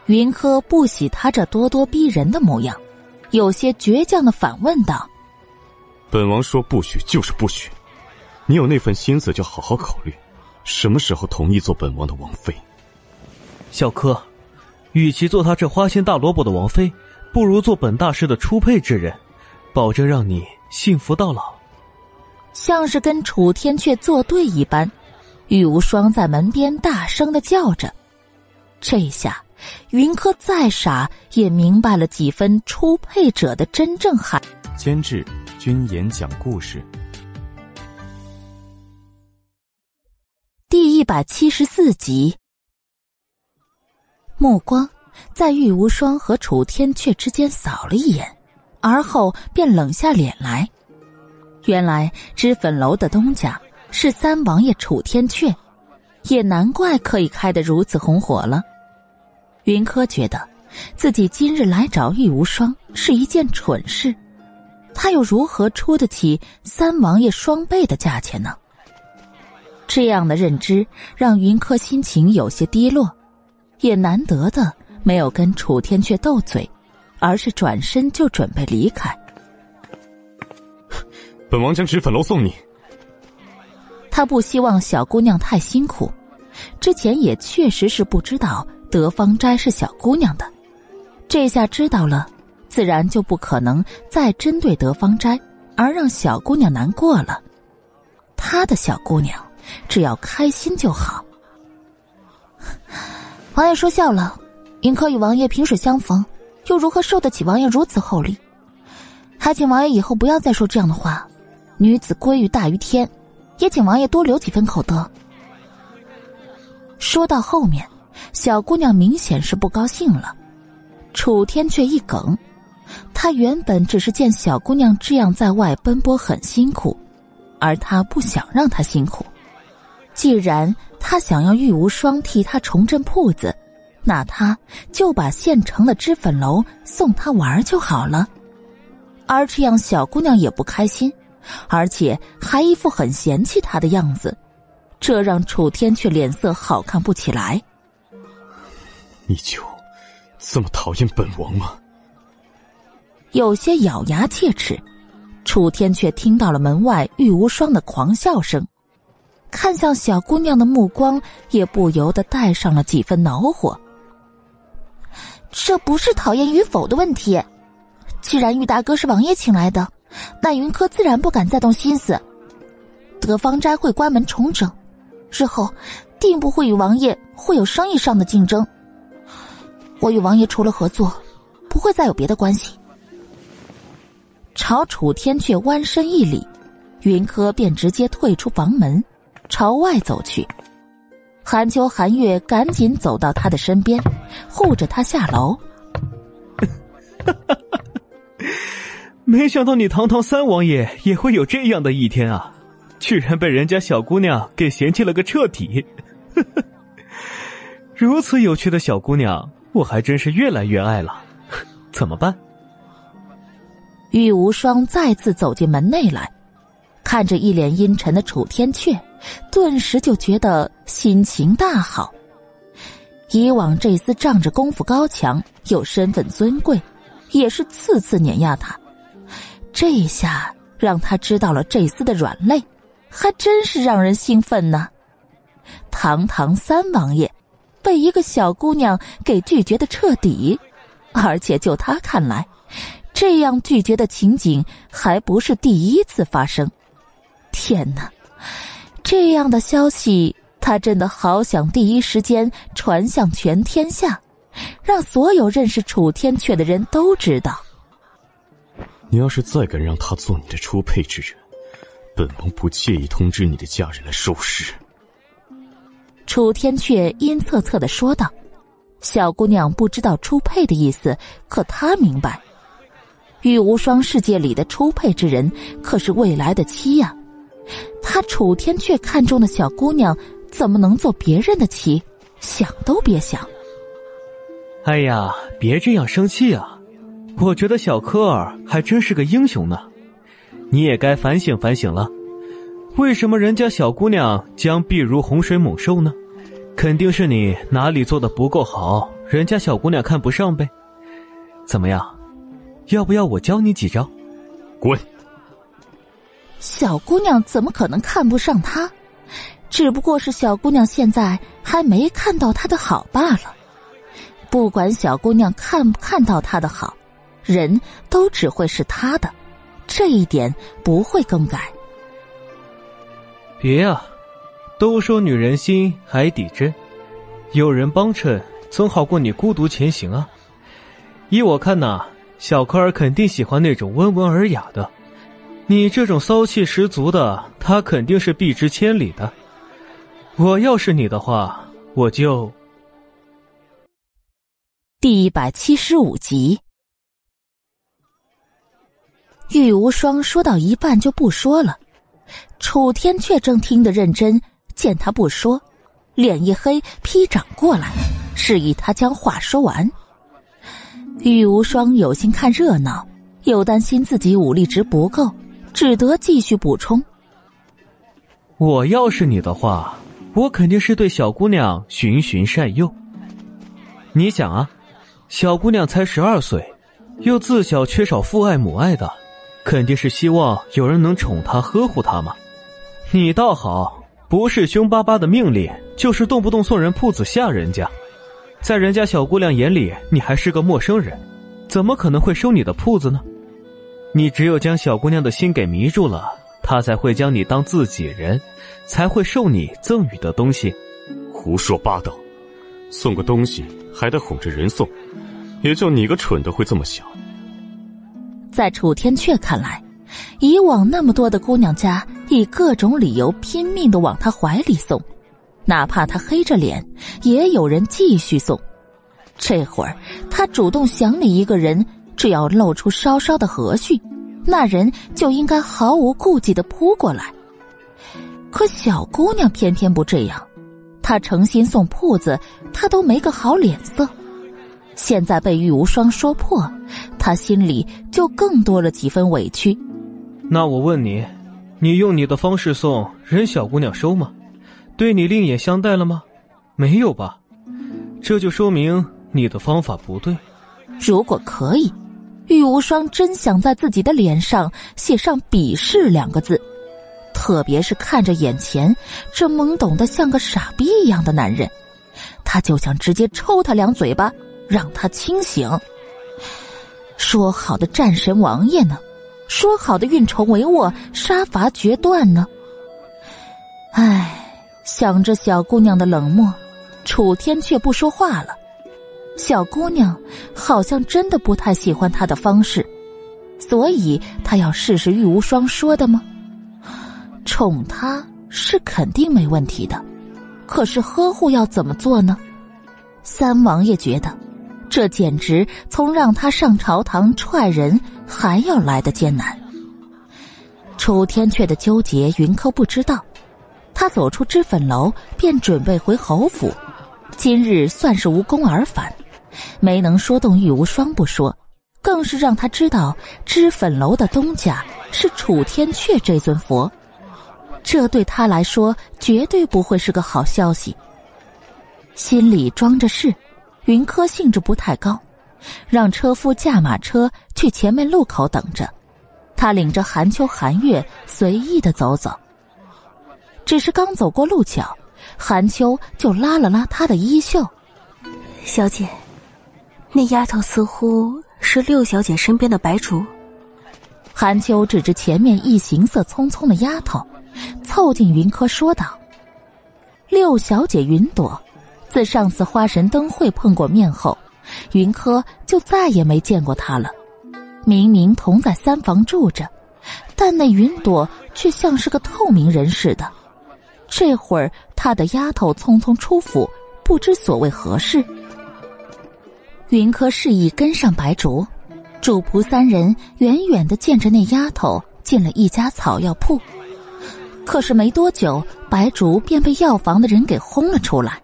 云柯不喜他这咄咄逼人的模样，有些倔强的反问道：“本王说不许就是不许，你有那份心思就好好考虑，什么时候同意做本王的王妃？”小柯，与其做他这花心大萝卜的王妃，不如做本大师的初配之人，保证让你幸福到老。像是跟楚天阙作对一般，玉无双在门边大声的叫着。这下，云柯再傻也明白了几分初配者的真正含。监制：君言讲故事。第一百七十四集。目光在玉无双和楚天阙之间扫了一眼，而后便冷下脸来。原来脂粉楼的东家是三王爷楚天阙。也难怪可以开得如此红火了。云柯觉得，自己今日来找玉无双是一件蠢事，他又如何出得起三王爷双倍的价钱呢？这样的认知让云柯心情有些低落，也难得的没有跟楚天阙斗嘴，而是转身就准备离开。本王将脂粉楼送你。他不希望小姑娘太辛苦，之前也确实是不知道德芳斋是小姑娘的，这下知道了，自然就不可能再针对德芳斋而让小姑娘难过了。他的小姑娘只要开心就好。王爷说笑了，云柯与王爷萍水相逢，又如何受得起王爷如此厚礼？还请王爷以后不要再说这样的话。女子归于大于天。也请王爷多留几分口德。说到后面，小姑娘明显是不高兴了。楚天却一梗，他原本只是见小姑娘这样在外奔波很辛苦，而他不想让她辛苦。既然他想要玉无双替他重振铺子，那他就把现成的脂粉楼送他玩就好了。而这样，小姑娘也不开心。而且还一副很嫌弃他的样子，这让楚天却脸色好看不起来。你就这么讨厌本王吗？有些咬牙切齿。楚天却听到了门外玉无双的狂笑声，看向小姑娘的目光也不由得带上了几分恼火。这不是讨厌与否的问题，既然玉大哥是王爷请来的。那云柯自然不敢再动心思。德芳斋会关门重整，日后定不会与王爷会有生意上的竞争。我与王爷除了合作，不会再有别的关系。朝楚天却弯身一礼，云柯便直接退出房门，朝外走去。韩秋、韩月赶紧走到他的身边，护着他下楼。哈哈哈。没想到你堂堂三王爷也会有这样的一天啊！居然被人家小姑娘给嫌弃了个彻底。如此有趣的小姑娘，我还真是越来越爱了。怎么办？玉无双再次走进门内来，看着一脸阴沉的楚天阙，顿时就觉得心情大好。以往这厮仗着功夫高强，又身份尊贵，也是次次碾压他。这下让他知道了这厮的软肋，还真是让人兴奋呢。堂堂三王爷，被一个小姑娘给拒绝的彻底，而且就他看来，这样拒绝的情景还不是第一次发生。天哪，这样的消息，他真的好想第一时间传向全天下，让所有认识楚天阙的人都知道。你要是再敢让他做你的初配之人，本王不介意通知你的家人来收尸。楚天阙阴恻恻的说道：“小姑娘不知道初配的意思，可她明白，玉无双世界里的初配之人可是未来的妻呀。他楚天阙看中的小姑娘，怎么能做别人的妻？想都别想。”哎呀，别这样生气啊！我觉得小科尔还真是个英雄呢，你也该反省反省了。为什么人家小姑娘将必如洪水猛兽呢？肯定是你哪里做的不够好，人家小姑娘看不上呗。怎么样，要不要我教你几招？滚！小姑娘怎么可能看不上他？只不过是小姑娘现在还没看到他的好罢了。不管小姑娘看不看到他的好，人都只会是他的，这一点不会更改。别啊，都说女人心海底针，有人帮衬总好过你孤独前行啊。依我看呐，小科儿肯定喜欢那种温文尔雅的，你这种骚气十足的，他肯定是避之千里的。我要是你的话，我就。第一百七十五集，玉无双说到一半就不说了，楚天却正听得认真，见他不说，脸一黑，劈掌过来，示意他将话说完。玉无双有心看热闹，又担心自己武力值不够，只得继续补充：“我要是你的话，我肯定是对小姑娘循循善诱。你想啊。”小姑娘才十二岁，又自小缺少父爱母爱的，肯定是希望有人能宠她、呵护她嘛。你倒好，不是凶巴巴的命令，就是动不动送人铺子吓人家。在人家小姑娘眼里，你还是个陌生人，怎么可能会收你的铺子呢？你只有将小姑娘的心给迷住了，她才会将你当自己人，才会受你赠予的东西。胡说八道，送个东西。还得哄着人送，也就你个蠢的会这么想。在楚天阙看来，以往那么多的姑娘家以各种理由拼命的往他怀里送，哪怕他黑着脸，也有人继续送。这会儿他主动想你一个人，只要露出稍稍的和煦，那人就应该毫无顾忌的扑过来。可小姑娘偏偏不这样。她诚心送铺子，她都没个好脸色。现在被玉无双说破，她心里就更多了几分委屈。那我问你，你用你的方式送人，小姑娘收吗？对你另眼相待了吗？没有吧？这就说明你的方法不对。如果可以，玉无双真想在自己的脸上写上“鄙视”两个字。特别是看着眼前这懵懂的像个傻逼一样的男人，他就想直接抽他两嘴巴，让他清醒。说好的战神王爷呢？说好的运筹帷幄、杀伐决断呢？唉，想着小姑娘的冷漠，楚天却不说话了。小姑娘好像真的不太喜欢他的方式，所以他要试试玉无双说的吗？宠他是肯定没问题的，可是呵护要怎么做呢？三王爷觉得，这简直从让他上朝堂踹人还要来的艰难。楚天阙的纠结，云柯不知道。他走出脂粉楼，便准备回侯府。今日算是无功而返，没能说动玉无双不说，更是让他知道脂粉楼的东家是楚天阙这尊佛。这对他来说绝对不会是个好消息。心里装着事，云柯兴致不太高，让车夫驾马车去前面路口等着。他领着韩秋、韩月随意的走走。只是刚走过路角，韩秋就拉了拉他的衣袖：“小姐，那丫头似乎是六小姐身边的白竹。”韩秋指着前面一行色匆匆的丫头。凑近云柯说道：“六小姐云朵，自上次花神灯会碰过面后，云柯就再也没见过她了。明明同在三房住着，但那云朵却像是个透明人似的。这会儿她的丫头匆匆出府，不知所谓何事。”云柯示意跟上白竹，主仆三人远远的见着那丫头进了一家草药铺。可是没多久，白竹便被药房的人给轰了出来。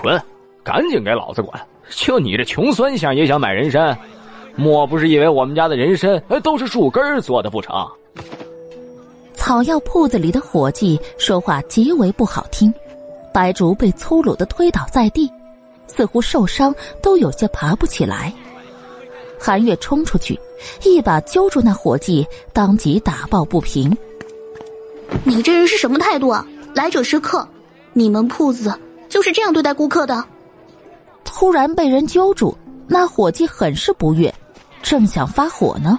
滚！赶紧给老子滚！就你这穷酸相也想买人参？莫不是以为我们家的人参都是树根做的不成？草药铺子里的伙计说话极为不好听，白竹被粗鲁的推倒在地，似乎受伤都有些爬不起来。韩月冲出去，一把揪住那伙计，当即打抱不平：“你这人是什么态度啊？来者是客，你们铺子就是这样对待顾客的？”突然被人揪住，那伙计很是不悦，正想发火呢，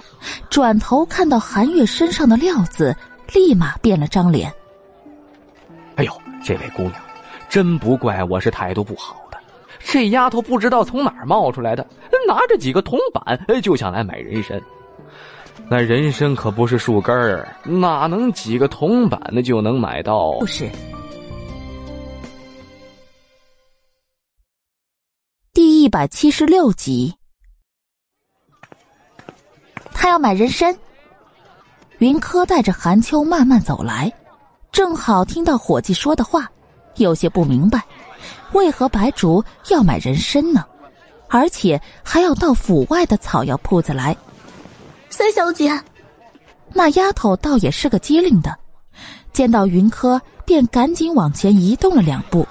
转头看到韩月身上的料子，立马变了张脸：“哎呦，这位姑娘，真不怪我是态度不好。”这丫头不知道从哪儿冒出来的，拿着几个铜板就想来买人参。那人参可不是树根儿，哪能几个铜板的就能买到？不是。第一百七十六集，他要买人参。云柯带着韩秋慢慢走来，正好听到伙计说的话，有些不明白。为何白竹要买人参呢？而且还要到府外的草药铺子来？三小姐，那丫头倒也是个机灵的，见到云柯便赶紧往前移动了两步，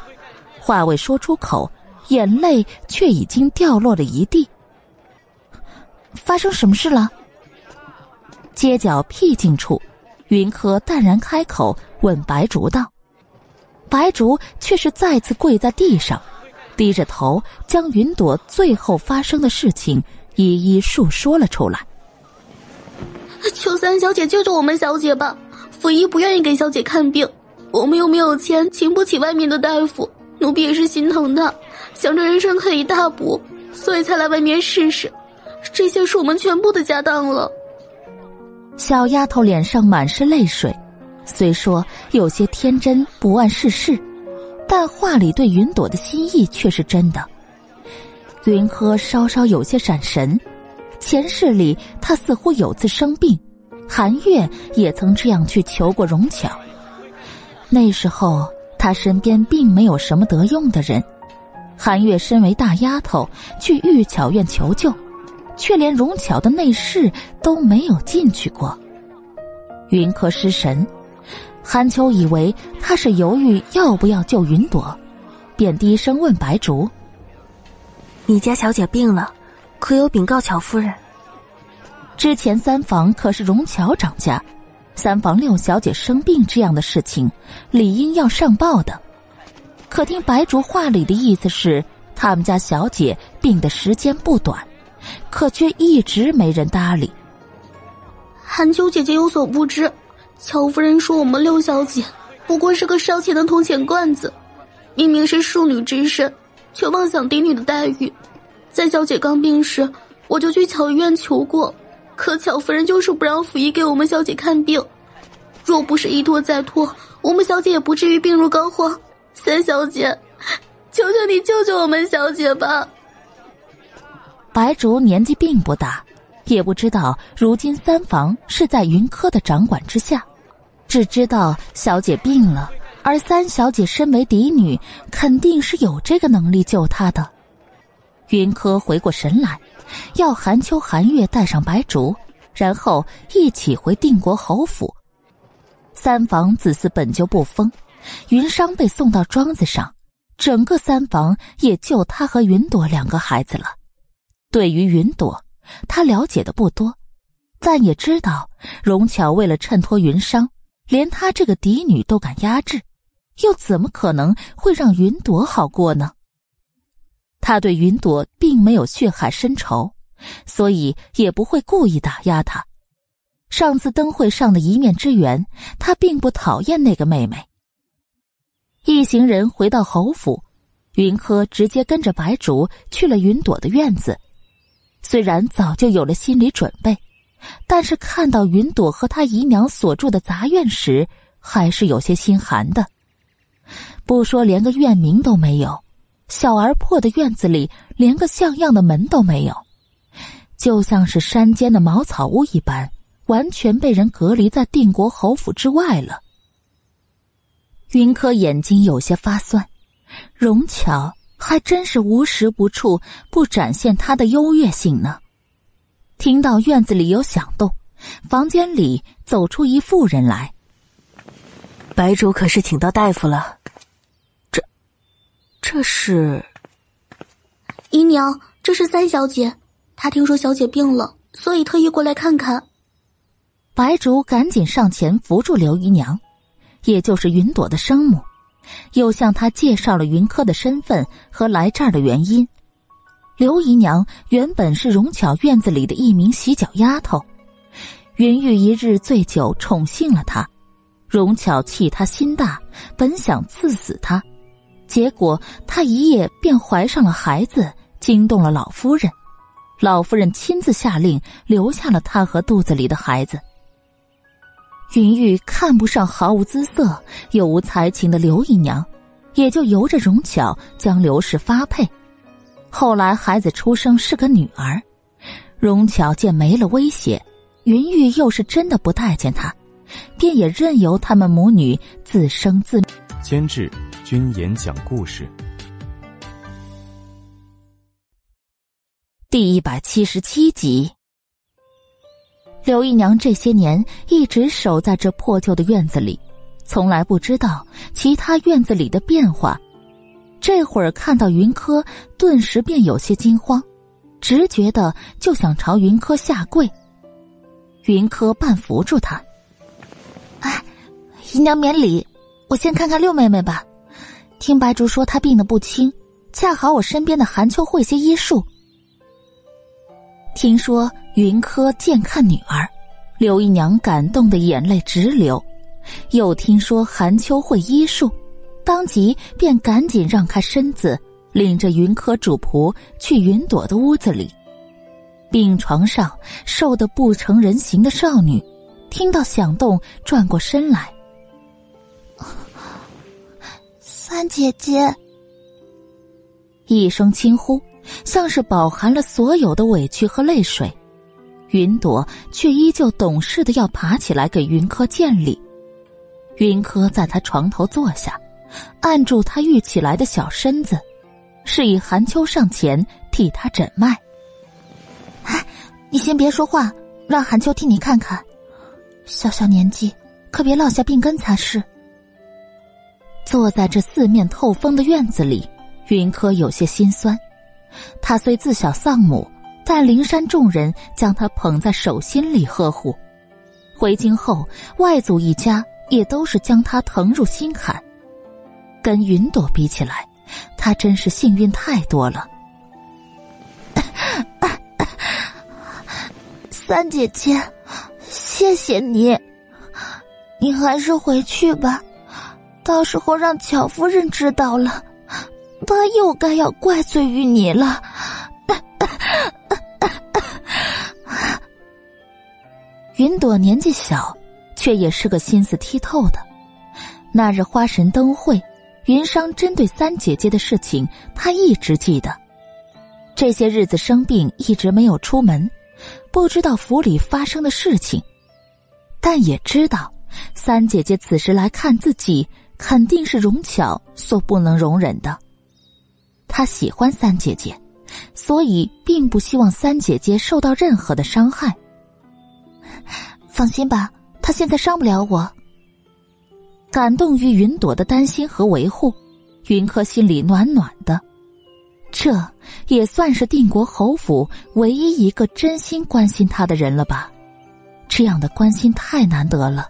话未说出口，眼泪却已经掉落了一地。发生什么事了？街角僻静处，云柯淡然开口问白竹道。白竹却是再次跪在地上，低着头将云朵最后发生的事情一一述说了出来。求三小姐救救我们小姐吧！府医不愿意给小姐看病，我们又没有钱，请不起外面的大夫。奴婢也是心疼她，想着人生可以大补，所以才来外面试试。这些是我们全部的家当了。小丫头脸上满是泪水。虽说有些天真不谙世事，但话里对云朵的心意却是真的。云柯稍稍有些闪神，前世里他似乎有次生病，韩月也曾这样去求过荣巧。那时候他身边并没有什么得用的人，韩月身为大丫头去玉巧院求救，却连荣巧的内室都没有进去过。云柯失神。韩秋以为他是犹豫要不要救云朵，便低声问白竹：“你家小姐病了，可有禀告乔夫人？”之前三房可是荣乔掌家，三房六小姐生病这样的事情，理应要上报的。可听白竹话里的意思是，他们家小姐病的时间不短，可却一直没人搭理。韩秋姐姐有所不知。乔夫人说：“我们六小姐不过是个烧钱的铜钱罐子，明明是庶女之身，却妄想嫡女的待遇。在小姐刚病时，我就去乔医院求过，可乔夫人就是不让府医给我们小姐看病。若不是一拖再拖，我们小姐也不至于病入膏肓。三小姐，求求你救救我们小姐吧！”白竹年纪并不大，也不知道如今三房是在云柯的掌管之下。只知道小姐病了，而三小姐身为嫡女，肯定是有这个能力救她的。云柯回过神来，要韩秋、韩月带上白竹，然后一起回定国侯府。三房子嗣本就不丰，云商被送到庄子上，整个三房也就他和云朵两个孩子了。对于云朵，他了解的不多，但也知道荣巧为了衬托云商。连他这个嫡女都敢压制，又怎么可能会让云朵好过呢？他对云朵并没有血海深仇，所以也不会故意打压她。上次灯会上的一面之缘，他并不讨厌那个妹妹。一行人回到侯府，云柯直接跟着白竹去了云朵的院子。虽然早就有了心理准备。但是看到云朵和他姨娘所住的杂院时，还是有些心寒的。不说连个院名都没有，小而破的院子里连个像样的门都没有，就像是山间的茅草屋一般，完全被人隔离在定国侯府之外了。云柯眼睛有些发酸，荣巧还真是无时不处不展现她的优越性呢。听到院子里有响动，房间里走出一妇人来。白主可是请到大夫了？这，这是姨娘，这是三小姐，她听说小姐病了，所以特意过来看看。白竹赶紧上前扶住刘姨娘，也就是云朵的生母，又向她介绍了云柯的身份和来这儿的原因。刘姨娘原本是荣巧院子里的一名洗脚丫头，云玉一日醉酒宠幸了她，荣巧气她心大，本想赐死她，结果她一夜便怀上了孩子，惊动了老夫人，老夫人亲自下令留下了她和肚子里的孩子。云玉看不上毫无姿色又无才情的刘姨娘，也就由着荣巧将刘氏发配。后来孩子出生是个女儿，荣巧见没了威胁，云玉又是真的不待见她，便也任由他们母女自生自。监制：君言讲故事。第一百七十七集。刘姨娘这些年一直守在这破旧的院子里，从来不知道其他院子里的变化。这会儿看到云柯，顿时便有些惊慌，直觉的就想朝云柯下跪。云柯半扶住他：“哎，姨娘免礼，我先看看六妹妹吧。听白竹说她病得不轻，恰好我身边的韩秋会些医术。”听说云柯见看女儿，刘姨娘感动的眼泪直流。又听说韩秋会医术，当即便赶紧让开身子，领着云柯主仆去云朵的屋子里。病床上瘦得不成人形的少女，听到响动，转过身来。三姐姐，一声轻呼。像是饱含了所有的委屈和泪水，云朵却依旧懂事的要爬起来给云柯见礼。云柯在他床头坐下，按住他玉起来的小身子，示意韩秋上前替他诊脉。哎，你先别说话，让韩秋替你看看。小小年纪，可别落下病根才是。坐在这四面透风的院子里，云柯有些心酸。他虽自小丧母，但灵山众人将他捧在手心里呵护。回京后，外祖一家也都是将他疼入心坎。跟云朵比起来，他真是幸运太多了。三姐姐，谢谢你，你还是回去吧，到时候让乔夫人知道了。他又该要怪罪于你了。云朵年纪小，却也是个心思剔透的。那日花神灯会，云商针对三姐姐的事情，他一直记得。这些日子生病，一直没有出门，不知道府里发生的事情，但也知道三姐姐此时来看自己，肯定是容巧所不能容忍的。他喜欢三姐姐，所以并不希望三姐姐受到任何的伤害。放心吧，他现在伤不了我。感动于云朵的担心和维护，云柯心里暖暖的。这也算是定国侯府唯一一个真心关心他的人了吧？这样的关心太难得了，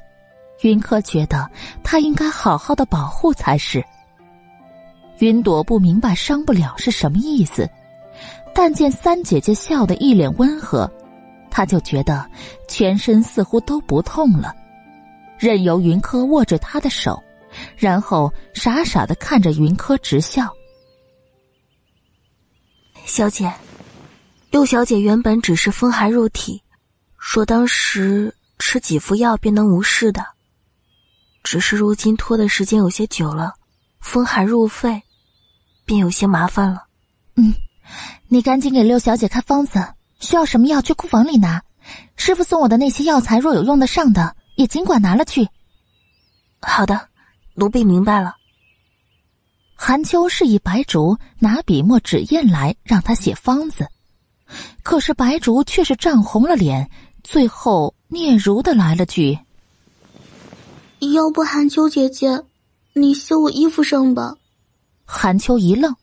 云柯觉得他应该好好的保护才是。云朵不明白“伤不了”是什么意思，但见三姐姐笑得一脸温和，她就觉得全身似乎都不痛了，任由云柯握着他的手，然后傻傻的看着云柯直笑。小姐，六小姐原本只是风寒入体，说当时吃几副药便能无事的，只是如今拖的时间有些久了，风寒入肺。便有些麻烦了。嗯，你赶紧给六小姐开方子，需要什么药去库房里拿。师傅送我的那些药材，若有用得上的，也尽管拿了去。好的，奴婢明白了。韩秋示意白竹拿笔墨纸砚来，让他写方子。可是白竹却是涨红了脸，最后嗫嚅的来了句：“要不韩秋姐姐，你绣我衣服上吧。”韩秋一愣，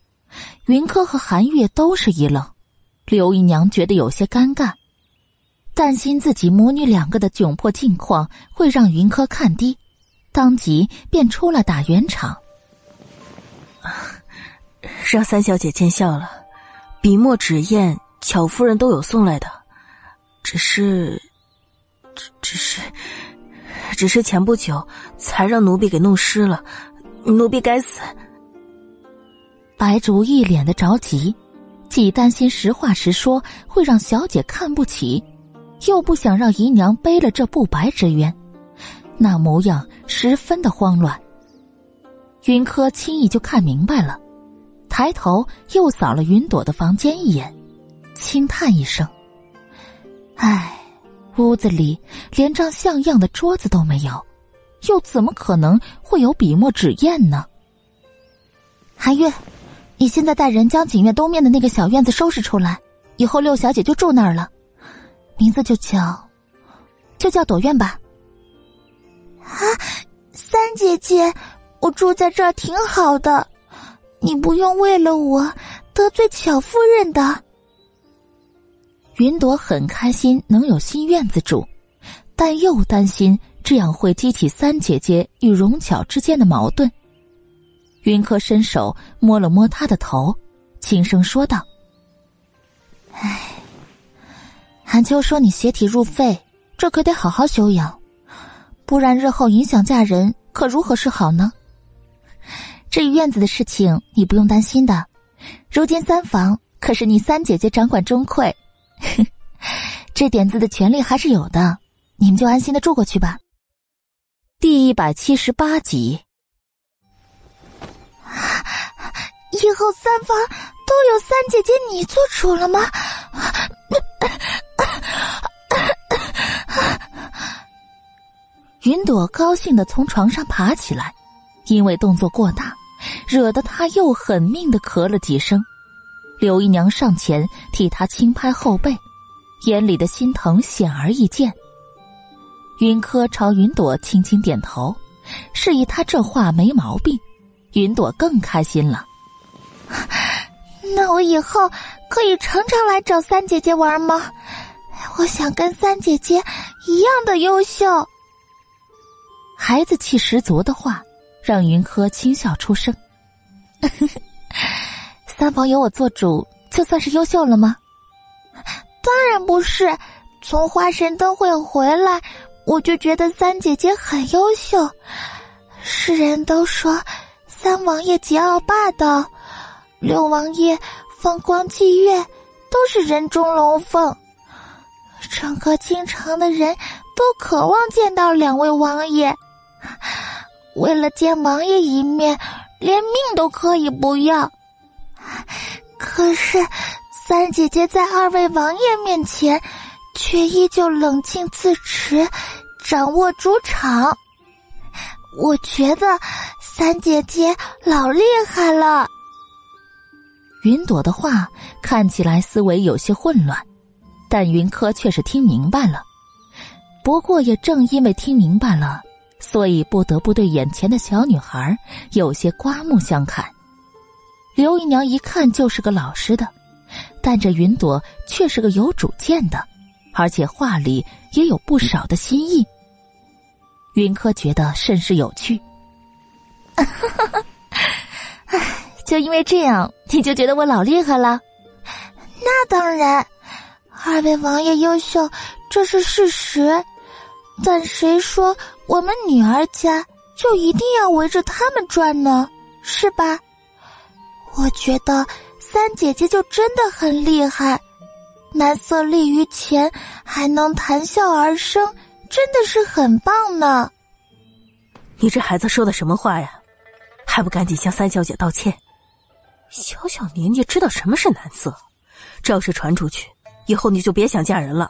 云柯和韩月都是一愣，刘姨娘觉得有些尴尬，担心自己母女两个的窘迫境况会让云柯看低，当即便出了打圆场。让三小姐见笑了，笔墨纸砚，巧夫人都有送来的，只是，只只是，只是前不久才让奴婢给弄湿了，奴婢该死。白竹一脸的着急。既担心实话实说会让小姐看不起，又不想让姨娘背了这不白之冤，那模样十分的慌乱。云柯轻易就看明白了，抬头又扫了云朵的房间一眼，轻叹一声：“唉，屋子里连张像样的桌子都没有，又怎么可能会有笔墨纸砚呢？”韩月。你现在带人将景院东面的那个小院子收拾出来，以后六小姐就住那儿了，名字就叫，就叫朵院吧。啊，三姐姐，我住在这儿挺好的，你不用为了我得罪巧夫人的。云朵很开心能有新院子住，但又担心这样会激起三姐姐与荣巧之间的矛盾。云柯伸手摸了摸她的头，轻声说道：“唉，韩秋说你邪体入肺，这可得好好休养，不然日后影响嫁人，可如何是好呢？至于院子的事情，你不用担心的。如今三房可是你三姐姐掌管中馈，这点子的权利还是有的，你们就安心的住过去吧。”第一百七十八集。以后三房都有三姐姐你做主了吗？云朵高兴的从床上爬起来，因为动作过大，惹得他又狠命的咳了几声。刘姨娘上前替他轻拍后背，眼里的心疼显而易见。云柯朝云朵轻轻点头，示意他这话没毛病。云朵更开心了。那我以后可以常常来找三姐姐玩吗？我想跟三姐姐一样的优秀。孩子气十足的话，让云柯轻笑出声。三房有我做主，就算是优秀了吗？当然不是。从花神灯会回来，我就觉得三姐姐很优秀。世人都说三王爷桀骜霸道。六王爷风光霁月，都是人中龙凤。整个京城的人都渴望见到两位王爷，为了见王爷一面，连命都可以不要。可是三姐姐在二位王爷面前，却依旧冷静自持，掌握主场。我觉得三姐姐老厉害了。云朵的话看起来思维有些混乱，但云柯却是听明白了。不过也正因为听明白了，所以不得不对眼前的小女孩有些刮目相看。刘姨娘一看就是个老实的，但这云朵却是个有主见的，而且话里也有不少的心意。云柯觉得甚是有趣。哈哈，唉。就因为这样，你就觉得我老厉害了？那当然，二位王爷优秀，这是事实。但谁说我们女儿家就一定要围着他们转呢？是吧？我觉得三姐姐就真的很厉害，男色立于前，还能谈笑而生，真的是很棒呢。你这孩子说的什么话呀？还不赶紧向三小姐道歉！小小年纪知道什么是男色，这要是传出去，以后你就别想嫁人了。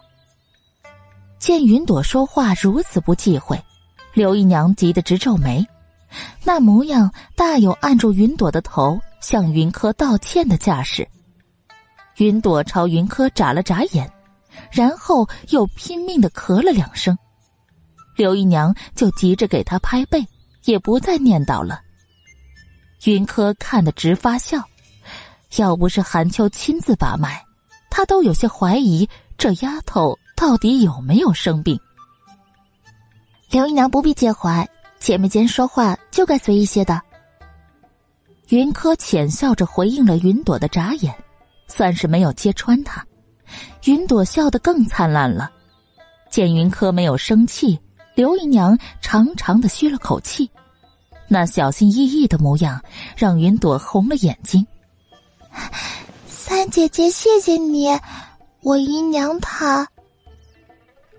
见云朵说话如此不忌讳，刘姨娘急得直皱眉，那模样大有按住云朵的头向云柯道歉的架势。云朵朝云柯眨了眨眼，然后又拼命的咳了两声，刘姨娘就急着给他拍背，也不再念叨了。云柯看得直发笑，要不是韩秋亲自把脉，他都有些怀疑这丫头到底有没有生病。刘姨娘不必介怀，姐妹间说话就该随意些的。云柯浅笑着回应了云朵的眨眼，算是没有揭穿他。云朵笑得更灿烂了，见云柯没有生气，刘姨娘长长的吁了口气，那小心翼翼的模样让云朵红了眼睛。三姐姐，谢谢你，我姨娘她。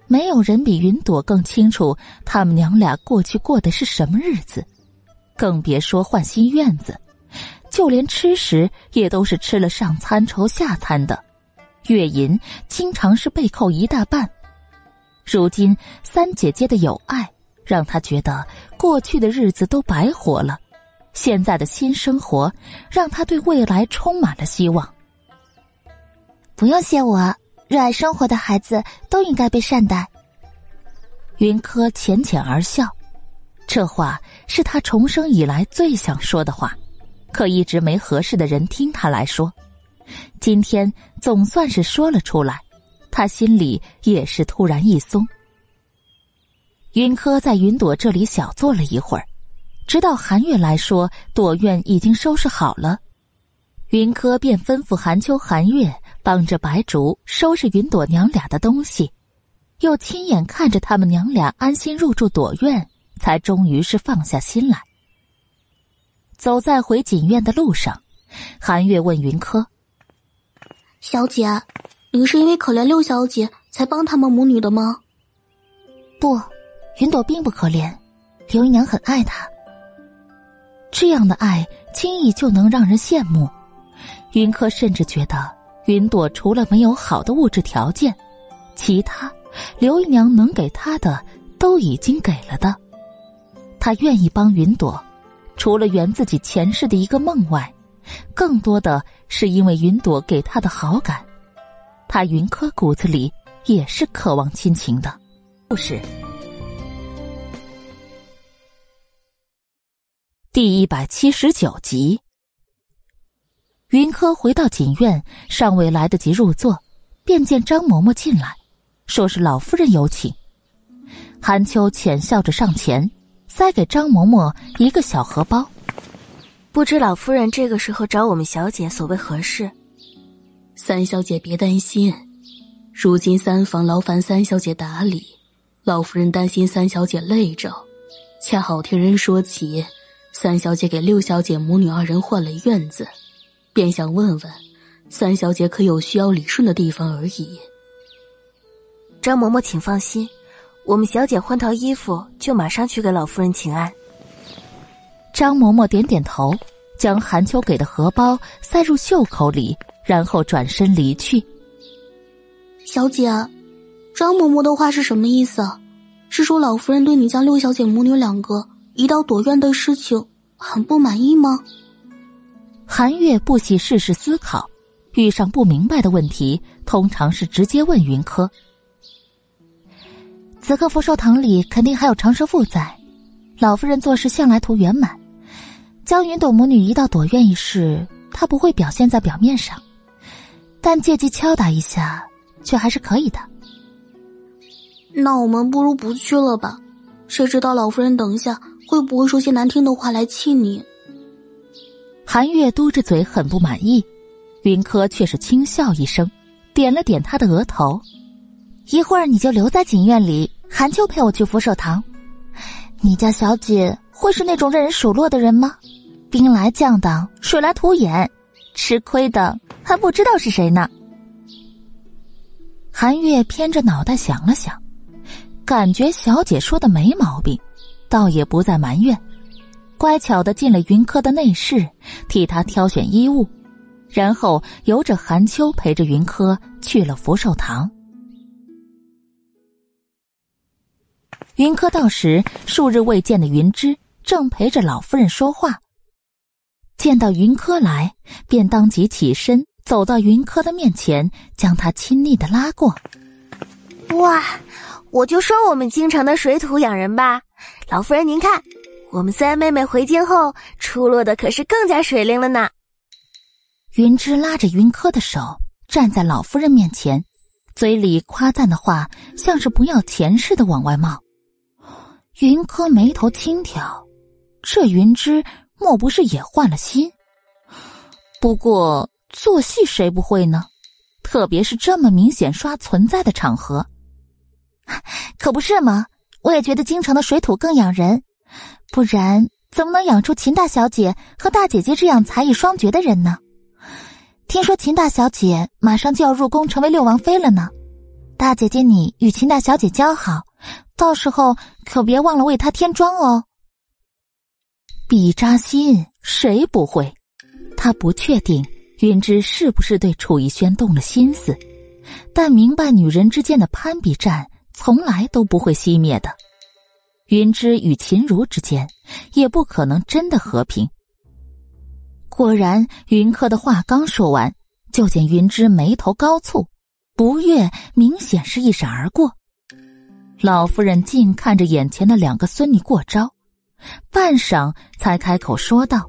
没有人比云朵更清楚他们娘俩过去过的是什么日子，更别说换新院子，就连吃食也都是吃了上餐愁下餐的。月银经常是被扣一大半，如今三姐姐的友爱让他觉得过去的日子都白活了，现在的新生活让他对未来充满了希望。不用谢我，热爱生活的孩子都应该被善待。云柯浅浅而笑，这话是他重生以来最想说的话，可一直没合适的人听他来说。今天总算是说了出来，他心里也是突然一松。云柯在云朵这里小坐了一会儿，直到韩月来说朵院已经收拾好了，云柯便吩咐韩秋、韩月帮着白竹收拾云朵娘俩的东西，又亲眼看着他们娘俩安心入住朵院，才终于是放下心来。走在回锦院的路上，韩月问云柯。小姐，你是因为可怜六小姐才帮他们母女的吗？不，云朵并不可怜，刘姨娘很爱她。这样的爱轻易就能让人羡慕。云柯甚至觉得，云朵除了没有好的物质条件，其他刘姨娘能给她的都已经给了的。他愿意帮云朵，除了圆自己前世的一个梦外。更多的是因为云朵给他的好感，他云柯骨子里也是渴望亲情的。故事第一百七十九集，云柯回到锦院，尚未来得及入座，便见张嬷嬷进来，说是老夫人有请。韩秋浅笑着上前，塞给张嬷嬷一个小荷包。不知老夫人这个时候找我们小姐所为何事？三小姐别担心，如今三房劳烦三小姐打理，老夫人担心三小姐累着，恰好听人说起三小姐给六小姐母女二人换了院子，便想问问三小姐可有需要理顺的地方而已。张嬷嬷，请放心，我们小姐换套衣服就马上去给老夫人请安。张嬷嬷点点头，将韩秋给的荷包塞入袖口里，然后转身离去。小姐，张嬷嬷的话是什么意思？是说老夫人对你将六小姐母女两个移到朵院的事情很不满意吗？韩月不喜事事思考，遇上不明白的问题，通常是直接问云柯。此刻福寿堂里肯定还有长舌妇在，老夫人做事向来图圆满。将云朵母女移到朵院一事，她不会表现在表面上，但借机敲打一下，却还是可以的。那我们不如不去了吧？谁知道老夫人等一下会不会说些难听的话来气你？韩月嘟着嘴，很不满意。云柯却是轻笑一声，点了点他的额头。一会儿你就留在锦院里，韩秋陪我去福寿堂。你家小姐会是那种任人数落的人吗？兵来将挡，水来土掩，吃亏的还不知道是谁呢。韩月偏着脑袋想了想，感觉小姐说的没毛病，倒也不再埋怨，乖巧的进了云柯的内室，替他挑选衣物，然后由着韩秋陪着云柯去了福寿堂。云柯到时，数日未见的云芝正陪着老夫人说话。见到云柯来，便当即起身，走到云柯的面前，将他亲昵的拉过。哇，我就说我们京城的水土养人吧，老夫人您看，我们三妹妹回京后出落的可是更加水灵了呢。云芝拉着云柯的手，站在老夫人面前，嘴里夸赞的话像是不要钱似的往外冒。云柯眉头轻挑，这云芝莫不是也换了心？不过做戏谁不会呢？特别是这么明显刷存在的场合，可不是吗？我也觉得京城的水土更养人，不然怎么能养出秦大小姐和大姐姐这样才艺双绝的人呢？听说秦大小姐马上就要入宫成为六王妃了呢，大姐姐你与秦大小姐交好，到时候可别忘了为她添妆哦。比扎心，谁不会？他不确定。云芝是不是对楚逸轩动了心思？但明白女人之间的攀比战从来都不会熄灭的。云芝与秦如之间也不可能真的和平。果然，云柯的话刚说完，就见云芝眉头高蹙，不悦明显是一闪而过。老夫人静看着眼前的两个孙女过招，半晌才开口说道。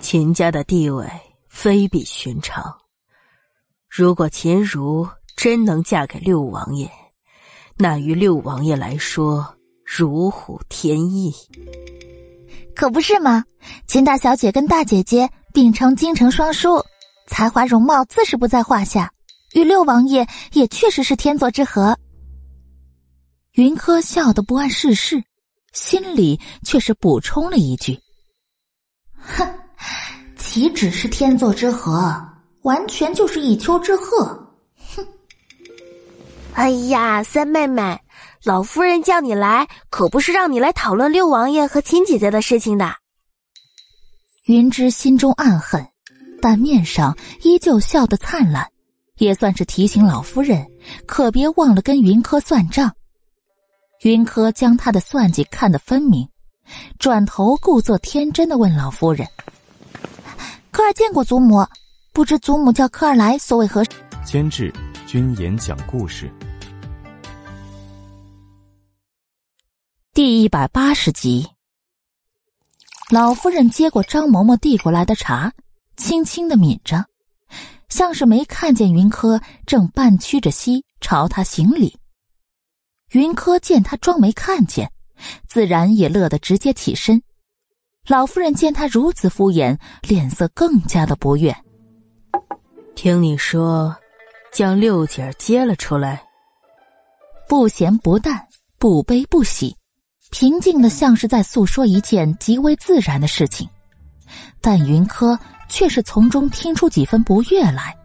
秦家的地位非比寻常，如果秦如真能嫁给六王爷，那于六王爷来说如虎添翼。可不是吗？秦大小姐跟大姐姐并称京城双姝，才华容貌自是不在话下，与六王爷也确实是天作之合。云柯笑得不谙世事，心里却是补充了一句：“哼。”岂止是天作之合，完全就是一丘之貉。哼！哎呀，三妹妹，老夫人叫你来，可不是让你来讨论六王爷和秦姐姐的事情的。云芝心中暗恨，但面上依旧笑得灿烂，也算是提醒老夫人，可别忘了跟云柯算账。云柯将他的算计看得分明，转头故作天真的问老夫人。科儿见过祖母，不知祖母叫科儿来所为何事？监制：君言讲故事，第一百八十集。老夫人接过张嬷嬷递过来的茶，轻轻的抿着，像是没看见云柯正半屈着膝朝他行礼。云柯见他装没看见，自然也乐得直接起身。老夫人见他如此敷衍，脸色更加的不悦。听你说，将六姐接了出来，不咸不淡，不悲不喜，平静的像是在诉说一件极为自然的事情。但云柯却是从中听出几分不悦来，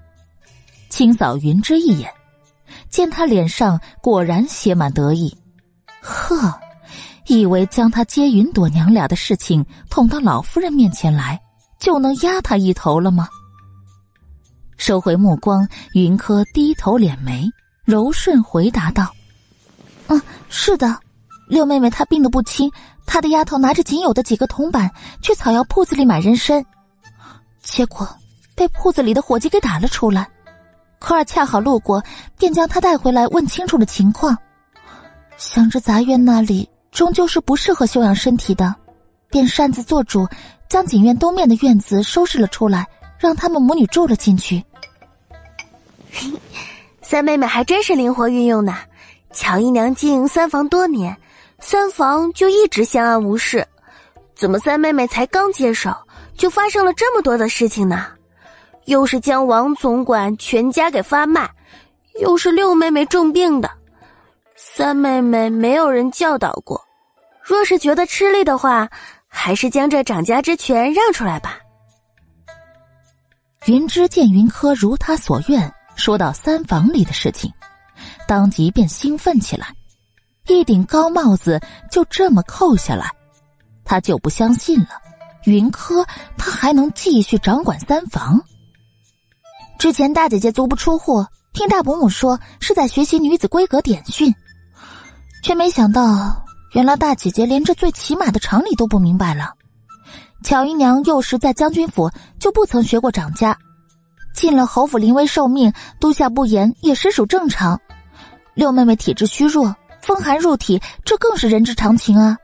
清扫云芝一眼，见他脸上果然写满得意，呵。以为将他接云朵娘俩的事情捅到老夫人面前来，就能压他一头了吗？收回目光，云柯低头敛眉，柔顺回答道：“嗯，是的，六妹妹她病得不轻，她的丫头拿着仅有的几个铜板去草药铺子里买人参，结果被铺子里的伙计给打了出来。科儿恰好路过，便将她带回来问清楚了情况。想着杂院那里……”终究是不适合休养身体的，便擅自做主，将锦院东面的院子收拾了出来，让他们母女住了进去。三妹妹还真是灵活运用呢。乔姨娘经营三房多年，三房就一直相安无事，怎么三妹妹才刚接手，就发生了这么多的事情呢？又是将王总管全家给发卖，又是六妹妹重病的。三妹妹没有人教导过，若是觉得吃力的话，还是将这掌家之权让出来吧。云芝见云柯如他所愿，说到三房里的事情，当即便兴奋起来，一顶高帽子就这么扣下来，他就不相信了。云柯他还能继续掌管三房？之前大姐姐足不出户，听大伯母说是在学习女子规格典训。却没想到，原来大姐姐连这最起码的常理都不明白了。巧姨娘幼时在将军府就不曾学过掌家，进了侯府临危受命，督下不严也实属正常。六妹妹体质虚弱，风寒入体，这更是人之常情啊！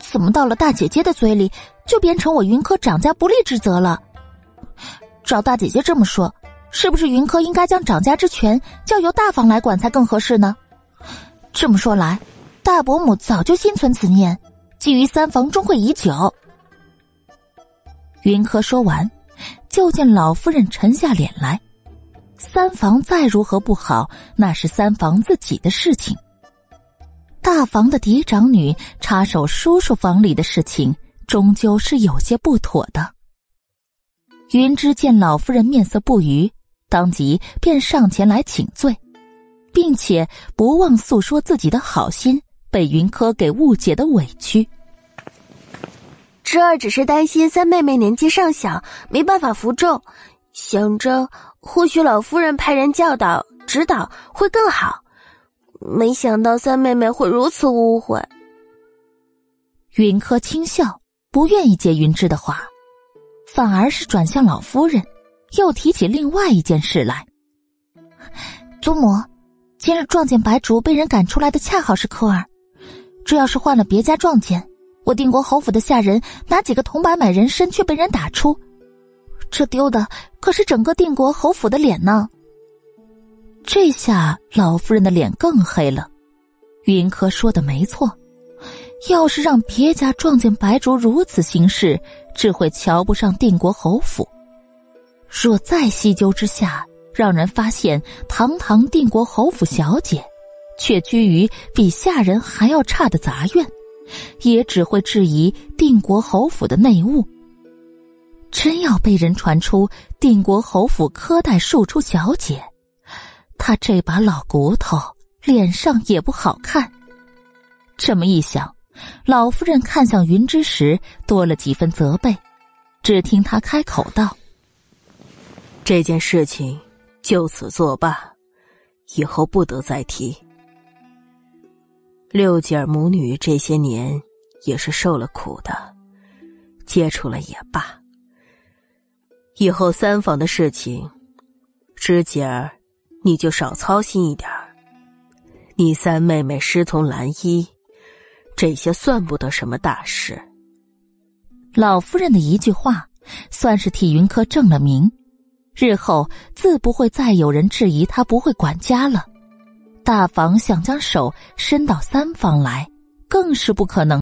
怎么到了大姐姐的嘴里，就变成我云柯掌家不利之责了？照大姐姐这么说，是不是云柯应该将掌家之权交由大房来管才更合适呢？这么说来，大伯母早就心存此念，觊觎三房终会已久。云柯说完，就见老夫人沉下脸来。三房再如何不好，那是三房自己的事情。大房的嫡长女插手叔叔房里的事情，终究是有些不妥的。云芝见老夫人面色不愉。当即便上前来请罪，并且不忘诉说自己的好心被云柯给误解的委屈。侄儿只是担心三妹妹年纪尚小，没办法服众，想着或许老夫人派人教导指导会更好，没想到三妹妹会如此误会。云柯轻笑，不愿意接云芝的话，反而是转向老夫人。又提起另外一件事来。祖母，今日撞见白竹被人赶出来的，恰好是柯儿。这要是换了别家撞见，我定国侯府的下人拿几个铜板买人参，却被人打出，这丢的可是整个定国侯府的脸呢。这下老夫人的脸更黑了。云柯说的没错，要是让别家撞见白竹如此行事，只会瞧不上定国侯府。若再细究之下，让人发现堂堂定国侯府小姐，却居于比下人还要差的杂院，也只会质疑定国侯府的内务。真要被人传出定国侯府苛待庶出小姐，他这把老骨头脸上也不好看。这么一想，老夫人看向云芝时多了几分责备。只听他开口道。这件事情就此作罢，以后不得再提。六姐儿母女这些年也是受了苦的，接触了也罢。以后三房的事情，芝姐儿你就少操心一点。你三妹妹师从蓝衣，这些算不得什么大事。老夫人的一句话，算是替云柯正了名。日后自不会再有人质疑他不会管家了。大房想将手伸到三房来，更是不可能。